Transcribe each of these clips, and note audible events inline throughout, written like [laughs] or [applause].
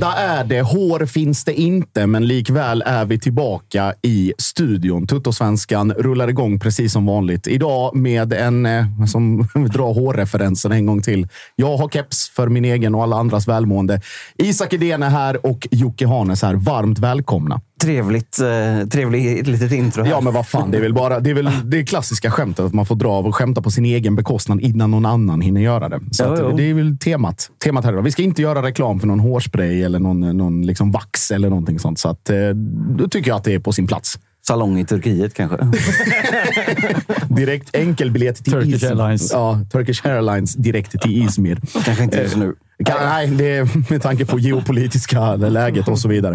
Fredag är det, hår finns det inte, men likväl är vi tillbaka i studion. Tuttosvenskan rullar igång precis som vanligt. Idag med en eh, som [laughs] drar hårreferensen en gång till. Jag har keps för min egen och alla andras välmående. Isak Edén är här och Jocke Hanes här. Varmt välkomna. Trevligt, eh, trevligt litet intro här. Ja, men vad fan. Det är väl bara det, är väl det klassiska skämtet att man får dra av och skämta på sin egen bekostnad innan någon annan hinner göra det. Så Jo, jo. det är väl temat. Temat här idag. Vi ska inte göra reklam för någon hårspray eller någon, någon liksom vax eller någonting sånt. Så att, eh, då tycker jag att det är på sin plats. Salong i Turkiet kanske? [laughs] Direkt enkelbiljett till Turkish Izmir. Airlines. Ja, Turkish Airlines direkt till Izmir. kanske inte just nu. Kan, nej, det är [laughs] med tanke på geopolitiska läget och så vidare.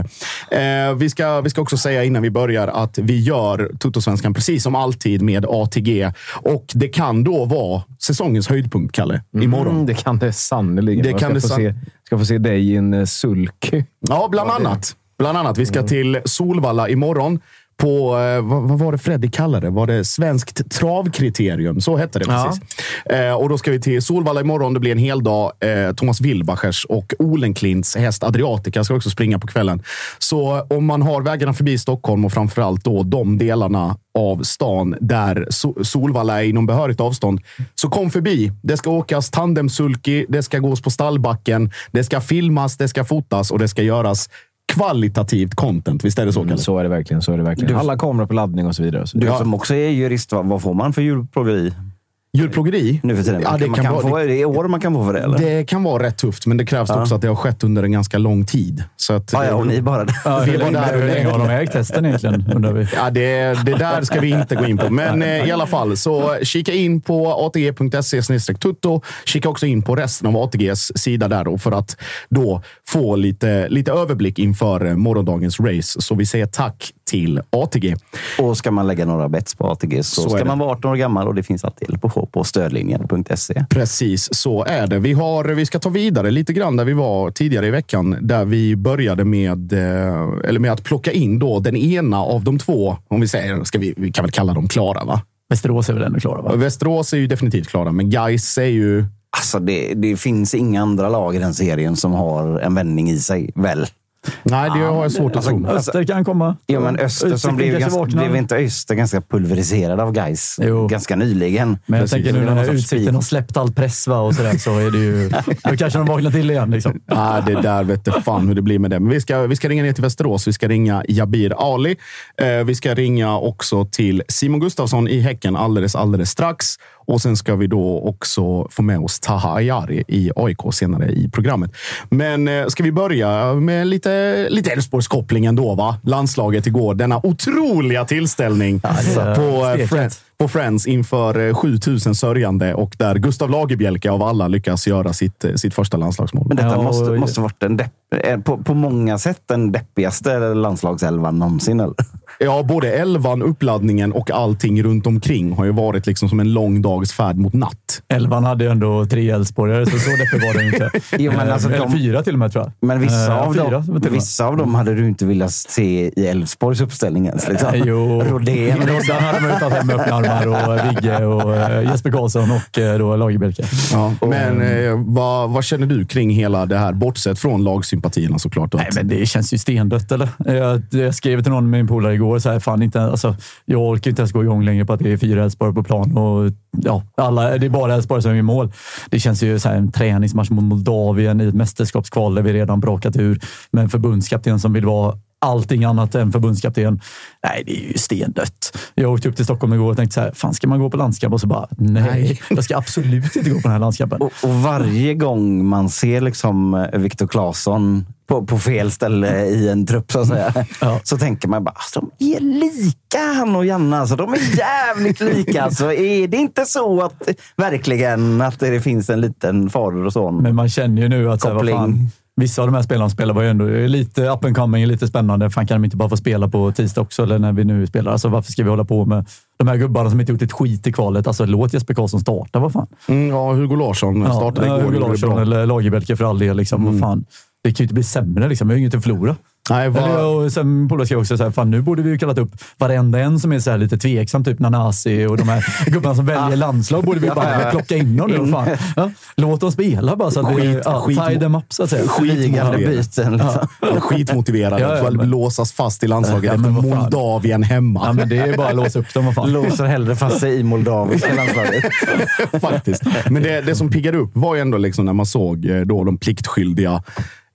Eh, vi, ska, vi ska också säga innan vi börjar att vi gör Tuttosvenskan precis som alltid med ATG. Och det kan då vara säsongens höjdpunkt, Kalle, imorgon. Mm, det kan det sannerligen. Det kan det san- se, ska få se dig i en eh, sulk. Ja, bland annat. Bland annat. Vi ska till Solvalla imorgon. På, eh, vad, var det Freddy kallade det? Var det Svenskt travkriterium? Så hette det Ja. precis. Eh, och då ska vi till Solvalla imorgon. Det blir en hel dag. Eh, Thomas Wilbachers och Olenklints häst Adriatica ska också springa på kvällen. Så om man har vägarna förbi Stockholm och framförallt då de delarna av stan där so Solvalla är inom behörigt avstånd, så kom förbi. Det ska åkas tandemsulky, det ska gås på stallbacken, det ska filmas, det ska fotas och det ska göras kvalitativt content. Visst är det så, Kalle? Mm, så är det verkligen. Så är det verkligen. Du- Alla kameror på laddning och så vidare. Så Du Ja. som också är jurist, vad, vad får man för djurplågeri Djurplågeri? nu för tiden? Ja, Man det kan, man kan kan vara- få, det är år man kan få för det, eller? Det kan vara rätt tufft, men det krävs Ja. också att det har skett under en ganska lång tid. Så att, ja, ja, och ni bara... [laughs] Ja, Vi hur var länge, där hur länge har de ägt hästen egentligen? Undrar vi. Ja, det, det där ska vi inte gå in på. Men eh, i alla fall, så kika in på atg.se tutto. Kika också in på resten av ATGs sida där då, för att då få lite, lite överblick inför eh, morgondagens race. Så vi säger tack till ATG. Och ska man lägga några bets på ATG så, Så ska man vara 18 år gammal och det finns alltid hjälp att få på stödlinjen.se. Precis så är det. Vi, har, vi ska ta vidare lite grann där vi var tidigare i veckan, där vi började med, eh, eller med att plocka in då den ena av de två, om vi säger, ska vi, vi kan väl kalla dem klara, va? Västerås är väl ändå klara? Va? Västerås är ju definitivt klara, men Gais är ju Alltså det, det finns inga andra lag i den serien som har en vändning i sig, väl? Nej, det har jag svårt att tro. Öster kan komma. Ja, men Öster Utsikten som blev, ganska, blev inte Öster ganska pulveriserad av guys Jo. ganska nyligen? Men jag Precis. tänker nu när Utsikten har släppt all press va, och sådär, så är det ju... [laughs] Då kanske de vaknar till igen. Liksom. Nej, det där vet jag fan hur det blir med det. Men vi ska, vi ska ringa ner till Västerås. Vi ska ringa Jabir Ali. Eh, vi ska ringa också till Simon Gustafsson i Häcken alldeles, alldeles strax. Och sen ska vi då också få med oss Taha Ayari i AIK senare i programmet. Men eh, ska vi börja med lite, lite Elfsborgskoppling ändå, va? Landslaget igår. Denna otroliga tillställning är på, eh. Friends, på Friends inför eh, 7000 sörjande och där Gustav Lagerbielke av alla lyckas göra sitt, eh, sitt första landslagsmål. Men detta måste, måste varit den depp, eh, på, på många sätt den deppigaste landslagselvan någonsin. Eller? Ja, både elvan, uppladdningen och allting runt omkring har ju varit liksom som en lång dags färd mot natt. Elvan hade ju ändå tre Elfsborgare, så så deppig var det inte. [laughs] Jo, men alltså Eller de- fyra till och med, tror jag. Men vissa, Eh, av fyra, dem, till och med. vissa av dem hade du inte velat se i Elfsborgs uppställning ens. Liksom. Jo, Rodén. [laughs] Roddan hade man ju tagit hem med öppna armar och Vigge och eh, Jesper Karlsson och eh, då Lagerbielke. Ja, men eh, vad, vad känner du kring hela det här? Bortsett från lagsympatierna såklart. Nej, men det känns ju stendött, eller? Jag, jag skrev till någon av min polare igår, så här, fan inte, alltså, jag orkar inte ens gå igång längre på att det är fyra Elfsborg på plan och ja, alla, det är bara Elfsborg som är i mål. Det känns ju som en träningsmatch mot Moldavien i ett mästerskapskval där vi redan brakat ur med en förbundskapten som vill vara allting annat än förbundskapten. Nej, det är ju stendött. Jag åkte upp till Stockholm igår och tänkte så här, fan ska man gå på landskamp? Och så bara, nej, jag ska absolut inte gå på den här landskampen. Och, och varje gång man ser liksom eh, Viktor Claesson på, på fel ställe i en trupp så att säga, Ja. så tänker man bara alltså, de är lika han och Janne. Alltså, de är jävligt lika. Alltså, är det inte så att verkligen att det finns en liten fader och son? Men man känner ju nu att så här, vad Koppling. fan, vissa av de här spelarna spelar var ju ändå lite up and coming, lite spännande. Fan kan de inte bara få spela på tisdag också, eller när vi nu spelar? Alltså, varför ska vi hålla på med de här gubbarna som inte gjort ett skit i kvalet? Alltså, låt Jesper Karlsson starta, vad fan. Mm, ja, Hugo Larsson startade ja, igår. Hugo Larsson eller Lagerbielke för all del. Liksom. Vad fan. Det kan ju inte bli sämre. Liksom. Vi har ju inget att förlora. Nej, vad- Eller, och sen polare skrev också så här, fan nu borde vi ju kallat upp varenda en som är så här lite tveksam, typ Nanasi och de här [laughs] gubbarna som väljer landslag. borde vi bara plocka in dem nu. Fan. Ja, låt dem spela bara så att vi Skit- ja, skit- tie them up så att säga. Flygande skitmotiverad. byten. Liksom. Är skitmotiverade. Ja, ja, för att men- låsas fast i landslaget Ja, efter. Moldavien hemma. Ja, men det är bara att låsa upp dem. Fan. Låser hellre fast sig i moldaviska [laughs] landslaget. Faktiskt. Men det, det som piggade upp var ju ändå liksom när man såg eh, då de pliktskyldiga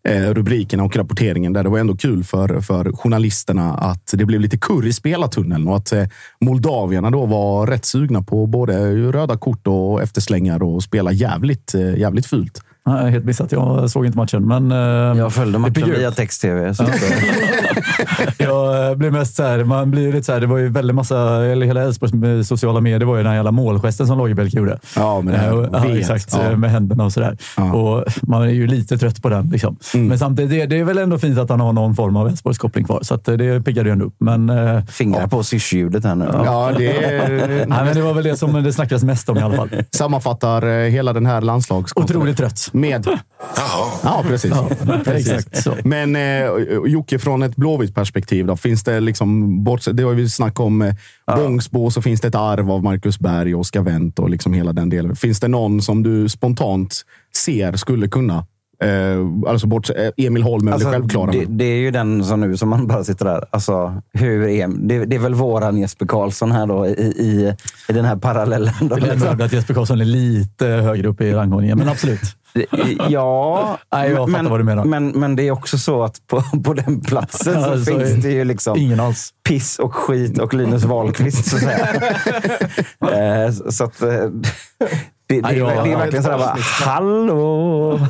rubrikerna och rapporteringen. Där det var ändå kul för, för journalisterna att det blev lite kurr i spelartunneln och att eh, moldavierna då var rätt sugna på både röda kort och efterslängar och spela jävligt, eh, jävligt fult. Har helt missat. Jag såg inte matchen, men... eh, Jag följde matchen via text-tv. [laughs] Jag blev mest så här, man blir lite så här, det var ju väldigt massa, eller hela Elfsborgs sociala medier var ju den här jävla målgesten som Lagerbielke gjorde. Ja, med det här Eh, ja, V:et. exakt. Ja. eh, Med händerna och sådär. Ja. Mm. Och man är ju lite trött på den. Liksom. Men samtidigt, det, det är väl ändå fint att han har någon form av Elfsborgskoppling kvar. Så att eh, det piggade ju ändå upp. Men, eh, fingrar på syrsljudet här nu. Ja, det [laughs] nej, men det var väl det som det snackades mest om i alla fall. sammanfattar eh, hela den här landslags... Otroligt trött. Med... Ja, precis. precis. [laughs] Exakt så. Men eh, Jocke, från ett blåvitt perspektiv då, finns det liksom, bortsett, det har vi snackat om eh, Bångsbo, så finns det ett arv av Marcus Berg och Oscar Wendt och liksom hela den delen. Finns det någon som du spontant ser skulle kunna Eh, alltså bort, eh, Emil Holm är väl det självklara. det, det är ju den som nu som man bara sitter där. Alltså, hur är, det, det är väl våran Jesper Karlsson här då i, i, i den här parallellen. Då, Jag hävda att Jesper Karlsson är lite högre upp i rangordningen, men absolut. Ja, Nej, jag men, vad du menar. Men, men det är också så att på, på den platsen så Ja, så är- finns det ju liksom Ingen alls. piss och skit och Linus Wahlqvist. Så, att säga. [laughs] Eh, så- så att, eh, det, det, är, jag- det är verkligen sådär bara, hallå!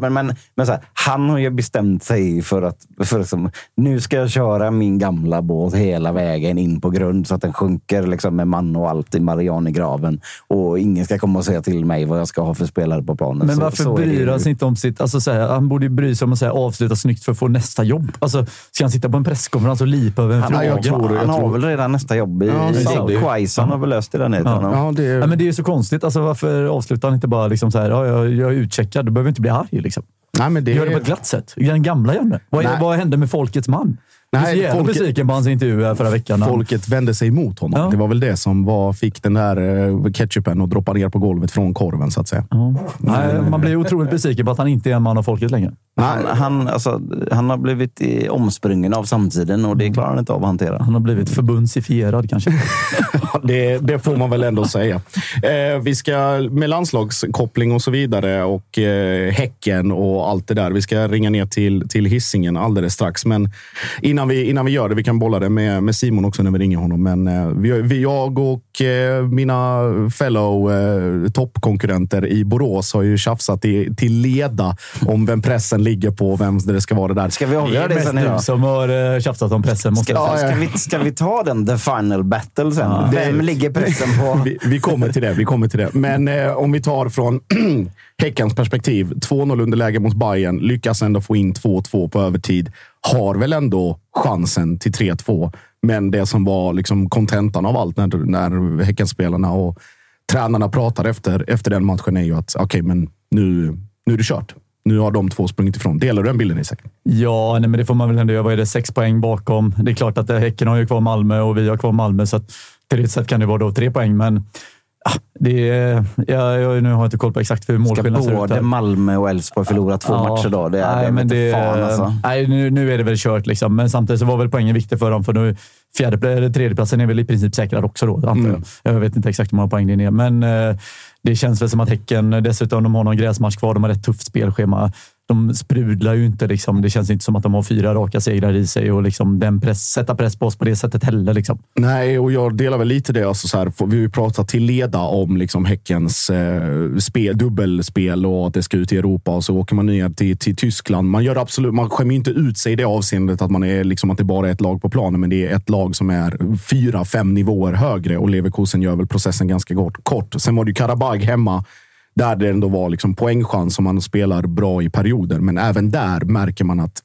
Men, men, men så här, han har ju bestämt sig för att för liksom, nu ska jag köra min gamla båt hela vägen in på grund så att den sjunker liksom, med man och allt i Marianegraven. Och ingen ska komma och säga till mig vad jag ska ha för spelare på planen. Men så, varför så är det bryr han sig inte om sitt... Alltså, så här, han borde ju bry sig om att så här, avsluta snyggt för att få nästa jobb. Alltså, ska han sitta på en presskonferens och lipa över en Han, fråga? jag tror, han har tror- väl redan nästa jobb i, Ja, det är. Quaison har väl löst det där nere. Ja. Ja, det, Ja, men det är ju så konstigt. Alltså, varför avslutar han inte bara liksom så här, ja, jag, jag är utcheckad, du behöver inte bli arg. Liksom. nej, men det, Gör det på ett glatt sätt. Den gamla Janne. Vad, vad hände med folkets man? Jag är jävla besviken på hans intervju förra veckan. Folket vände sig emot honom. Ja. Det var väl det som var, fick den där eh, ketchupen att droppa ner på golvet från korven, så att säga. Ja. Nej, man blir otroligt besviken på att han inte är en man av folket längre. Han, han, alltså, han har blivit i- omsprungen av samtiden och det klarar han inte av att hantera. Han har blivit förbundsifierad kanske. [laughs] Det, det får man väl ändå säga. Eh, vi ska med landslagskoppling och så vidare och eh, Häcken och allt det där. Vi ska ringa ner till, till hissingen alldeles strax. Men innan vi, innan vi gör det, vi kan bolla det med, med Simon också när vi ringer honom. Men eh, vi, vi, jag och eh, mina fellow eh, toppkonkurrenter i Borås har ju tjafsat i, till leda om vem pressen ligger på och vem det ska vara där. Ska vi avgöra det Mest sen du idag? som har eh, tjafsat om pressen. Måste Ska, ska, vi, ska vi ta den the final battle sen? Vem ligger pressen på? [laughs] Vi, vi kommer till det. Vi kommer till det. Men eh, om vi tar från [clears throat] Häckens perspektiv. 2-0 underläge mot Bayern. Lyckas ändå få in 2-2 på övertid. Har väl ändå chansen till 3-2. Men det som var liksom kontentan av allt när, när Häckenspelarna och tränarna pratar efter, efter den matchen är ju att okej, men nu, nu är det kört. Nu har de två sprungit ifrån. Delar du den bilden Isak? Ja, nej, men det får man väl ändå göra. Vad är det? Sex poäng bakom. Det är klart att eh, Häcken har ju kvar Malmö och vi har kvar Malmö, så att ditt sätt kan det vara då tre poäng. Men det är, ja, jag, nu har jag inte koll på exakt hur Ska målskillnaden ser ut. både här. Malmö och Elfsborg förlora två Ja. matcher då? Det är, nej, det men det, fan alltså. nej nu, nu är det väl kört, liksom. men samtidigt så var väl poängen viktig för dem. För nu, fjärde, eller tredjeplatsen är väl i princip säkrad också då, antar Mm. jag. Jag vet inte exakt hur många poäng det är, men eh, det känns väl som att Häcken dessutom de har någon gräsmatch kvar. De har ett tufft spelschema. De sprudlar ju inte. Liksom. Det känns inte som att de har fyra raka segrar i sig och liksom den press, sätta press på oss på det sättet heller. Liksom. Nej, och jag delar väl lite det. Alltså så här, vi har ju pratat till leda om liksom Häckens eh, spel, dubbelspel och att det ska ut i Europa och så åker man ner till, till Tyskland. Man, gör absolut, man skämmer ju inte ut sig i det avseendet att, man är, liksom, att det bara är ett lag på planen, men det är ett lag som är fyra, fem nivåer högre och Leverkusen gör väl processen ganska kort. kort. Sen var det ju Karabag hemma där det ändå var liksom poängchans om man spelar bra i perioder. Men även där märker man att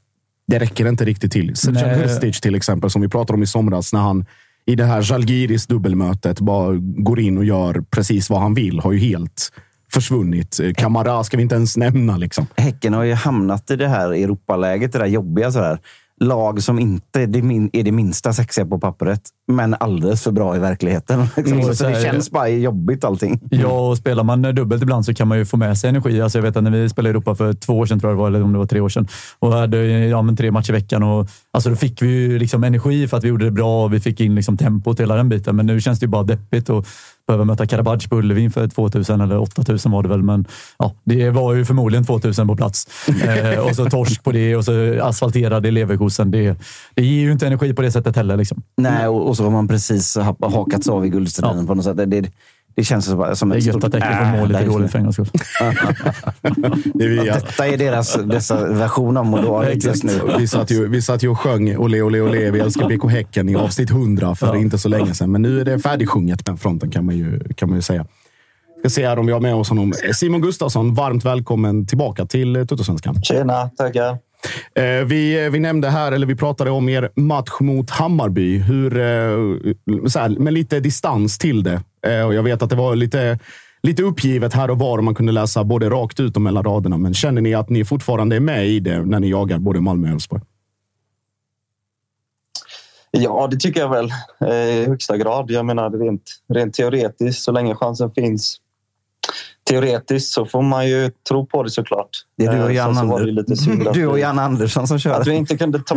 det räcker inte riktigt till. Sercan Nej. Hrstic till exempel, som vi pratade om i somras, när han i det här Žalgiris dubbelmötet bara går in och gör precis vad han vill, har ju helt försvunnit. Kamara ska vi inte ens nämna. Liksom. Häcken har ju hamnat i det här Europaläget, det där jobbiga. Så här. Lag som inte är det, min, är det minsta sexiga på pappret, men alldeles för bra i verkligheten. [laughs] Liksom. Mm, så så det känns bara jobbigt allting. Ja, och spelar man dubbelt ibland så kan man ju få med sig energi. Alltså jag vet att när vi spelade i Europa för två år sedan, tror jag det var, eller om det var tre år sedan, och hade ja, men tre matcher i veckan. Och, alltså då fick vi ju liksom energi för att vi gjorde det bra och vi fick in liksom tempot hela den biten. Men nu känns det ju bara deppigt att behöva möta Karabadj på Ullevi för 2000 eller 8000 var det väl. Men ja, det var ju förmodligen 2000 på plats. [laughs] Eh, och så torsk på det och så asfalterade Leverkusen. Det, det ger ju inte energi på det sättet heller. Liksom. Nej, och, och så har man precis ha- hakats av i guldstriden på något sätt. Det, det, det känns som, som Det är gött stort att Häcken får mål äh lite där just dåligt för en gångs skull. [laughs] Detta är deras dessa version av Moldavien just nu. vi, satt ju, vi satt ju och sjöng Ole, ole, ole, vi älskar BK Häcken i avsnitt 100 för inte så länge sedan. Men nu är det färdigsjunget på den fronten kan man ju, kan man ju säga. Ska se här om vi har med oss honom. Simon Gustafsson, varmt välkommen tillbaka till Tuttosvenskan. Tjena, tackar. Eh, Vi, eh, vi nämnde här, eller vi pratade om er match mot Hammarby. Hur, eh, så här, med lite distans till det. Eh, Och jag vet att det var lite, lite uppgivet här och var och man kunde läsa både rakt ut och mellan raderna. Men känner ni att ni fortfarande är med i det när ni jagar både Malmö och Elfsborg? Ja, det tycker jag väl eh, i högsta grad. Jag menar rent, rent teoretiskt, så länge chansen finns teoretiskt så får man ju tro på det såklart. Det är du och Eh, Jan, [laughs] att du och Jan Andersson som Att kör. vi inte kunde ta...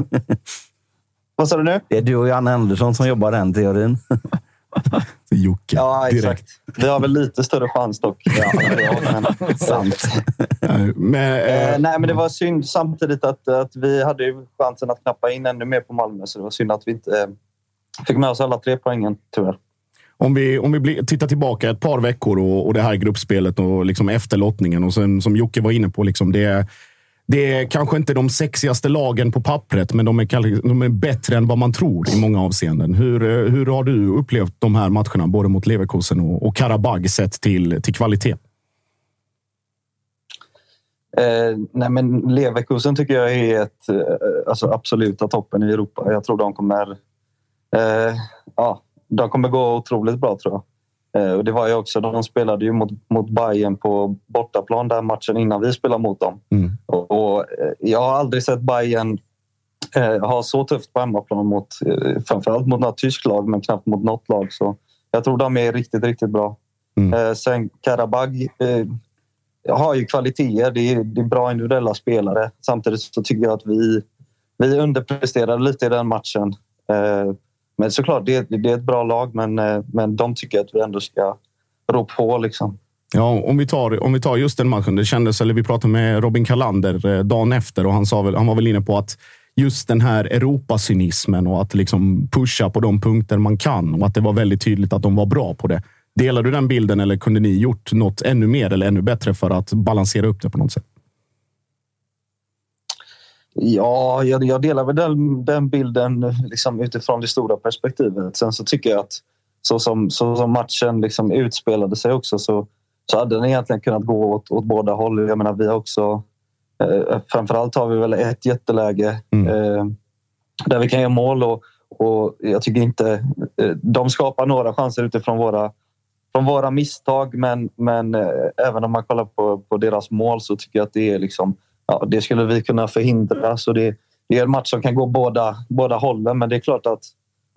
[laughs] Vad sa du nu? Det är du och Jan Andersson som jobbar den teorin. [laughs] Jocke. Ja, direkt. exakt. Vi har väl lite större chans dock. Ja, men, sant. Eh, Men, eh, Eh, nej, men det var synd samtidigt att, att vi hade ju chansen att knappa in ännu mer på Malmö. Så det var synd att vi inte eh, fick med oss alla tre poängen, tyvärr. Om vi, om vi tittar tillbaka ett par veckor och, och det här gruppspelet och liksom efter lottningen och sen, som Jocke var inne på, liksom det, det är kanske inte de sexigaste lagen på pappret, men de är, de är bättre än vad man tror i många avseenden. Hur, eh, hur har du upplevt de här matcherna, både mot Leverkusen och, och Karabag, sett till, till kvalitet? Eh, nej, men Leverkusen tycker jag är ett, eh, alltså absoluta toppen i Europa. Jag tror de kommer, eh, ja, de kommer gå otroligt bra tror jag. Eh, och det var ju också, de spelade ju mot, mot Bayern på bortaplan där matchen innan vi spelade mot dem. Mm. Och, och, eh, jag har aldrig sett Bayern eh, ha så tufft på hemmaplan mot eh, framförallt mot något tyskt lag, men knappt mot något lag. Så jag tror de är riktigt, riktigt bra. Eh, sen Karabag eh, har ju kvaliteter. Det är, det är bra individuella spelare. Samtidigt så tycker jag att vi, vi underpresterade lite i den matchen. Men såklart, det, det är ett bra lag, men, eh, men de tycker att vi ändå ska rå på. Liksom. Ja, om vi, tar, om vi tar just den matchen. Det kändes, eller vi pratade med Robin Kalander eh, dagen efter och han, sa väl, han var väl inne på att just den här Europacynismen och att liksom pusha på de punkter man kan och att det var väldigt tydligt att de var bra på det. Delar du den bilden eller kunde ni gjort något ännu mer eller ännu bättre för att balansera upp det på något sätt? Ja, jag, jag delar väl den, den bilden liksom utifrån det stora perspektivet. Sen så tycker jag att så som, så som matchen liksom utspelade sig också så, så hade den egentligen kunnat gå åt, åt båda håll. Jag menar, vi har också... Eh, framförallt har vi väl ett jätteläge eh, där vi kan göra mål och, och jag tycker inte... Eh, de skapar några chanser utifrån våra, från våra misstag men, men eh, även om man kollar på, på deras mål så tycker jag att det är liksom... Ja, det skulle vi kunna förhindra. Så det, det är en match som kan gå båda, båda hållen men det är klart att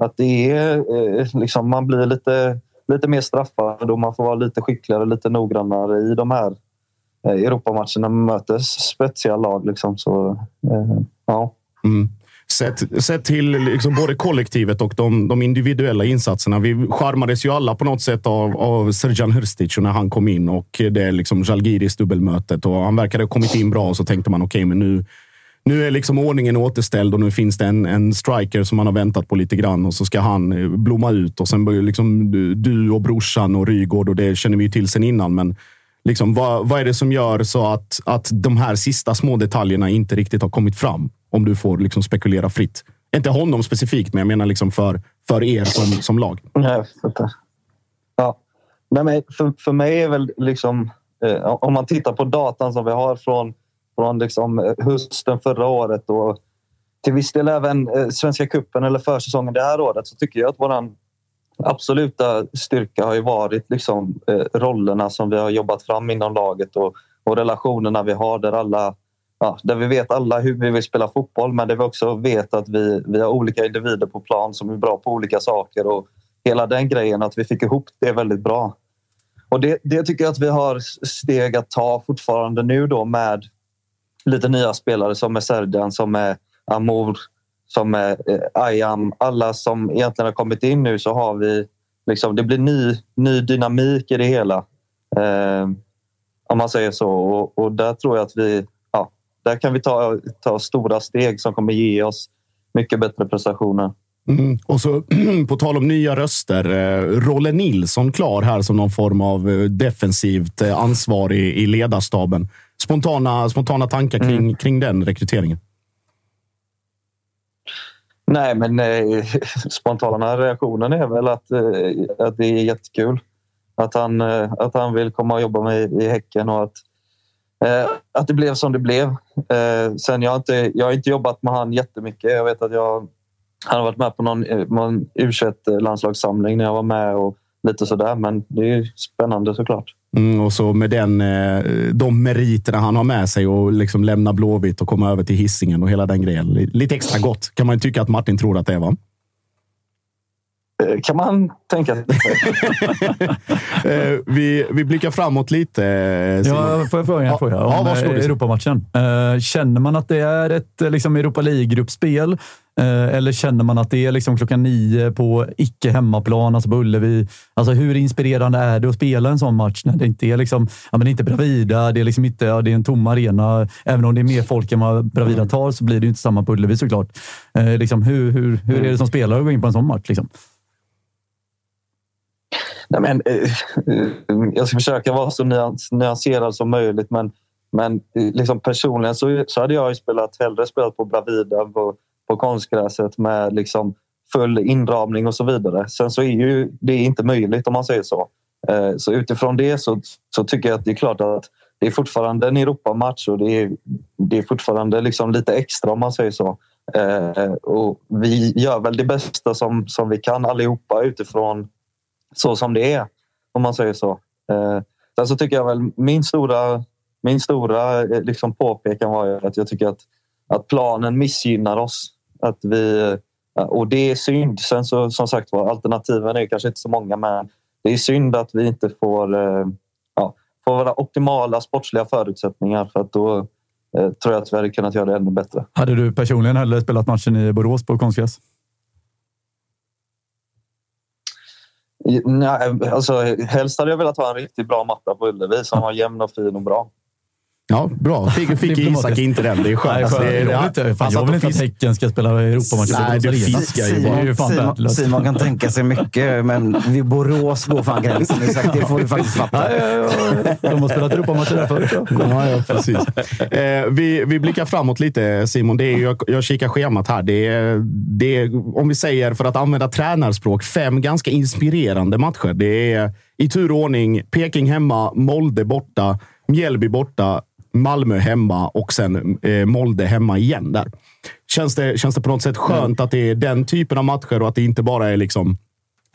att det är, eh, liksom, man blir lite, lite mer straffad och man får vara lite skickligare och lite noggrannare i de här eh, Europamatcherna man möter spetsiga lag. Liksom. Så, eh, ja. Mm. Sett, sett till liksom både kollektivet och de, de, individuella insatserna. Vi charmades ju alla på något sätt av, av Serjan Hrstic när han kom in och det är liksom Zalgiris dubbelmötet. Och han verkade ha kommit in bra och så tänkte man okej, okay, men nu, nu är liksom ordningen återställd och nu finns det en, en striker som man har väntat på lite grann och så ska han eh, blomma ut och sen börjar liksom du och brorsan och Rygård och det känner vi ju till sen innan. Men liksom, vad, vad är det som gör så att, att de här sista små detaljerna inte riktigt har kommit fram? Om du får liksom spekulera fritt. Inte honom specifikt, men jag menar liksom för, för er som, som lag. Nej, ja. Nej, men för, för mig är väl liksom... Eh, om man tittar på datan som vi har från från liksom eh, hösten förra året och till viss del även eh, Svenska kuppen eller försäsongen det här året så tycker jag att våran absoluta styrka har ju varit liksom, eh, rollerna som vi har jobbat fram inom laget och, och relationerna vi har där alla ja, där vi vet alla hur vi vill spela fotboll men där vi också vet att vi, vi har olika individer på plan som är bra på olika saker och hela den grejen att vi fick ihop det väldigt bra. Och det, det tycker jag att vi har steg att ta fortfarande nu då med lite nya spelare som är Serdan, som är Amour, som är eh, Ayam. Alla som egentligen har kommit in nu så har vi liksom, det blir ny, ny dynamik i det hela. Eh, om man säger så. Och, och, där tror jag att vi ja, där kan vi ta, ta stora steg som kommer ge oss mycket bättre prestationer. Mm. Och så [clears throat] på tal om nya röster. Eh, Rolle Nilsson klar här som någon form av eh, defensivt ansvarig i ledarstaben spontana, spontana tankar kring, mm. kring den rekryteringen? Nej, men eh, [laughs] spontana reaktionen är väl att, eh, att det är jättekul. Att han, eh, att han vill komma och jobba med i Häcken och att, eh, att det blev som det blev. Eh, sen jag har, inte, jag har inte jobbat med han jättemycket. Jag vet att jag han har varit med på någon, eh, någon U21-landslagssamling när jag var med och lite sådär. Men det är spännande såklart. Mm, och så med den, eh, de meriterna han har med sig och liksom lämna Blåvitt och komma över till hissingen och hela den grejen. Lite extra gott kan man tycka att Martin tror att det är, va? Eh, kan man tänka sig. [laughs] Eh, vi, vi blickar framåt lite. Ja, får jag fråga en fråga om ja, Europamatchen? Känner man att det är ett liksom, Europa League-gruppspel Eh, eller känner man att det är liksom klockan nio på icke hemmaplan, alltså på Ullevi? Alltså hur inspirerande är det att spela en sån match när det inte är, liksom, ja, men det är inte Bravida, det är, liksom inte, ja, det är en tom arena. Även om det är mer folk än vad Bravida tar så blir det inte samma på Ullevi såklart. Eh, liksom, hur, hur, hur är det som spelare att gå in på en sån match? Liksom? Nej, men, eh, [laughs] jag ska försöka vara så nyans, nyanserad som möjligt men, men eh, liksom personligen så, så hade jag spelat, hellre spelat på Bravida på på konstgräset med liksom full inramning och så vidare. Sen så är ju det inte möjligt om man säger så. Eh, så utifrån det så, så tycker jag att det är klart att det är fortfarande en Europamatch och det är, det är fortfarande liksom lite extra om man säger så. Eh, och vi gör väl det bästa som, som vi kan allihopa utifrån så som det är, om man säger så. Eh, sen så tycker jag väl min stora, min stora eh, liksom påpekan var att jag tycker att, att planen missgynnar oss Att vi, eh, och det är synd. Sen så, som sagt var, alternativen är kanske inte så många, men det är synd att vi inte får, eh, ja, får våra optimala sportsliga förutsättningar för att då eh, tror jag att vi hade kunnat göra det ännu bättre. Hade du personligen hellre spelat matchen i Borås på konstgräs? Nej, alltså, helst hade jag velat ha en riktigt bra matta på Ullevi som var jämn och fin och bra. Ja, bra. Fick, [laughs] fick Isak inte den. Det är skönt. Nej, alltså, det, jag vill inte, fan, jag vill inte att Häcken ska spela Europamatcher Nej, du fiskar ju är fan Simon, värdelöst. Simon kan tänka sig mycket, men vid Borås går fan gränsen. Isak. Det får du faktiskt fatta. Ja, ja, ja. De har spelat Europamatcher där förut. jag. Ja, ja, precis. Eh, vi, vi blickar framåt lite, Simon. Det är, jag, jag kikar schemat här. Det är, det är, om vi säger, för att använda tränarspråk, fem ganska inspirerande matcher. Det är i tur och ordning Peking hemma, Molde borta, Mjällby borta, Malmö hemma och sen eh, Molde hemma igen. där. Känns det, känns det på något sätt skönt att det är den typen av matcher och att det inte bara är liksom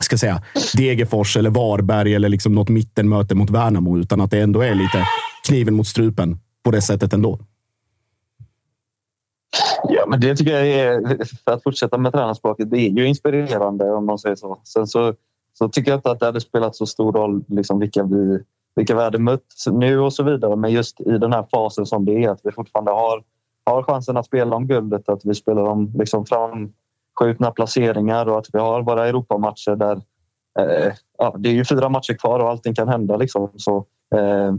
ska säga, Degerfors eller Varberg eller liksom något mittenmöte mot Värnamo, utan att det ändå är lite kniven mot strupen på det sättet ändå. Ja, men det tycker jag är, för att fortsätta med tränarspråket, det är ju inspirerande om man säger så. Sen så, så tycker jag inte att det hade spelat så stor roll liksom vilka, vi, vilka vi hade mött nu och så vidare. Men just i den här fasen som det är, att vi fortfarande har, har chansen att spela om guldet, att vi spelar om liksom framskjutna placeringar och att vi har våra Europamatcher där eh, ja, det är ju fyra matcher kvar och allting kan hända. Liksom. Så, eh,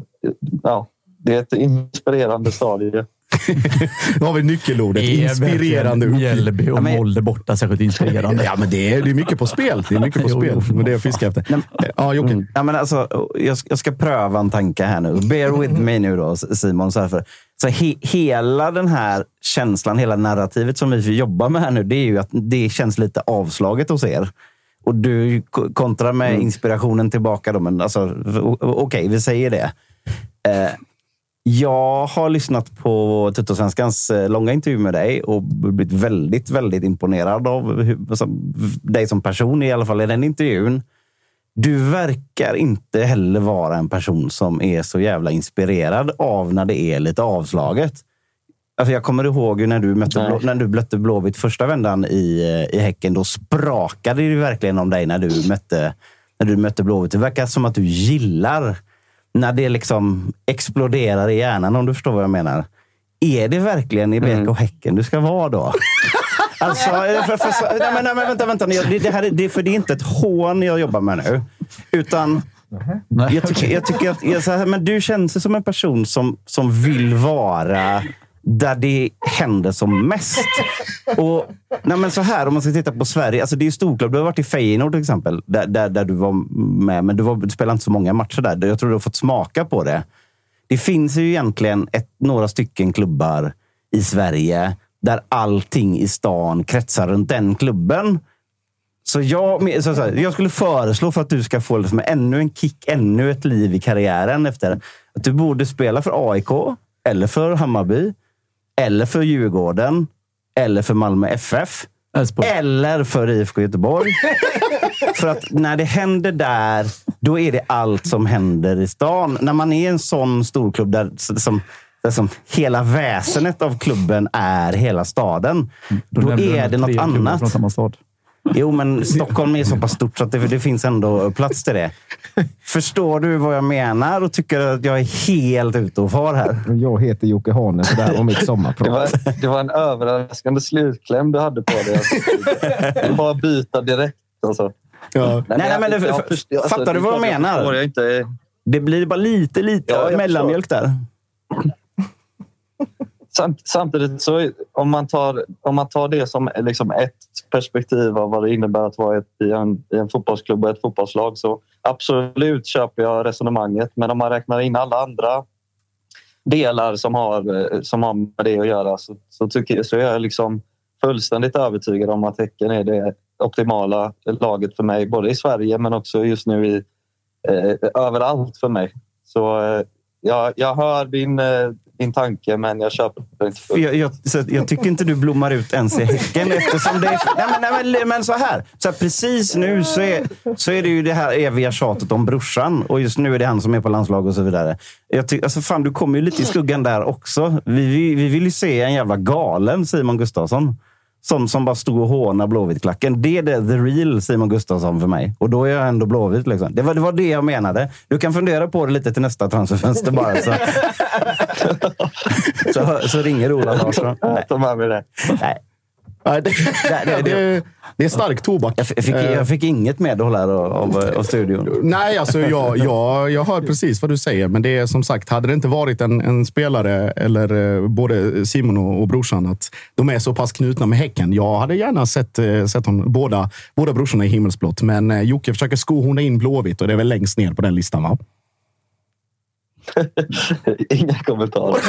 ja, det är ett inspirerande stadie. [laughs] Nu har vi nyckelordet. Det är Inspirerande. verkligen Mjällby och Molde borta särskilt inspirerande. Ja, men det är, det är mycket på spel. Det är mycket på Jo, spel. jo, Men det är jag fiskar efter. Ja, Jocke. Ja, men alltså, jag, ska- jag ska pröva en tanke här nu. Bear with me nu då, Simon. Så här för, så he, hela den här känslan, hela narrativet som vi jobbar med här nu, det är ju att det känns lite avslaget hos er. Och du ko- kontrar med inspirationen tillbaka. Då, men alltså, okej, vi säger det. Eh, jag har lyssnat på Tuttosvenskans eh, långa intervju med dig och blivit väldigt, väldigt imponerad av hur, alltså, dig som person, i alla fall i den intervjun. Du verkar inte heller vara en person som är så jävla inspirerad av när det är lite avslaget. Alltså jag kommer ihåg när du, mötte blå, när du mötte Blåvitt första vändan i, eh, i Häcken. Då sprakade det verkligen om dig när du mötte, när du mötte Blåvitt. Det verkar som att du gillar när det liksom exploderar i hjärnan, om du förstår vad jag menar. Är det verkligen i BK Häcken du ska vara då? [laughs] Alltså, för, för, för, nej, men, nej, men vänta, vänta. Det, det, här, är- det, för det är inte ett hån jag jobbar med nu. Utan jag tycker, jag tycker att jag, här, men du känns som en person som, som vill vara där det händer som mest. Och, nej men så här, om man ska titta på Sverige. Alltså det är ju storklubb. Du har varit i Feyenoord till exempel, där, där, där du var med. Men du, var, du spelade inte så många matcher där. Jag tror du har fått smaka på det. Det finns ju egentligen ett, några stycken klubbar i Sverige där allting i stan kretsar runt den klubben. Så jag, så, så här, jag skulle föreslå för att du ska få liksom ännu en kick, ännu ett liv i karriären efter att du borde spela för AIK, eller för Hammarby, eller för Djurgården, eller för Malmö FF. Elfsborg. Eller för IFK Göteborg. [laughs] för att när det händer där, då är det allt som händer i stan. När man är en sån storklubb där, som, där som hela väsenet av klubben är hela staden. Då, nämnde du är det något annat. Jo, men Stockholm är så pass stort så att det, det finns ändå plats till det. Förstår du vad jag menar och tycker att jag är helt ute och far här? Jag heter Jocke Hane, så där var mitt Det sommarprat. var, det var en överraskande slutkläm du hade på dig. Det är bara byta direkt. Alltså. Ja. Nej, nej, men det- jag för- förstår- alltså, fattar du det vad jag menar? Jag inte, Det blir bara lite, lite Ja, jag mellanmjölk där. Samtidigt så om man tar, om man tar det som liksom ett perspektiv av vad det innebär att vara ett, i, en, i en fotbollsklubb och ett fotbollslag så absolut köper jag resonemanget. Men om man räknar in alla andra delar som har, som har med det att göra så, så, tycker, så är jag liksom fullständigt övertygad om att Häcken är det optimala laget för mig. Både i Sverige men också just nu i, eh, överallt för mig. Så eh, jag, jag hör din, eh, din tanke men jag köper inte För jag, jag, jag tycker inte du blommar ut ens i Häcken eftersom det är... [laughs] Nej, men, nej, men, men så här. Så här, Precis nu så är, så är det ju det här eviga tjatet om brorsan och just nu är det han som är på landslag och så vidare. Jag ty, alltså fan, du kommer ju lite i skuggan där också. Vi, vi, vi vill ju se en jävla galen Simon Gustafsson. Som, som bara stod och hånade Blåvitt-klacken. Det är det, the real Simon Gustafsson för mig. Och då är jag ändå Blåvitt. Liksom. Det, var, det var det jag menade. Du kan fundera på det lite till nästa transferfönster bara. Så, [laughs] så, så ringer Ola Larsson. Ta med mig det. Nej. Nej, det, det, det, [laughs] det är stark tobak. Jag fick, Eh, jag fick inget medhåll här av, av, studion. Nej, alltså jag, [laughs] jag, jag hör precis vad du säger. Men det är som sagt, hade det inte varit en, en spelare, eller eh, både Simon och, och brorsan, att de är så pass knutna med Häcken. Jag hade gärna sett, eh, sett hon, båda, båda brorsorna i himmelsblått. Men eh, Jocke försöker skohorna in Blåvitt och det är väl längst ner på den listan, va? [laughs] Inga kommentarer.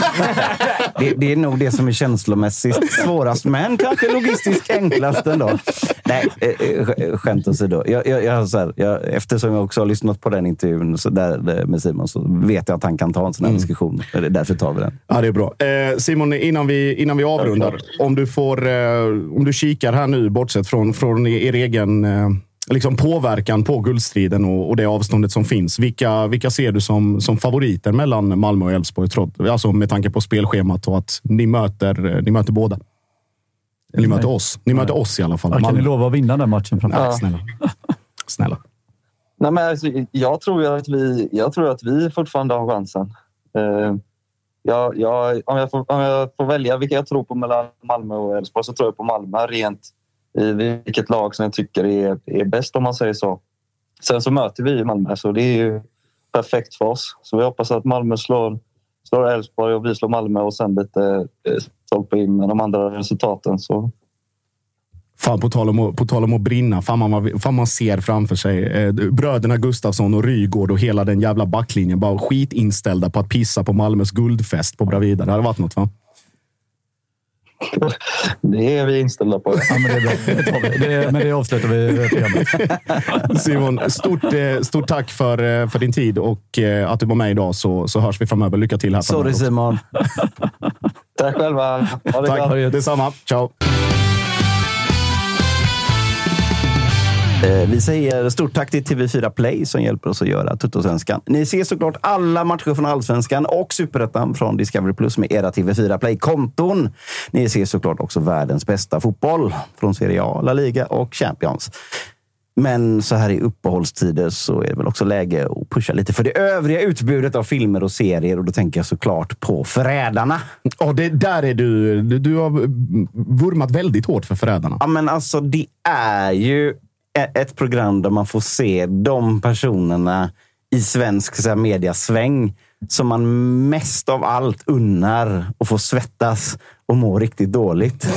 Det, det är nog det som är känslomässigt svårast, men kanske logistiskt enklast ändå. Nej, eh, eh, sk- skämt åsido. Jag, jag, jag, så här, jag, eftersom jag också har lyssnat på den intervjun så där, med Simon så vet jag att han kan ta en sån här diskussion. Det är Därför tar vi den. Ja, det är bra. Eh, Simon, innan vi, innan vi avrundar. Om du, får, eh, om du kikar här nu, bortsett från, från er egen eh, liksom påverkan på guldstriden och, och det avståndet som finns. Vilka, vilka ser du som, som favoriter mellan Malmö och Elfsborg? Alltså med tanke på spelschemat och att ni möter, eh, ni möter båda. Ni möter oss. Ni möter oss i alla fall. Ja, kan ni lova att vinna den matchen framför Ja, snälla. [laughs] snälla. Nej, men alltså, jag, tror att vi, jag tror att vi fortfarande har chansen. Eh, jag, jag, om, jag får, om jag får välja vilka jag tror på mellan Malmö och Elfsborg så tror jag på Malmö rent i vilket lag som jag tycker är, är bäst om man säger så. Sen så möter vi Malmö så det är ju perfekt för oss. Så vi hoppas att Malmö slår, slår Elfsborg och vi slår Malmö och sen lite eh, stolpe in med de andra resultaten. Så Fan, på tal om, att- på tal om att brinna. Fan man, fan man ser framför sig eh, bröderna Gustafsson och Rygård och hela den jävla backlinjen. Bara skitinställda på att pissa på Malmös guldfest på Bravida. Det hade varit något, va? Det är vi inställda på. Ja, men det är bra. Det men det avslutar vi programmet. [laughs] Simon, stort, eh, stort tack för, eh, för din tid och eh, att du var med idag. Så, så hörs vi framöver. Lycka till här Sorry. Simon. Tack själva. Ha det Tack. bra. Detsamma. Ciao. Vi säger stort tack till TV4 Play som hjälper oss att göra Tuttosvenskan. Ni ser såklart alla matcher från Allsvenskan och Superettan från Discovery Plus med era TV4 Play-konton. Ni ser såklart också världens bästa fotboll från Serie A, La Liga och Champions. Men så här i uppehållstider så är det väl också läge att pusha lite för det övriga utbudet av filmer och serier. Och då tänker jag såklart på Förrädarna. Ja, det, där är du. Du, har vurmat väldigt hårt för Förrädarna. Ja, men alltså det är ju ett program där man får se de personerna i svensk så här, mediasväng som man mest av allt unnar att få svettas och må riktigt dåligt.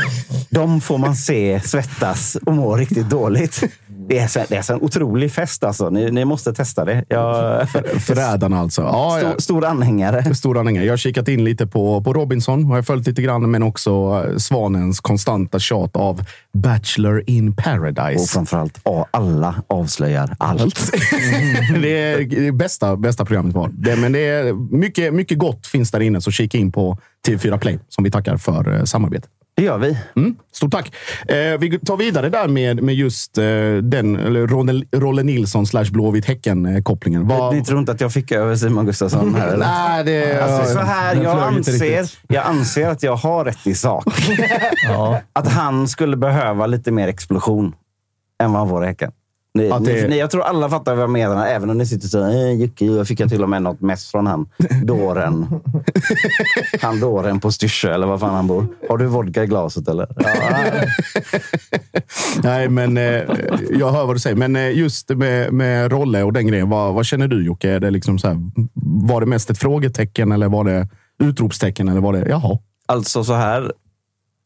[laughs] De får man se svettas och må riktigt dåligt. Det är, så, det är så en otrolig fest alltså. Ni, ni måste testa det. Jag, Förrädarna alltså. Ja, stor, stor anhängare. Stor anhängare. Jag har kikat in lite på, på Robinson har jag följt lite grann, men också eh, Svanens konstanta tjat av Bachelor in Paradise. Och framförallt, alla avslöjar allt. [laughs] det är det bästa, bästa programmet var. Det, men det är mycket, mycket gott finns där inne, så kika in på TV4 Play som vi tackar för eh, samarbetet. Det gör vi. Mm, stort tack. Eh, vi tar vidare där med, med just eh, den, eller Rolle, Rolle Nilsson slash Blåvitt Häcken-kopplingen. Vad- Ni tror inte att jag fick över Simon Gustafsson här? Eller? [laughs] Nej, det... Alltså, så här, jag anser, jag anser att jag har rätt i sak. [laughs] Ja. Att han skulle behöva lite mer explosion än vad han får i Häcken. Ni, Att det- ni, jag tror alla fattar vad jag menar, även om ni sitter så eh, Jocke, jag fick jag till och med något mess från han. [laughs] Dåren. han dåren på Styrsö, eller var fan han bor. Har du vodka i glaset eller? Ja, [laughs] Nej, men eh, jag hör vad du säger. Men eh, just med, med Rolle och den grejen. Vad, vad känner du Jocke? Är det liksom så här, var det mest ett frågetecken eller var det utropstecken? Eller var det jaha? Alltså så här.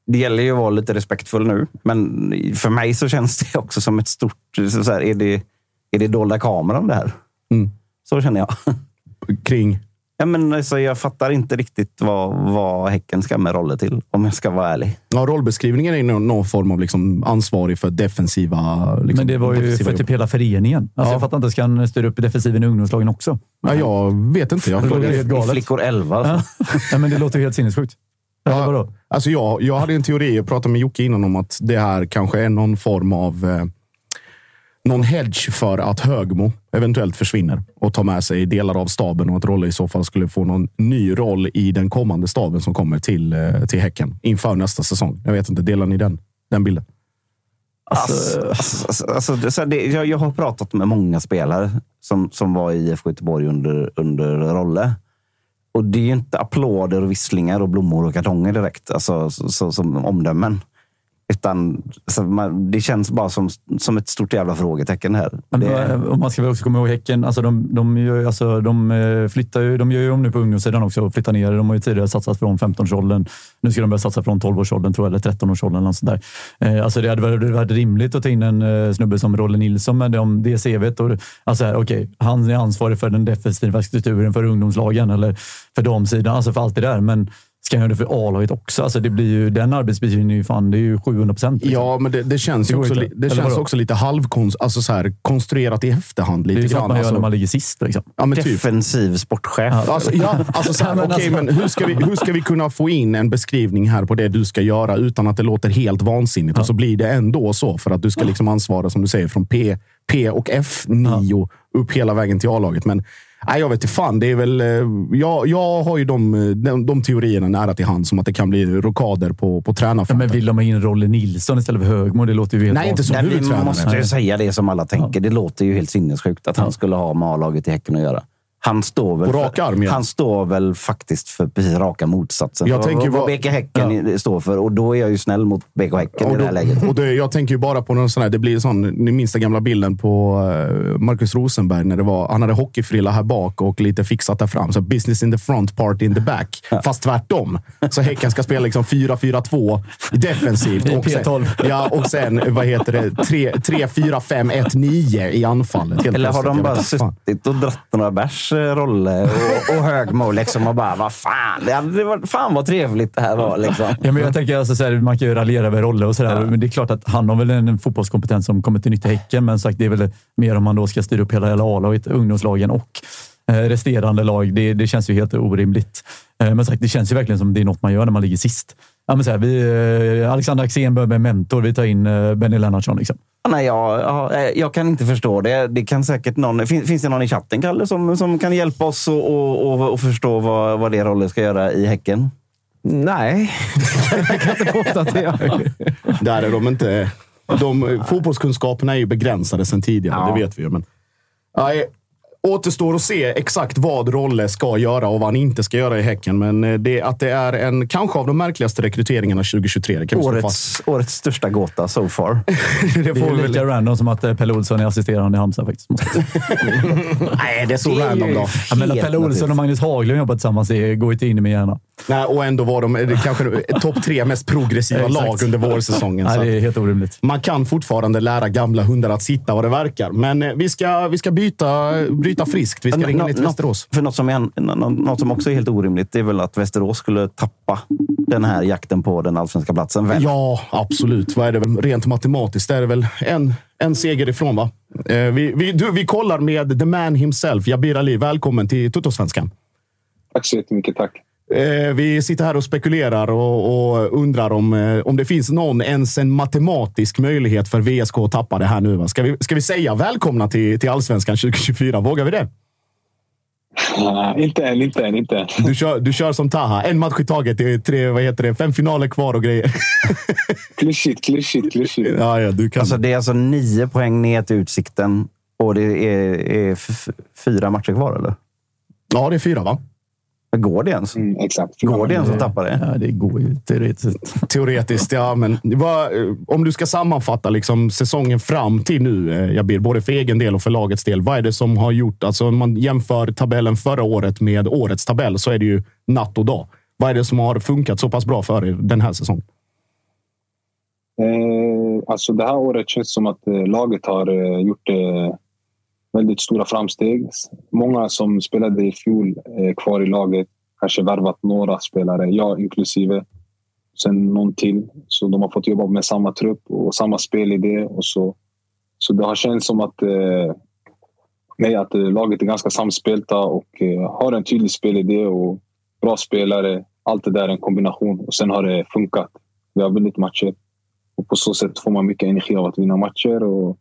Det gäller ju att vara lite respektfull nu, men för mig så känns det också som ett stort... Så här, är, det, är det dolda kameran det här? Mm. Så känner jag. [laughs] Kring? Ja, men alltså, jag fattar inte riktigt vad, vad Häcken ska med roller till, om jag ska vara ärlig. Ja, rollbeskrivningen är någon, någon form av liksom ansvarig för defensiva... Liksom, Men det var ju för jobb. typ hela föreningen. Alltså, Ja. Jag fattar inte, ska han styra upp defensiven i ungdomslagen också? Ja, jag vet inte. Jag, Det låter helt galet. flickor 11 alltså. Ja. [laughs] Nej, men det låter helt sinnessjukt. Ja. Ja. Vadå? Alltså jag, jag hade en teori, jag pratade med Jocke innan om att det här kanske är någon form av... Eh, någon hedge för att Högmo eventuellt försvinner och tar med sig delar av staben och att Rolle i så fall skulle få någon ny roll i den kommande staben som kommer till, eh, till Häcken inför nästa säsong. Jag vet inte, delar ni den, den bilden? Alltså, alltså, alltså, så det, jag, jag har pratat med många spelare som, som var i IFK Göteborg under, under Rolle. Och det är ju inte applåder och visslingar och blommor och kartonger direkt, alltså, så, så, som omdömen. Utan så man, det känns bara som, som ett stort jävla frågetecken här. Det, man ska väl också komma ihåg Häcken. Alltså de, de, gör, alltså de, eh, flyttar ju, de gör ju om nu på ungdomssidan också och flyttar ner. De har ju tidigare satsat från 15-årsåldern. Nu ska de börja satsa från 12-årsåldern tror jag, eller 13-årsåldern. Eller något sånt där. Eh, alltså det hade varit, varit rimligt att ta in en eh, snubbe som Rolle Nilsson med de, det CVt. Och, alltså här, okej, han är ansvarig för den defensiva strukturen för ungdomslagen eller för damsidan, alltså för allt det där. Men ska han göra det för A-laget också? Alltså det blir ju, den arbetsbeskrivningen är ju fan, det är ju 700 procent. Ja, men det, det känns, Det också, li- det känns också lite halvkonst, alltså så här, konstruerat i efterhand. Lite det är ju grann, man gör alltså. när man ligger sist. Liksom. Ja, men typ. defensiv sportchef. Alltså, ja, alltså så här, Ja, [laughs] men okej, alltså- men hur ska, vi, hur ska vi kunna få in en beskrivning här på det du ska göra utan att det låter helt vansinnigt? Och så blir det ändå så för att du ska liksom ansvara, som du säger, från P, P och F9 upp hela vägen till A-laget. Men nej, jag vet inte fan. Det är väl, eh, jag, jag har ju de, eh, de, de teorierna nära till hand som att det kan bli rockader på, på Ja, tränarfronten. men vill de ha in Rolle Nilsson istället för Högmo? Det låter ju helt Nej, inte som Nej, vi huvudtränare. måste ju säga det som alla tänker. Det låter ju helt sinnessjukt att han skulle ha med A-laget i Häcken att göra. Han står väl, På rak arm, ja. han står väl faktiskt för precis raka motsatsen. Jag tänker vad vad- BK Häcken står för. Och då är jag ju snäll mot BK Häcken i Och det här läget. och det, jag tänker ju bara på någon sån här, det blir sån, ni minns den gamla bilden på eh, Marcus Rosenberg när det var, han hade hockeyfrilla här bak och lite fixat där fram. Så business in the front, party in the back. Fast tvärtom. Så Häcken ska spela liksom 4-4-2 defensivt. I Och sen, P12. ja, och sen, vad heter det, 3-4-5-1-9 i anfallet. Helt Eller har plötsligt. de bara suttit och dratt några bärs, Rolle och, och Högmo liksom och bara, vad fan. Det hade varit, fan vad trevligt det här var. Liksom. Ja, men jag tänker, alltså, så här, man kan ju raljera över Rolle och sådär, men det är klart att han har väl en, en fotbollskompetens som kommer till nytta i Häcken, men sagt, det är väl mer om man då ska styra upp hela, hela A-laget, ungdomslagen och eh, resterande lag. Det, det känns ju helt orimligt. Eh, men sagt, det känns ju verkligen som det är något man gör när man ligger sist. Ja, men så här, vi, eh, Alexander Axén behöver en mentor. Vi tar in eh, Benny Lennartsson. Liksom. Nej, jag, ja, eh, jag kan inte förstå det. det kan säkert någon, finns, finns det någon i chatten, Kalle, som, som kan hjälpa oss och, och, och, och förstå vad, vad det Rolle ska göra i Häcken? Nej, [laughs] jag kan inte påstå att det är. Där är de inte... De, fotbollskunskaperna är ju begränsade sedan tidigare, Ja. det vet vi ju. Men, nej, återstår att se exakt vad Rolle ska göra och vad han inte ska göra i Häcken. Men eh, det, att det är en, kanske av de märkligaste rekryteringarna 2023, det kan vi slå fast. Årets, årets största gåta so far. Det [laughs] Det får är lika random som att eh, Pelle Olsson är assisterande i Halmstad faktiskt. [laughs] Nej, det är så Det är random då. Ja, men Pelle Olsson och. Magnus Haglund jobbar tillsammans det går inte in i min hjärna. Nej, och ändå var de det kanske topp tre mest progressiva lag under vårsäsongen. Nej, så det är helt orimligt. Man kan fortfarande lära gamla hundar att sitta vad det verkar. Men eh, vi ska, vi ska byta, bryta friskt. Vi ska ringa ner till Västerås. För något som, är, något som också är helt orimligt, det är väl att Västerås skulle tappa den här jakten på den allsvenska platsen. Väl? Ja, absolut. Vad är det? Rent matematiskt är det väl en, en seger ifrån, va? Eh, vi, vi, du, vi kollar med the man himself, Jabir Ali. Välkommen till Tuttosvenskan. Tack så jättemycket. Tack. Eh, vi sitter här och spekulerar och, och undrar om, eh, om det finns någon, ens en matematisk möjlighet för VSK att tappa det här nu. Va? Ska, vi, ska vi säga välkomna till, till Allsvenskan 2024? Vågar vi det? Uh, inte än, inte än, inte än. Du kör, du kör som Taha. En match i taget. Det är tre, vad heter det, fem finaler kvar och grejer. [laughs] Klyschigt, klyschigt, klyschigt. Ja, ja, du kan. Alltså, det är alltså nio poäng ner till Utsikten och det är, är fyra matcher kvar, eller? ja, det är fyra, va? Men går det ens? Mm, exakt. Går det ens att tappa det? Ja, det går ju teoretiskt. Teoretiskt, ja. Men vad, om du ska sammanfatta liksom säsongen fram till nu, eh, Jabir, både för egen del och för lagets del. Vad är det som har gjort, alltså om man jämför tabellen förra året med årets tabell så är det ju natt och dag. Vad är det som har funkat så pass bra för er den här säsongen? Eh, alltså det här året känns som att eh, laget har eh, gjort eh, väldigt stora framsteg. Många som spelade i fjol är kvar i laget. Kanske värvat några spelare, jag inklusive. Sen någon till. Så de har fått jobba med samma trupp och samma spelidé. Och så, så det har känts som att, eh, nej, att eh, laget är ganska samspelta och eh, har en tydlig spelidé och bra spelare. Allt det där är en kombination och sen har det funkat. Vi har vunnit matcher och på så sätt får man mycket energi av att vinna matcher. Och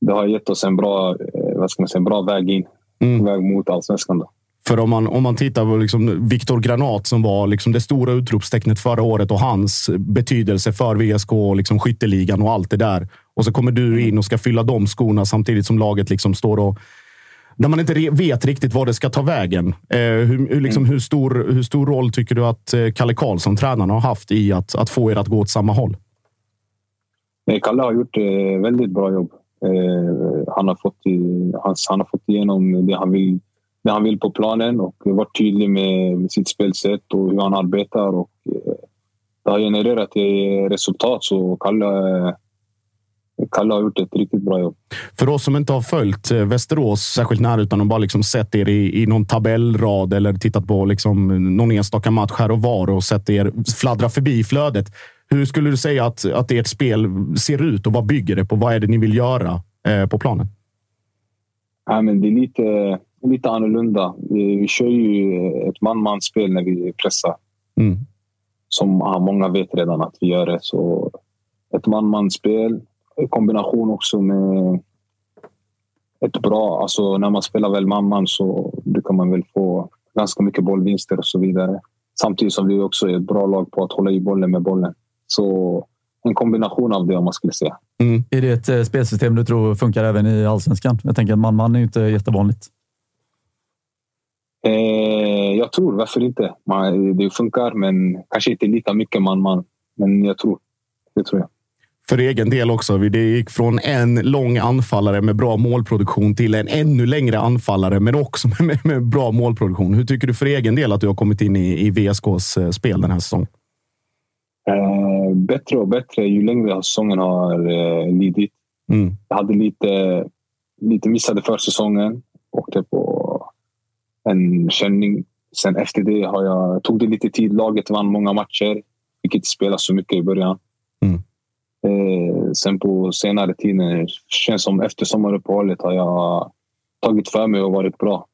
det har gett oss en bra, eh, vad ska man säga, en bra väg in. Mm. Väg mot allsvenskan. Då. För om man, om man tittar på liksom Viktor Granat som var liksom det stora utropstecknet förra året och hans betydelse för VSK och liksom skytteligan och allt det där. Och så kommer du in och ska fylla de skorna samtidigt som laget liksom står och där man inte vet riktigt vad det ska ta vägen. Eh, hur, hur, liksom, hur, stor, hur stor roll tycker du att eh, Kalle Karlsson, tränaren, har haft i att, att få er att gå åt samma håll? Kalle har gjort eh, väldigt bra jobb. Eh, han, har fått, han, han har fått igenom det han, vill, det han vill på planen och varit tydlig med, sitt spelsätt och hur han arbetar. Och, eh, det har genererat resultat, så Kalle, Kalle har gjort ett riktigt bra jobb. För oss som inte har följt eh, Västerås särskilt nära, utan de bara liksom sett er i, i någon tabellrad eller tittat på liksom någon enstaka match här och var och sett er fladdra förbi flödet. Hur skulle du säga att, att ert spel ser ut och vad bygger det på? Vad är det ni vill göra eh, på planen? Ja, men det är lite, lite annorlunda. Vi, kör ju ett man-man-spel när vi pressar. Mm. Som ja, många vet redan att vi gör det. Så ett man-man-spel i kombination också med ett bra... Alltså när man spelar väl man-man så brukar man väl få ganska mycket bollvinster och så vidare. Samtidigt som vi också är ett bra lag på att hålla i bollen med bollen. Så en kombination av det om man skulle säga. Är det ett eh, spelsystem du tror funkar även i allsvenskan? Jag tänker att man-man är ju inte jättevanligt. Eh, jag tror, varför inte? Man, det funkar, men kanske inte lika mycket man-man. Men jag tror. Det tror jag. För egen del också. Det gick från en lång anfallare med bra målproduktion till en ännu längre anfallare, men också [laughs] med, med bra målproduktion. Hur tycker du för egen del att du har kommit in i, i VSKs eh, spel den här säsongen? Eh, bättre och bättre ju längre säsongen har eh, lidit. Mm. Jag hade lite, lite missade försäsongen. Åkte på en känning. Sen efter det har jag, tog det lite tid. Laget vann många matcher. Fick inte spela så mycket i början. Mm. Eh, sen på senare tiden, känns som efter sommaruppehållet har jag tagit för mig och varit bra.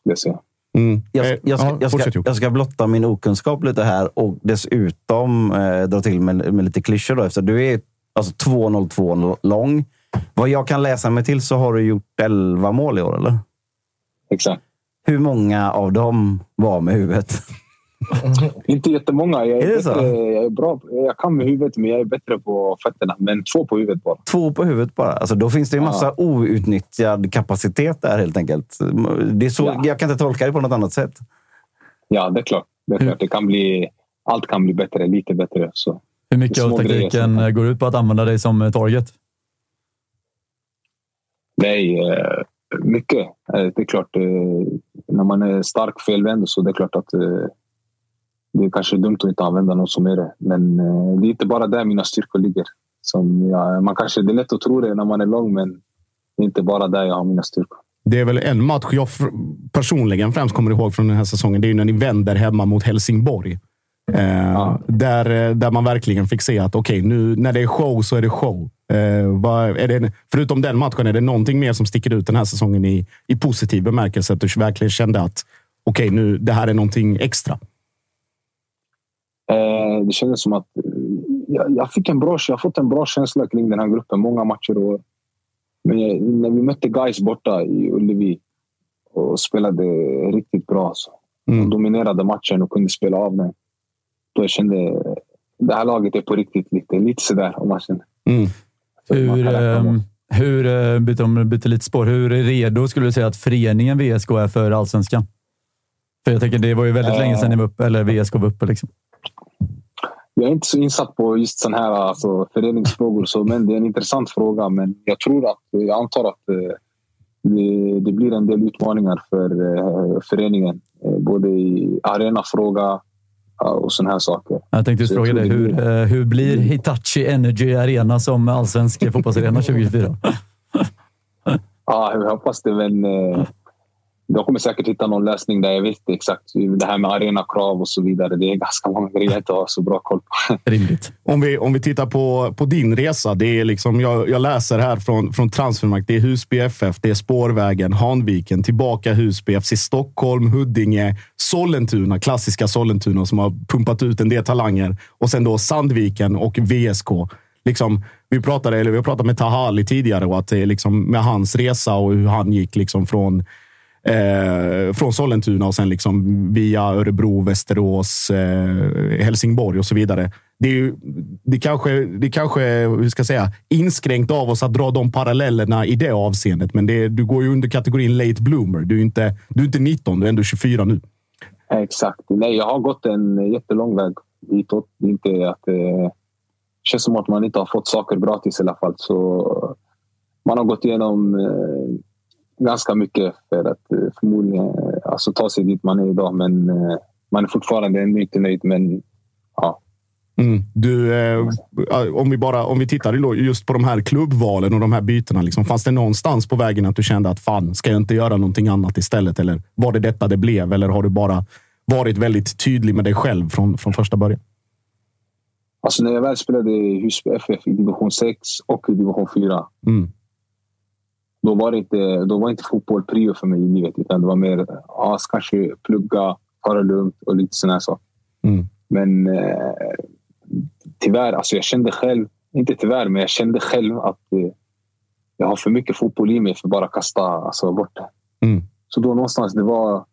Skulle jag säga. Mm. Jag, Eh, jag, ska, ja, jag, ska, jag ska blotta min okunskap lite här och dessutom eh, dra till med, med lite klyschor. Då, efter du är alltså 2,02 lång. Vad jag kan läsa mig till så har du gjort 11 mål i år, eller? Exakt. Hur många av dem var med huvudet? [laughs] Inte jättemånga. Jag är, Är det bättre, så? jag är bra. Jag kan med huvudet, men jag är bättre på fötterna. Men två på huvudet bara. Två på huvudet bara. Alltså, då finns det ju massa outnyttjad kapacitet där helt enkelt. Det är så, Ja. Jag kan inte tolka det på något annat sätt. Ja, det är klart. Det är klart. Det kan bli, allt kan bli bättre, lite bättre. Så. Hur mycket av grejer taktiken eh, går ut på att använda dig som eh, target? Nej, eh, mycket. Eh, Det är klart, när man är stark felvänd så det är klart att det är kanske dumt att inte använda någon som är det. Men eh, det är inte bara där mina styrkor ligger. Som jag, man kanske, det är lätt att tro det när man är lång, men det är inte bara där jag har mina styrkor. Det är väl en match jag personligen främst kommer ihåg från den här säsongen. Det är när ni vänder hemma mot Helsingborg. Eh, där, eh, där man verkligen fick se att okej, nu när det är show så är det show. Eh, vad, är det, förutom den matchen, är det någonting mer som sticker ut den här säsongen i, i positiv bemärkelse? Att du verkligen kände att okej, nu det här är någonting extra. Eh, det kändes som att eh, jag, jag fick en bra, jag har fått en bra känsla kring den här gruppen. Många matcher. Och, men jag, när vi mötte guys borta i Ullevi och spelade riktigt bra. Så. De dominerade matchen och kunde spela av den. Då jag kände det här laget är på riktigt lite, lite sådär om matchen. Mm. Hur, eh, hur eh, byter, om lite spår, hur redo skulle du säga att föreningen VSK är för allsvenskan? För jag tänker, det var ju väldigt länge sedan ni var uppe, eller VSK var uppe. Liksom. Jag är inte så insatt på just sån här alltså, föreningsfrågor, så, men det är en intressant fråga. Men jag tror att, jag antar att eh, det, det blir en del utmaningar för eh, föreningen. Eh, både i arenafråga och såna här saker. Jag tänkte just fråga dig, hur, blir- hur blir Hitachi Energy Arena som allsvensk fotbollsarena [laughs] 2024? Ja, jag hoppas det. Men, jag kommer säkert hitta någon lösning där jag vet exakt det här med arenakrav och så vidare. Det är ganska många grejer jag inte har så bra koll på. [laughs] Rimligt. Om vi, om vi tittar på, på din resa. Det är liksom, jag, jag läser här från, från Transfermarkt. Det är Husby FF, det är Spårvägen, Hanviken, tillbaka Husby, FC Stockholm, Huddinge, Sollentuna, klassiska Sollentuna som har pumpat ut en del talanger och sen då Sandviken och VSK. Liksom, vi pratade, eller vi har pratat med Taha Ali tidigare och att det är liksom med hans resa och hur han gick liksom från Eh, från Sollentuna och sen liksom via Örebro, Västerås, eh, Helsingborg och så vidare. Det är, ju, det kanske, det kanske hur ska jag säga, inskränkt av oss att dra de parallellerna i det avseendet. Men det, du går ju under kategorin late bloomer. Du är inte, du är inte 19, du är ändå 24 nu. Exakt. Nej, jag har gått en jättelång väg ditåt. Det inte att eh, känns som att man inte har fått saker gratis i alla fall. Så man har gått igenom eh, ganska mycket för att eh, förmodligen eh, alltså, ta sig dit man är idag. Men eh, man är fortfarande inte nöjd. Men ja. Mm. Du, eh, om, vi bara, om vi tittar just på de här klubbvalen och de här bytena. Liksom, fanns det någonstans på vägen att du kände att fan, ska jag inte göra någonting annat istället? Eller var det detta det blev? Eller har du bara varit väldigt tydlig med dig själv från, från första början? Alltså när jag väl spelade i Husby FF i division 6 och i division 4. Mm då var, inte, då var inte fotboll prio för mig i livet. Utan det var mer ja, kanske plugga, ta det lugnt och lite sådana saker. Mm. Men eh, tyvärr, alltså jag kände själv, inte tyvärr, men jag kände själv att eh, jag har för mycket fotboll i mig för att bara kasta alltså, bort det. Mm. Så då någonstans, det var...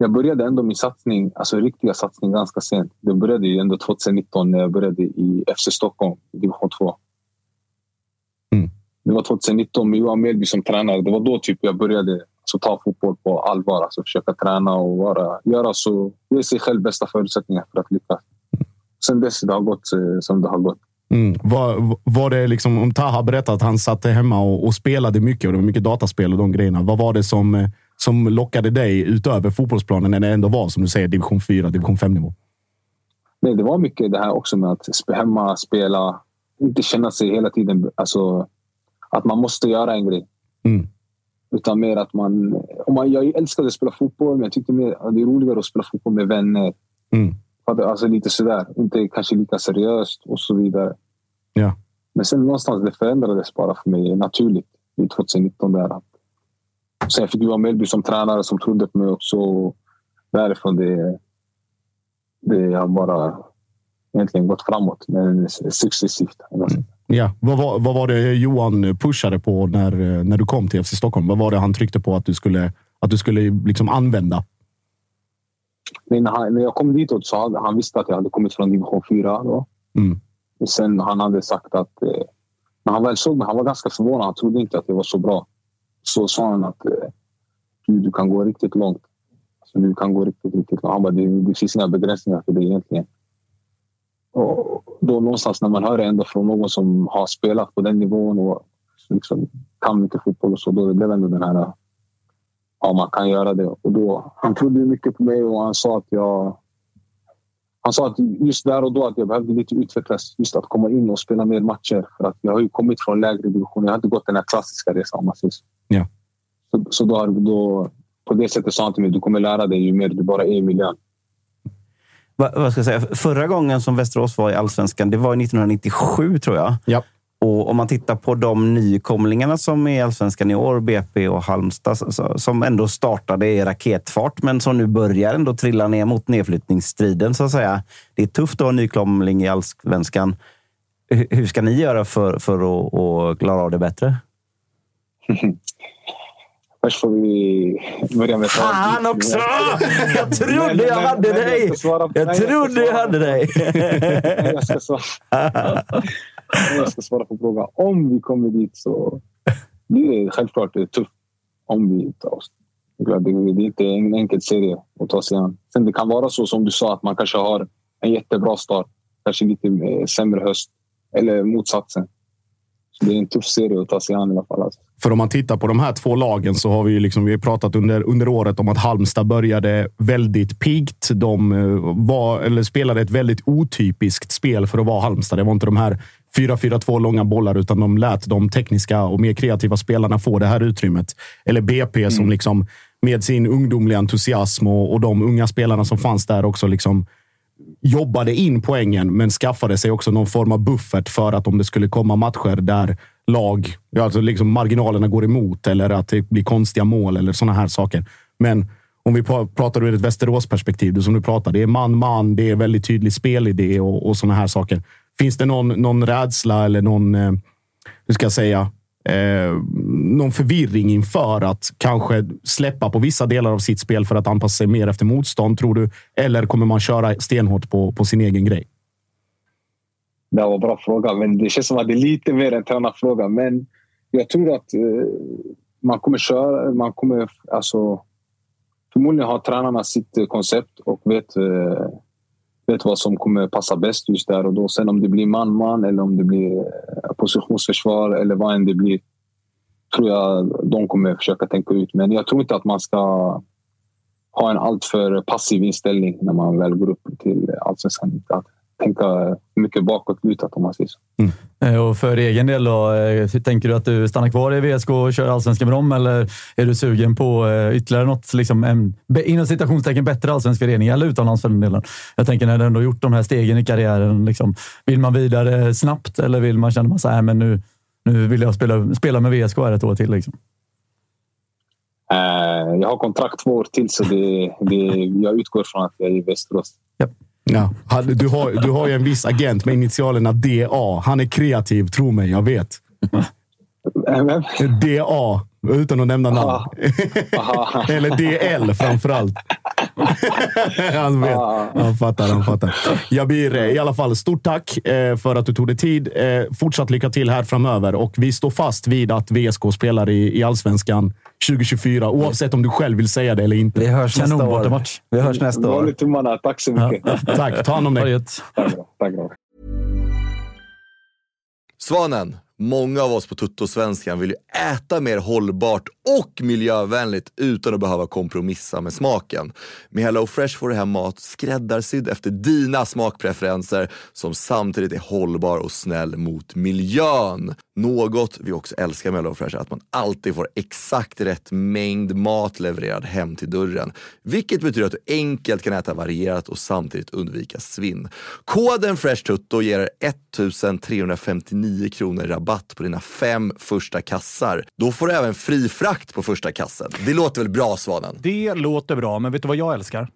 Jag började ändå min satsning, alltså riktiga satsning ganska sent. Det började ju ändå 2019 när jag började i FC Stockholm, division 2. Det var 2019 med Johan Melby som tränare. Det var då typ jag började alltså, ta fotboll på allvar. Alltså, försöka träna och vara, göra så, ge sig själv bästa förutsättningar för att lyckas. Sen dess det har gått eh, som det har gått. Mm. Var, var det liksom, om Taha berättade att han satt hemma och, och, spelade mycket och det var mycket dataspel och de grejerna. Vad var det som, eh, som lockade dig utöver fotbollsplanen när det ändå var, som du säger, division 4, division 5-nivå? Nej, det var mycket det här också med att hemma, spela, inte känna sig hela tiden alltså, att man måste göra en grej. Mm. Utan mer att man, om man... Jag älskade att spela fotboll, men jag tyckte mer, att det är roligare att spela fotboll med vänner. Mm. Alltså lite sådär. Inte kanske lika seriöst och så vidare. Ja. Men sen någonstans det förändrades bara för mig naturligt i 2019. Där. Sen jag fick Johan Mellby som tränare som trodde på mig också. Därifrån det, det har bara egentligen gått framåt, men successivt. Mm. Ja. Vad, var, vad var det Johan pushade på när, när du kom till FC Stockholm? Vad var det han tryckte på att du skulle, att du skulle liksom använda? när, han, när jag kom dit så hade han visste att jag hade kommit från division 4. Då. Mm. Sen han hade sagt att... Eh, när han väl såg mig, han var ganska förvånad. Han trodde inte att det var så bra. Så sa han att eh, du, du kan gå riktigt långt. Alltså, du kan gå riktigt, riktigt långt. Han bara, det, det finns inga begränsningar för det egentligen. Och då någonstans när man hör det ändå från någon som har spelat på den nivån och liksom kan mycket fotboll och så, då det blev ändå den här... Ja, man kan göra det. Och då, han trodde mycket på mig och han sa att jag... Han sa att just där och då att jag behövde lite utvecklas. Just att komma in och spela mer matcher. För att jag har ju kommit från lägre division. Jag har inte gått den här klassiska resan om man säger så. Ja. Så, så då, då, på det sättet sa han till mig du kommer lära dig ju mer du bara är i miljön. Va, vad ska jag säga? Förra gången som Västerås var i allsvenskan, det var 1997 tror jag. Ja. Och om man tittar på de nykomlingarna som är i allsvenskan i år, BP och Halmstad, som ändå startade i raketfart, men som nu börjar ändå trilla ner mot nedflyttningsstriden. Så att säga. Det är tufft att ha nykomling i allsvenskan. Hur ska ni göra för, för att, att klara av det bättre? [laughs] Först får vi börja med... Fan också! Jag trodde jag hade dig! Jag trodde jag hade dig! [laughs] Jag ska svara. Jag ska svara på frågan. Om vi kommer dit så blir det självklart det är tufft. Om vi tar oss. Det är inte en enkel serie att ta sig an. Sen det kan vara så som du sa att man kanske har en jättebra start. Kanske lite sämre höst. Eller motsatsen. Det är en tuff serie att ta sig an i alla fall. Alltså. För om man tittar på de här två lagen så har vi, liksom, vi har pratat under, under året om att Halmstad började väldigt piggt. De var, eller spelade ett väldigt otypiskt spel för att vara Halmstad. Det var inte de här 4-4-2 långa bollar, utan de lät de tekniska och mer kreativa spelarna få det här utrymmet. Eller BP mm. som liksom med sin ungdomliga entusiasm och, och de unga spelarna som fanns där också liksom jobbade in poängen, men skaffade sig också någon form av buffert för att om det skulle komma matcher där lag, alltså liksom marginalerna går emot eller att det blir konstiga mål eller sådana här saker. Men om vi pratar ur ett Västerås-perspektiv, som du pratar, det är man-man, det är väldigt tydlig spelidé och, och sådana här saker. Finns det någon, någon rädsla eller någon, eh, hur ska jag säga, eh, någon förvirring inför att kanske släppa på vissa delar av sitt spel för att anpassa sig mer efter motstånd, tror du? Eller kommer man köra stenhårt på, på sin egen grej? Det var en bra fråga, men det känns som att det är lite mer en tränarfråga. Men jag tror att eh, man kommer köra... Man kommer, alltså, förmodligen har tränarna sitt koncept och vet, eh, vet vad som kommer passa bäst just där och då. Sen om det blir man-man eller om det blir eh, positionsförsvar eller vad än det blir tror jag de kommer försöka tänka ut. Men jag tror inte att man ska ha en alltför passiv inställning när man väl går upp till allsvenskan. Tänka mycket bakåtlutat om man säger så. Eh, Och för egen del då, eh, tänker du att du stannar kvar i VSK och kör allsvenskan med dem eller är du sugen på eh, ytterligare något, liksom en, inom citationstecken, bättre allsvensk förening eller utomlands för den delen? Jag tänker när du ändå gjort de här stegen i karriären, liksom, vill man vidare snabbt eller vill man känna så här, men nu, nu vill jag spela, spela med VSK här ett år till? Liksom. Jag har kontrakt två år till så det, det, jag utgår från att jag är i Västerås. Ja. Du, har, du har ju en viss agent med initialerna DA. Han är kreativ, tro mig. Jag vet. DA, utan att nämna namn. Eller DL framför allt. [laughs] han vet. Han fattar, han fattar. Jabir, eh, i alla fall stort tack eh, för att du tog dig tid. Eh, Fortsatt lycka till här framöver och vi står fast vid att VSK spelar i, i allsvenskan 2024, oavsett om du själv vill säga det eller inte. Vi hörs nästa Kanon år. bortamatch. Vi hörs nästa år. Håller tummarna. Tack så mycket. [laughs] Tack, ta hand om dig. Tack. Tack. Svanen, många av oss på Tuttosvenskan vill ju äta mer hållbart och miljövänligt utan att behöva kompromissa med smaken. Med HelloFresh får du hem mat skräddarsydd efter dina smakpreferenser som samtidigt är hållbar och snäll mot miljön. Något vi också älskar med HelloFresh är att man alltid får exakt rätt mängd mat levererad hem till dörren. Vilket betyder att du enkelt kan äta varierat och samtidigt undvika svinn. Koden FreshTutto ger er 1359 kronor rabatt på dina fem första kassar. Då får du även fri frakt på första kassen. Det låter väl bra Svanen? Det låter bra, men vet du vad jag älskar?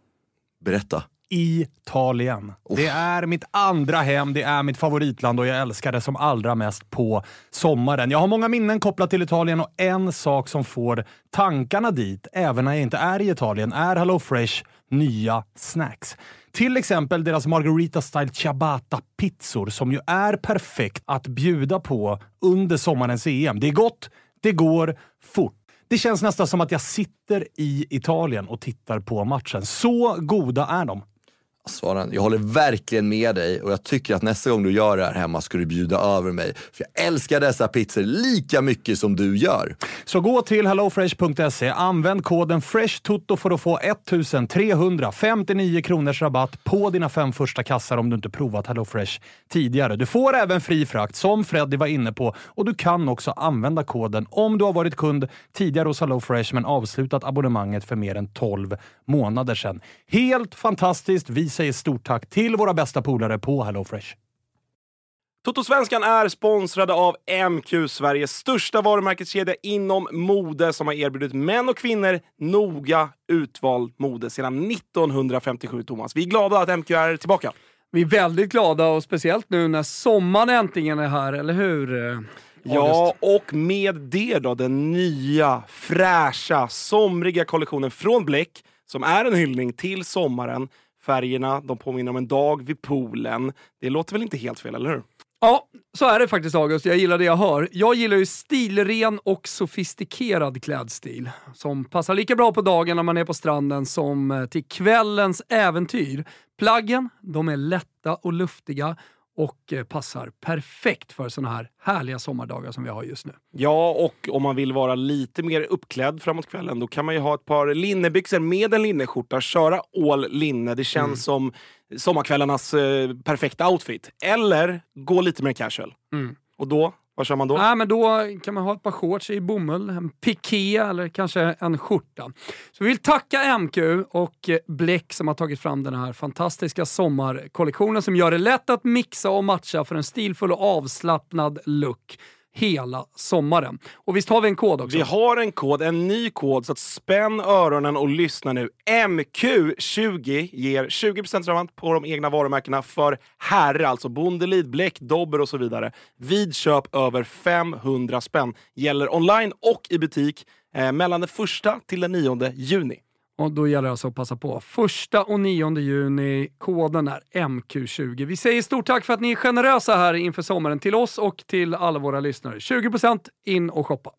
Berätta. Italien. Det är mitt andra hem, det är mitt favoritland och jag älskar det som allra mest på sommaren. Jag har många minnen kopplat till Italien och en sak som får tankarna dit, även när jag inte är i Italien, är HelloFresh nya snacks. Till exempel deras Margarita Style Ciabatta-pizzor som ju är perfekt att bjuda på under sommarens EM. Det är gott, det går fort. Det känns nästan som att jag sitter i Italien och tittar på matchen. Så goda är de. Svaren, jag håller verkligen med dig och jag tycker att nästa gång du gör det här hemma ska du bjuda över mig. För jag älskar dessa pizzor lika mycket som du gör. Så gå till hellofresh.se, använd koden FRESHTOTO för att få 1359 kronors rabatt på dina fem första kassar om du inte provat HelloFresh tidigare. Du får även fri frakt, som Freddy var inne på, och du kan också använda koden om du har varit kund tidigare hos HelloFresh men avslutat abonnemanget för mer än 12 månader sedan. Helt fantastiskt! Vi säger stort tack till våra bästa polare på HelloFresh. Totosvenskan är sponsrade av MQ, Sveriges största varumärkeskedja inom mode som har erbjudit män och kvinnor noga utvald mode sedan 1957, Thomas. Vi är glada att MQ är tillbaka. Vi är väldigt glada och speciellt nu när sommaren äntligen är här, eller hur? eh, Ja, och med det då den nya, fräscha, somriga kollektionen från Bleck som är en hyllning till sommaren. Färgerna de påminner om en dag vid poolen. Det låter väl inte helt fel, eller hur? Ja, så är det faktiskt August. Jag gillar det jag hör. Jag gillar ju stilren och sofistikerad klädstil som passar lika bra på dagen när man är på stranden som till kvällens äventyr. Plaggen, de är lätta och luftiga och eh, passar perfekt för såna här härliga sommardagar som vi har just nu. Ja, och om man vill vara lite mer uppklädd framåt kvällen då kan man ju ha ett par linnebyxor med en linneskjorta, köra all linne. Det känns Mm. som sommarkvällarnas eh, perfekta outfit. Eller gå lite mer casual. Mm. Och då, vad kör man då? Nej, men då kan man ha ett par shorts i bomull, en piké eller kanske en skjorta. Så vi vill tacka MQ och eh, Bleck som har tagit fram den här fantastiska sommarkollektionen som gör det lätt att mixa och matcha för en stilfull och avslappnad look hela sommaren. Och visst har vi en kod också? Vi har en kod, en ny kod, så att spänn öronen och lyssna nu. MQ20 ger 20% rabatt på de egna varumärkena för herre, alltså Bondelid, Bläck, Dobber och så vidare. Vid köp över 500 spänn. Gäller online och i butik eh, mellan den första till den 9 juni. Och då gäller det alltså att passa på. Första och 9 juni. Koden är MQ20. Vi säger stort tack för att ni är generösa här inför sommaren till oss och till alla våra lyssnare. 20% in och shoppa.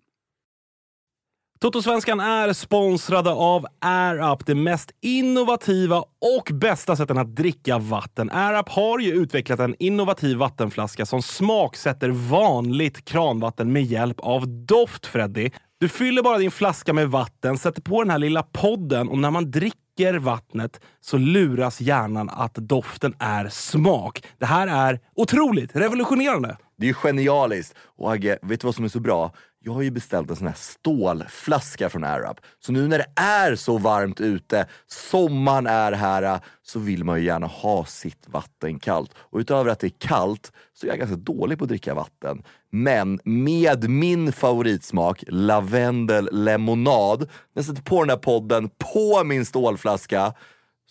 Totosvenskan är sponsrade av AirUp, det mest innovativa och bästa sättet att dricka vatten. AirUp har ju utvecklat en innovativ vattenflaska som smaksätter vanligt kranvatten med hjälp av doft, Freddy. Du fyller bara din flaska med vatten, sätter på den här lilla podden och när man dricker vattnet så luras hjärnan att doften är smak. Det här är otroligt revolutionerande. Det är ju genialiskt. Och Agge, vet du vad som är så bra? Jag har ju beställt en sån här stålflaska från AirUp. Så nu när det är så varmt ute, sommaren är här, så vill man ju gärna ha sitt vatten kallt. Och utöver att det är kallt så är jag ganska dålig på att dricka vatten. Men med min favoritsmak, lavendel lemonad, när jag sätter på den här podden på min stålflaska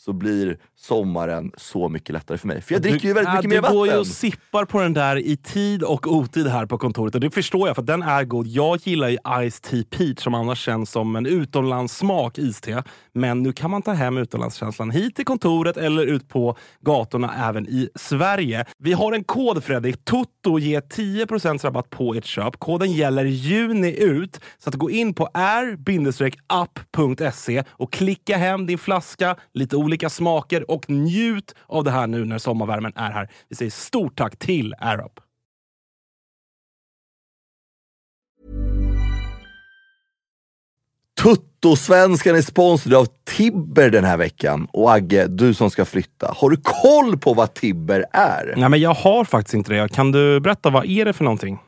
så blir sommaren så mycket lättare för mig. För jag dricker ju väldigt mycket du mer vatten. går ju och sippar på den där i tid och otid här på kontoret. Och det förstår jag, för den är god. Jag gillar ju Ice Tea Peach som annars känns som en utomlandssmak iste. Men nu kan man ta hem utomlandskänslan hit till kontoret eller ut på gatorna även i Sverige. Vi har en kod Fredrik. Toto ger 10% rabatt på ert köp. Koden gäller juni ut. Så att gå in på r-app.se och klicka hem din flaska, lite olika smaker och njut av det här nu när sommarvärmen är här. Vi säger stort tack till AirUp. Tuttosvenskan är sponsrad av Tibber den här veckan. Och Agge, du som ska flytta, har du koll på vad Tibber är? Nej, men jag har faktiskt inte det. Kan du berätta, vad är det för någonting?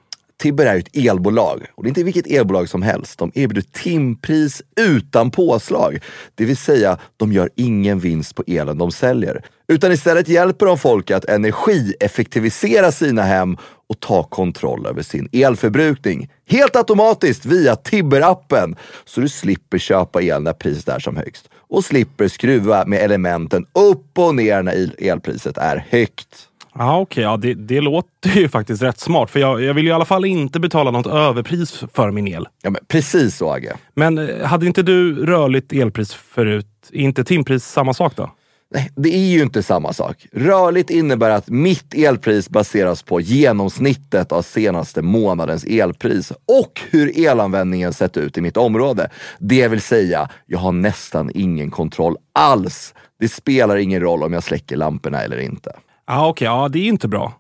Tibber är ett elbolag och det är inte vilket elbolag som helst. De erbjuder timpris utan påslag. Det vill säga, de gör ingen vinst på elen de säljer. Utan istället hjälper de folk att energieffektivisera sina hem och ta kontroll över sin elförbrukning. Helt automatiskt via Tibber-appen. Så du slipper köpa el när priset är som högst. Och slipper skruva med elementen upp och ner när elpriset är högt. Ja, okej. Ja, det, det låter ju faktiskt rätt smart. För jag, jag vill ju i alla fall inte betala något överpris för min el. Ja, men precis så, Agge. Men eh, hade inte du rörligt elpris förut? Är inte timpris samma sak då? Nej, det är ju inte samma sak. Rörligt innebär att mitt elpris baseras på genomsnittet av senaste månadens elpris och hur elanvändningen sett ut i mitt område. Det vill säga, jag har nästan ingen kontroll alls. Det spelar ingen roll om jag släcker lamporna eller inte. Ja, okej. Ja, det är inte bra.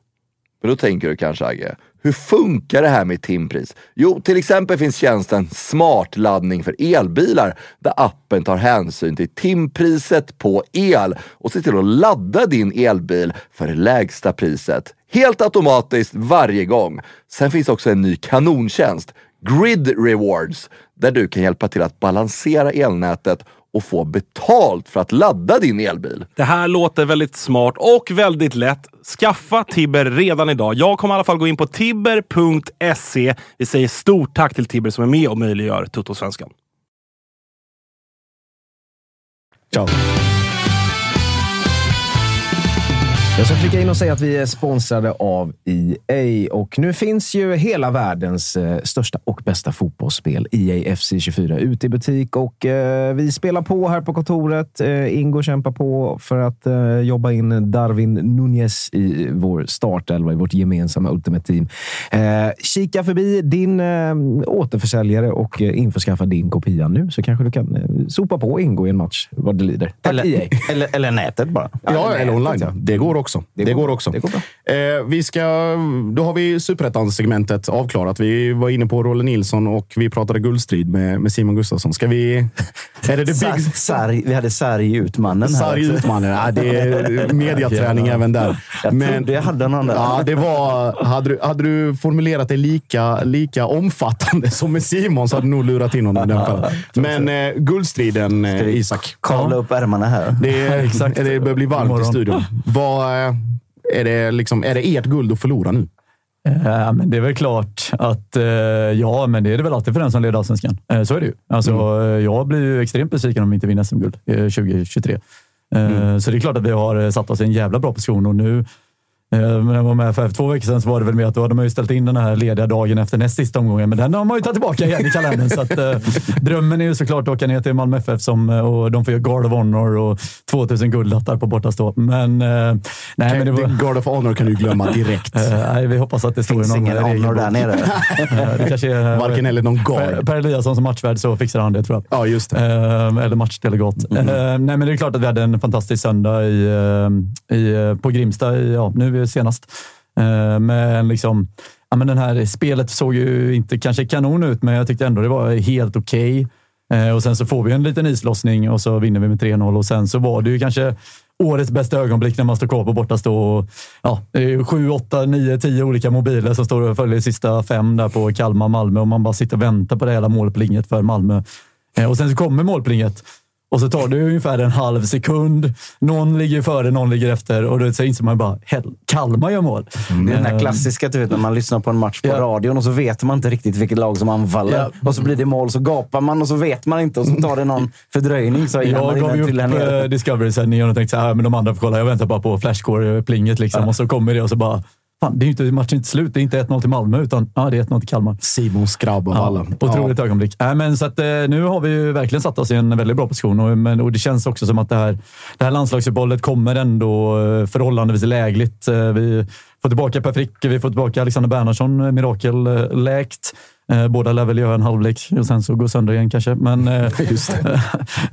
Men då tänker du kanske Agge, hur funkar det här med timpris? Jo, till exempel finns tjänsten Smart laddning för elbilar där appen tar hänsyn till timpriset på el och ser till att ladda din elbil för det lägsta priset. Helt automatiskt varje gång. Sen finns också en ny kanontjänst, Grid Rewards, där du kan hjälpa till att balansera elnätet och få betalt för att ladda din elbil. Det här låter väldigt smart och väldigt lätt. Skaffa Tibber redan idag. Jag kommer i alla fall gå in på tibber.se. Vi säger stort tack till Tibber som är med och möjliggör Toto-svenskan. Ciao. Jag ska flika in och säga att vi är sponsrade av EA och nu finns ju hela världens eh, största och bästa fotbollsspel, EA FC 24, ute i butik och eh, vi spelar på här på kontoret. Eh, Ingo kämpar på för att eh, jobba in Darwin Nunez i vår startelva, i vårt gemensamma Ultimate Team. Kika förbi din återförsäljare och införskaffa din kopia nu så kanske du kan eh, sopa på Ingo i en match vad det lider. Tack Eller- EA. eller, eller nätet bara. Ja, eller online. ja. Det går också. Det, Det går, går- också. det går bra. Eh, vi ska, då har vi superettan-segmentet avklarat. Vi var inne på Rolle Nilsson och vi pratade guldstrid med, med Simon Gustafsson. Ska vi... [laughs] Är det the Sar, sarg, vi hade sarg utmannen här. Sarg också. utmannen. Ja, det är [laughs] mediaträning även där. Jag trodde jag hade någon där. Ja, det var, hade, du, hade du formulerat det lika, lika omfattande som med Simon så hade du nog lurat in honom [laughs] fallet. Men eh, guldstriden, eh, Isak. Kavla upp ärmarna här. Det, är, Exakt. det börjar bli varmt i studion. Vad, är, det liksom, är det ert guld att förlora nu? Eh, men det är väl klart att, eh, ja, men det är det väl alltid för den som leder allsvenskan. Eh, så är det ju. Alltså, eh, Jag blir ju extremt besviken om vi inte vinner SM-guld eh, 2023. Eh, Så det är klart att vi har eh, satt oss i en jävla bra position och nu eh, när jag var med för två veckor sedan så var det väl med att då hade man ju ställt in den här lediga dagen efter näst sista omgången, men den har man ju tagit tillbaka igen i kalendern. så att, eh, drömmen är ju såklart att åka ner till Malmö FF som, eh, och de får göra Guard of Honor och 2000 guldlattar på bortastå. Men, eh, nej, men det var... Guard of Honor kan du glömma direkt. [laughs] Eh, nej, vi hoppas att det står i Finns någon ingen regelbok. honor där nere. [laughs] Eh, det kanske är, Varken eller någon guard. Per, per Eliasson som matchvärd så fixar han det tror jag. Ja, just det. Eh, eller matchdelegat. Mm. Eh, nej, men det är klart att vi hade en fantastisk söndag i, eh, i, eh, på Grimsta i, ja, nu senast. Eh, men liksom, ja, men den här spelet såg ju inte kanske kanon ut, men jag tyckte ändå det var helt okej. Okay. och sen så får vi en liten islossning och så vinner vi med 3-0 och sen så var det ju kanske årets bästa ögonblick när man står kvar på bortastå. Och, ja, det är sju, åtta, nio, tio olika mobiler som står och följer sista fem där på Kalmar, Malmö och man bara sitter och väntar på det hela målplinget för Malmö. Eh, och sen så kommer målplinget och så tar det ungefär en halv sekund. Någon ligger före, någon ligger efter och då inser man bara, Kalmar gör mål. Det är den här Eh, klassiska, du vet, när man lyssnar på en match på radion och så vet man inte riktigt vilket lag som anfaller. Ja. Och så blir det mål, så gapar man och så vet man inte och så tar det någon [laughs] fördröjning. Så Jag gav ju upp eh, Discovery-sändningen och tänkte så här, men de andra får kolla. Jag väntar bara på flashcore-plinget liksom. Och så kommer det och så bara, fan, det är inte, matchen är inte slut. Det är inte 1-0 till Malmö, utan ja, det är 1-0 till Kalmar. Simons grabb av Ja, alla. otroligt ögonblick. Äh, men så att, eh, nu har vi ju verkligen satt oss i en väldigt bra position och, men, och det känns också som att det här, det här landslagsuppehållet kommer ändå eh, förhållandevis lägligt. Eh, Vi får tillbaka Per Frick, vi får tillbaka Alexander Bernhardsson, eh, eh, Båda lär väl göra en halvlek och sen så går sönder igen kanske. Men [laughs] eh,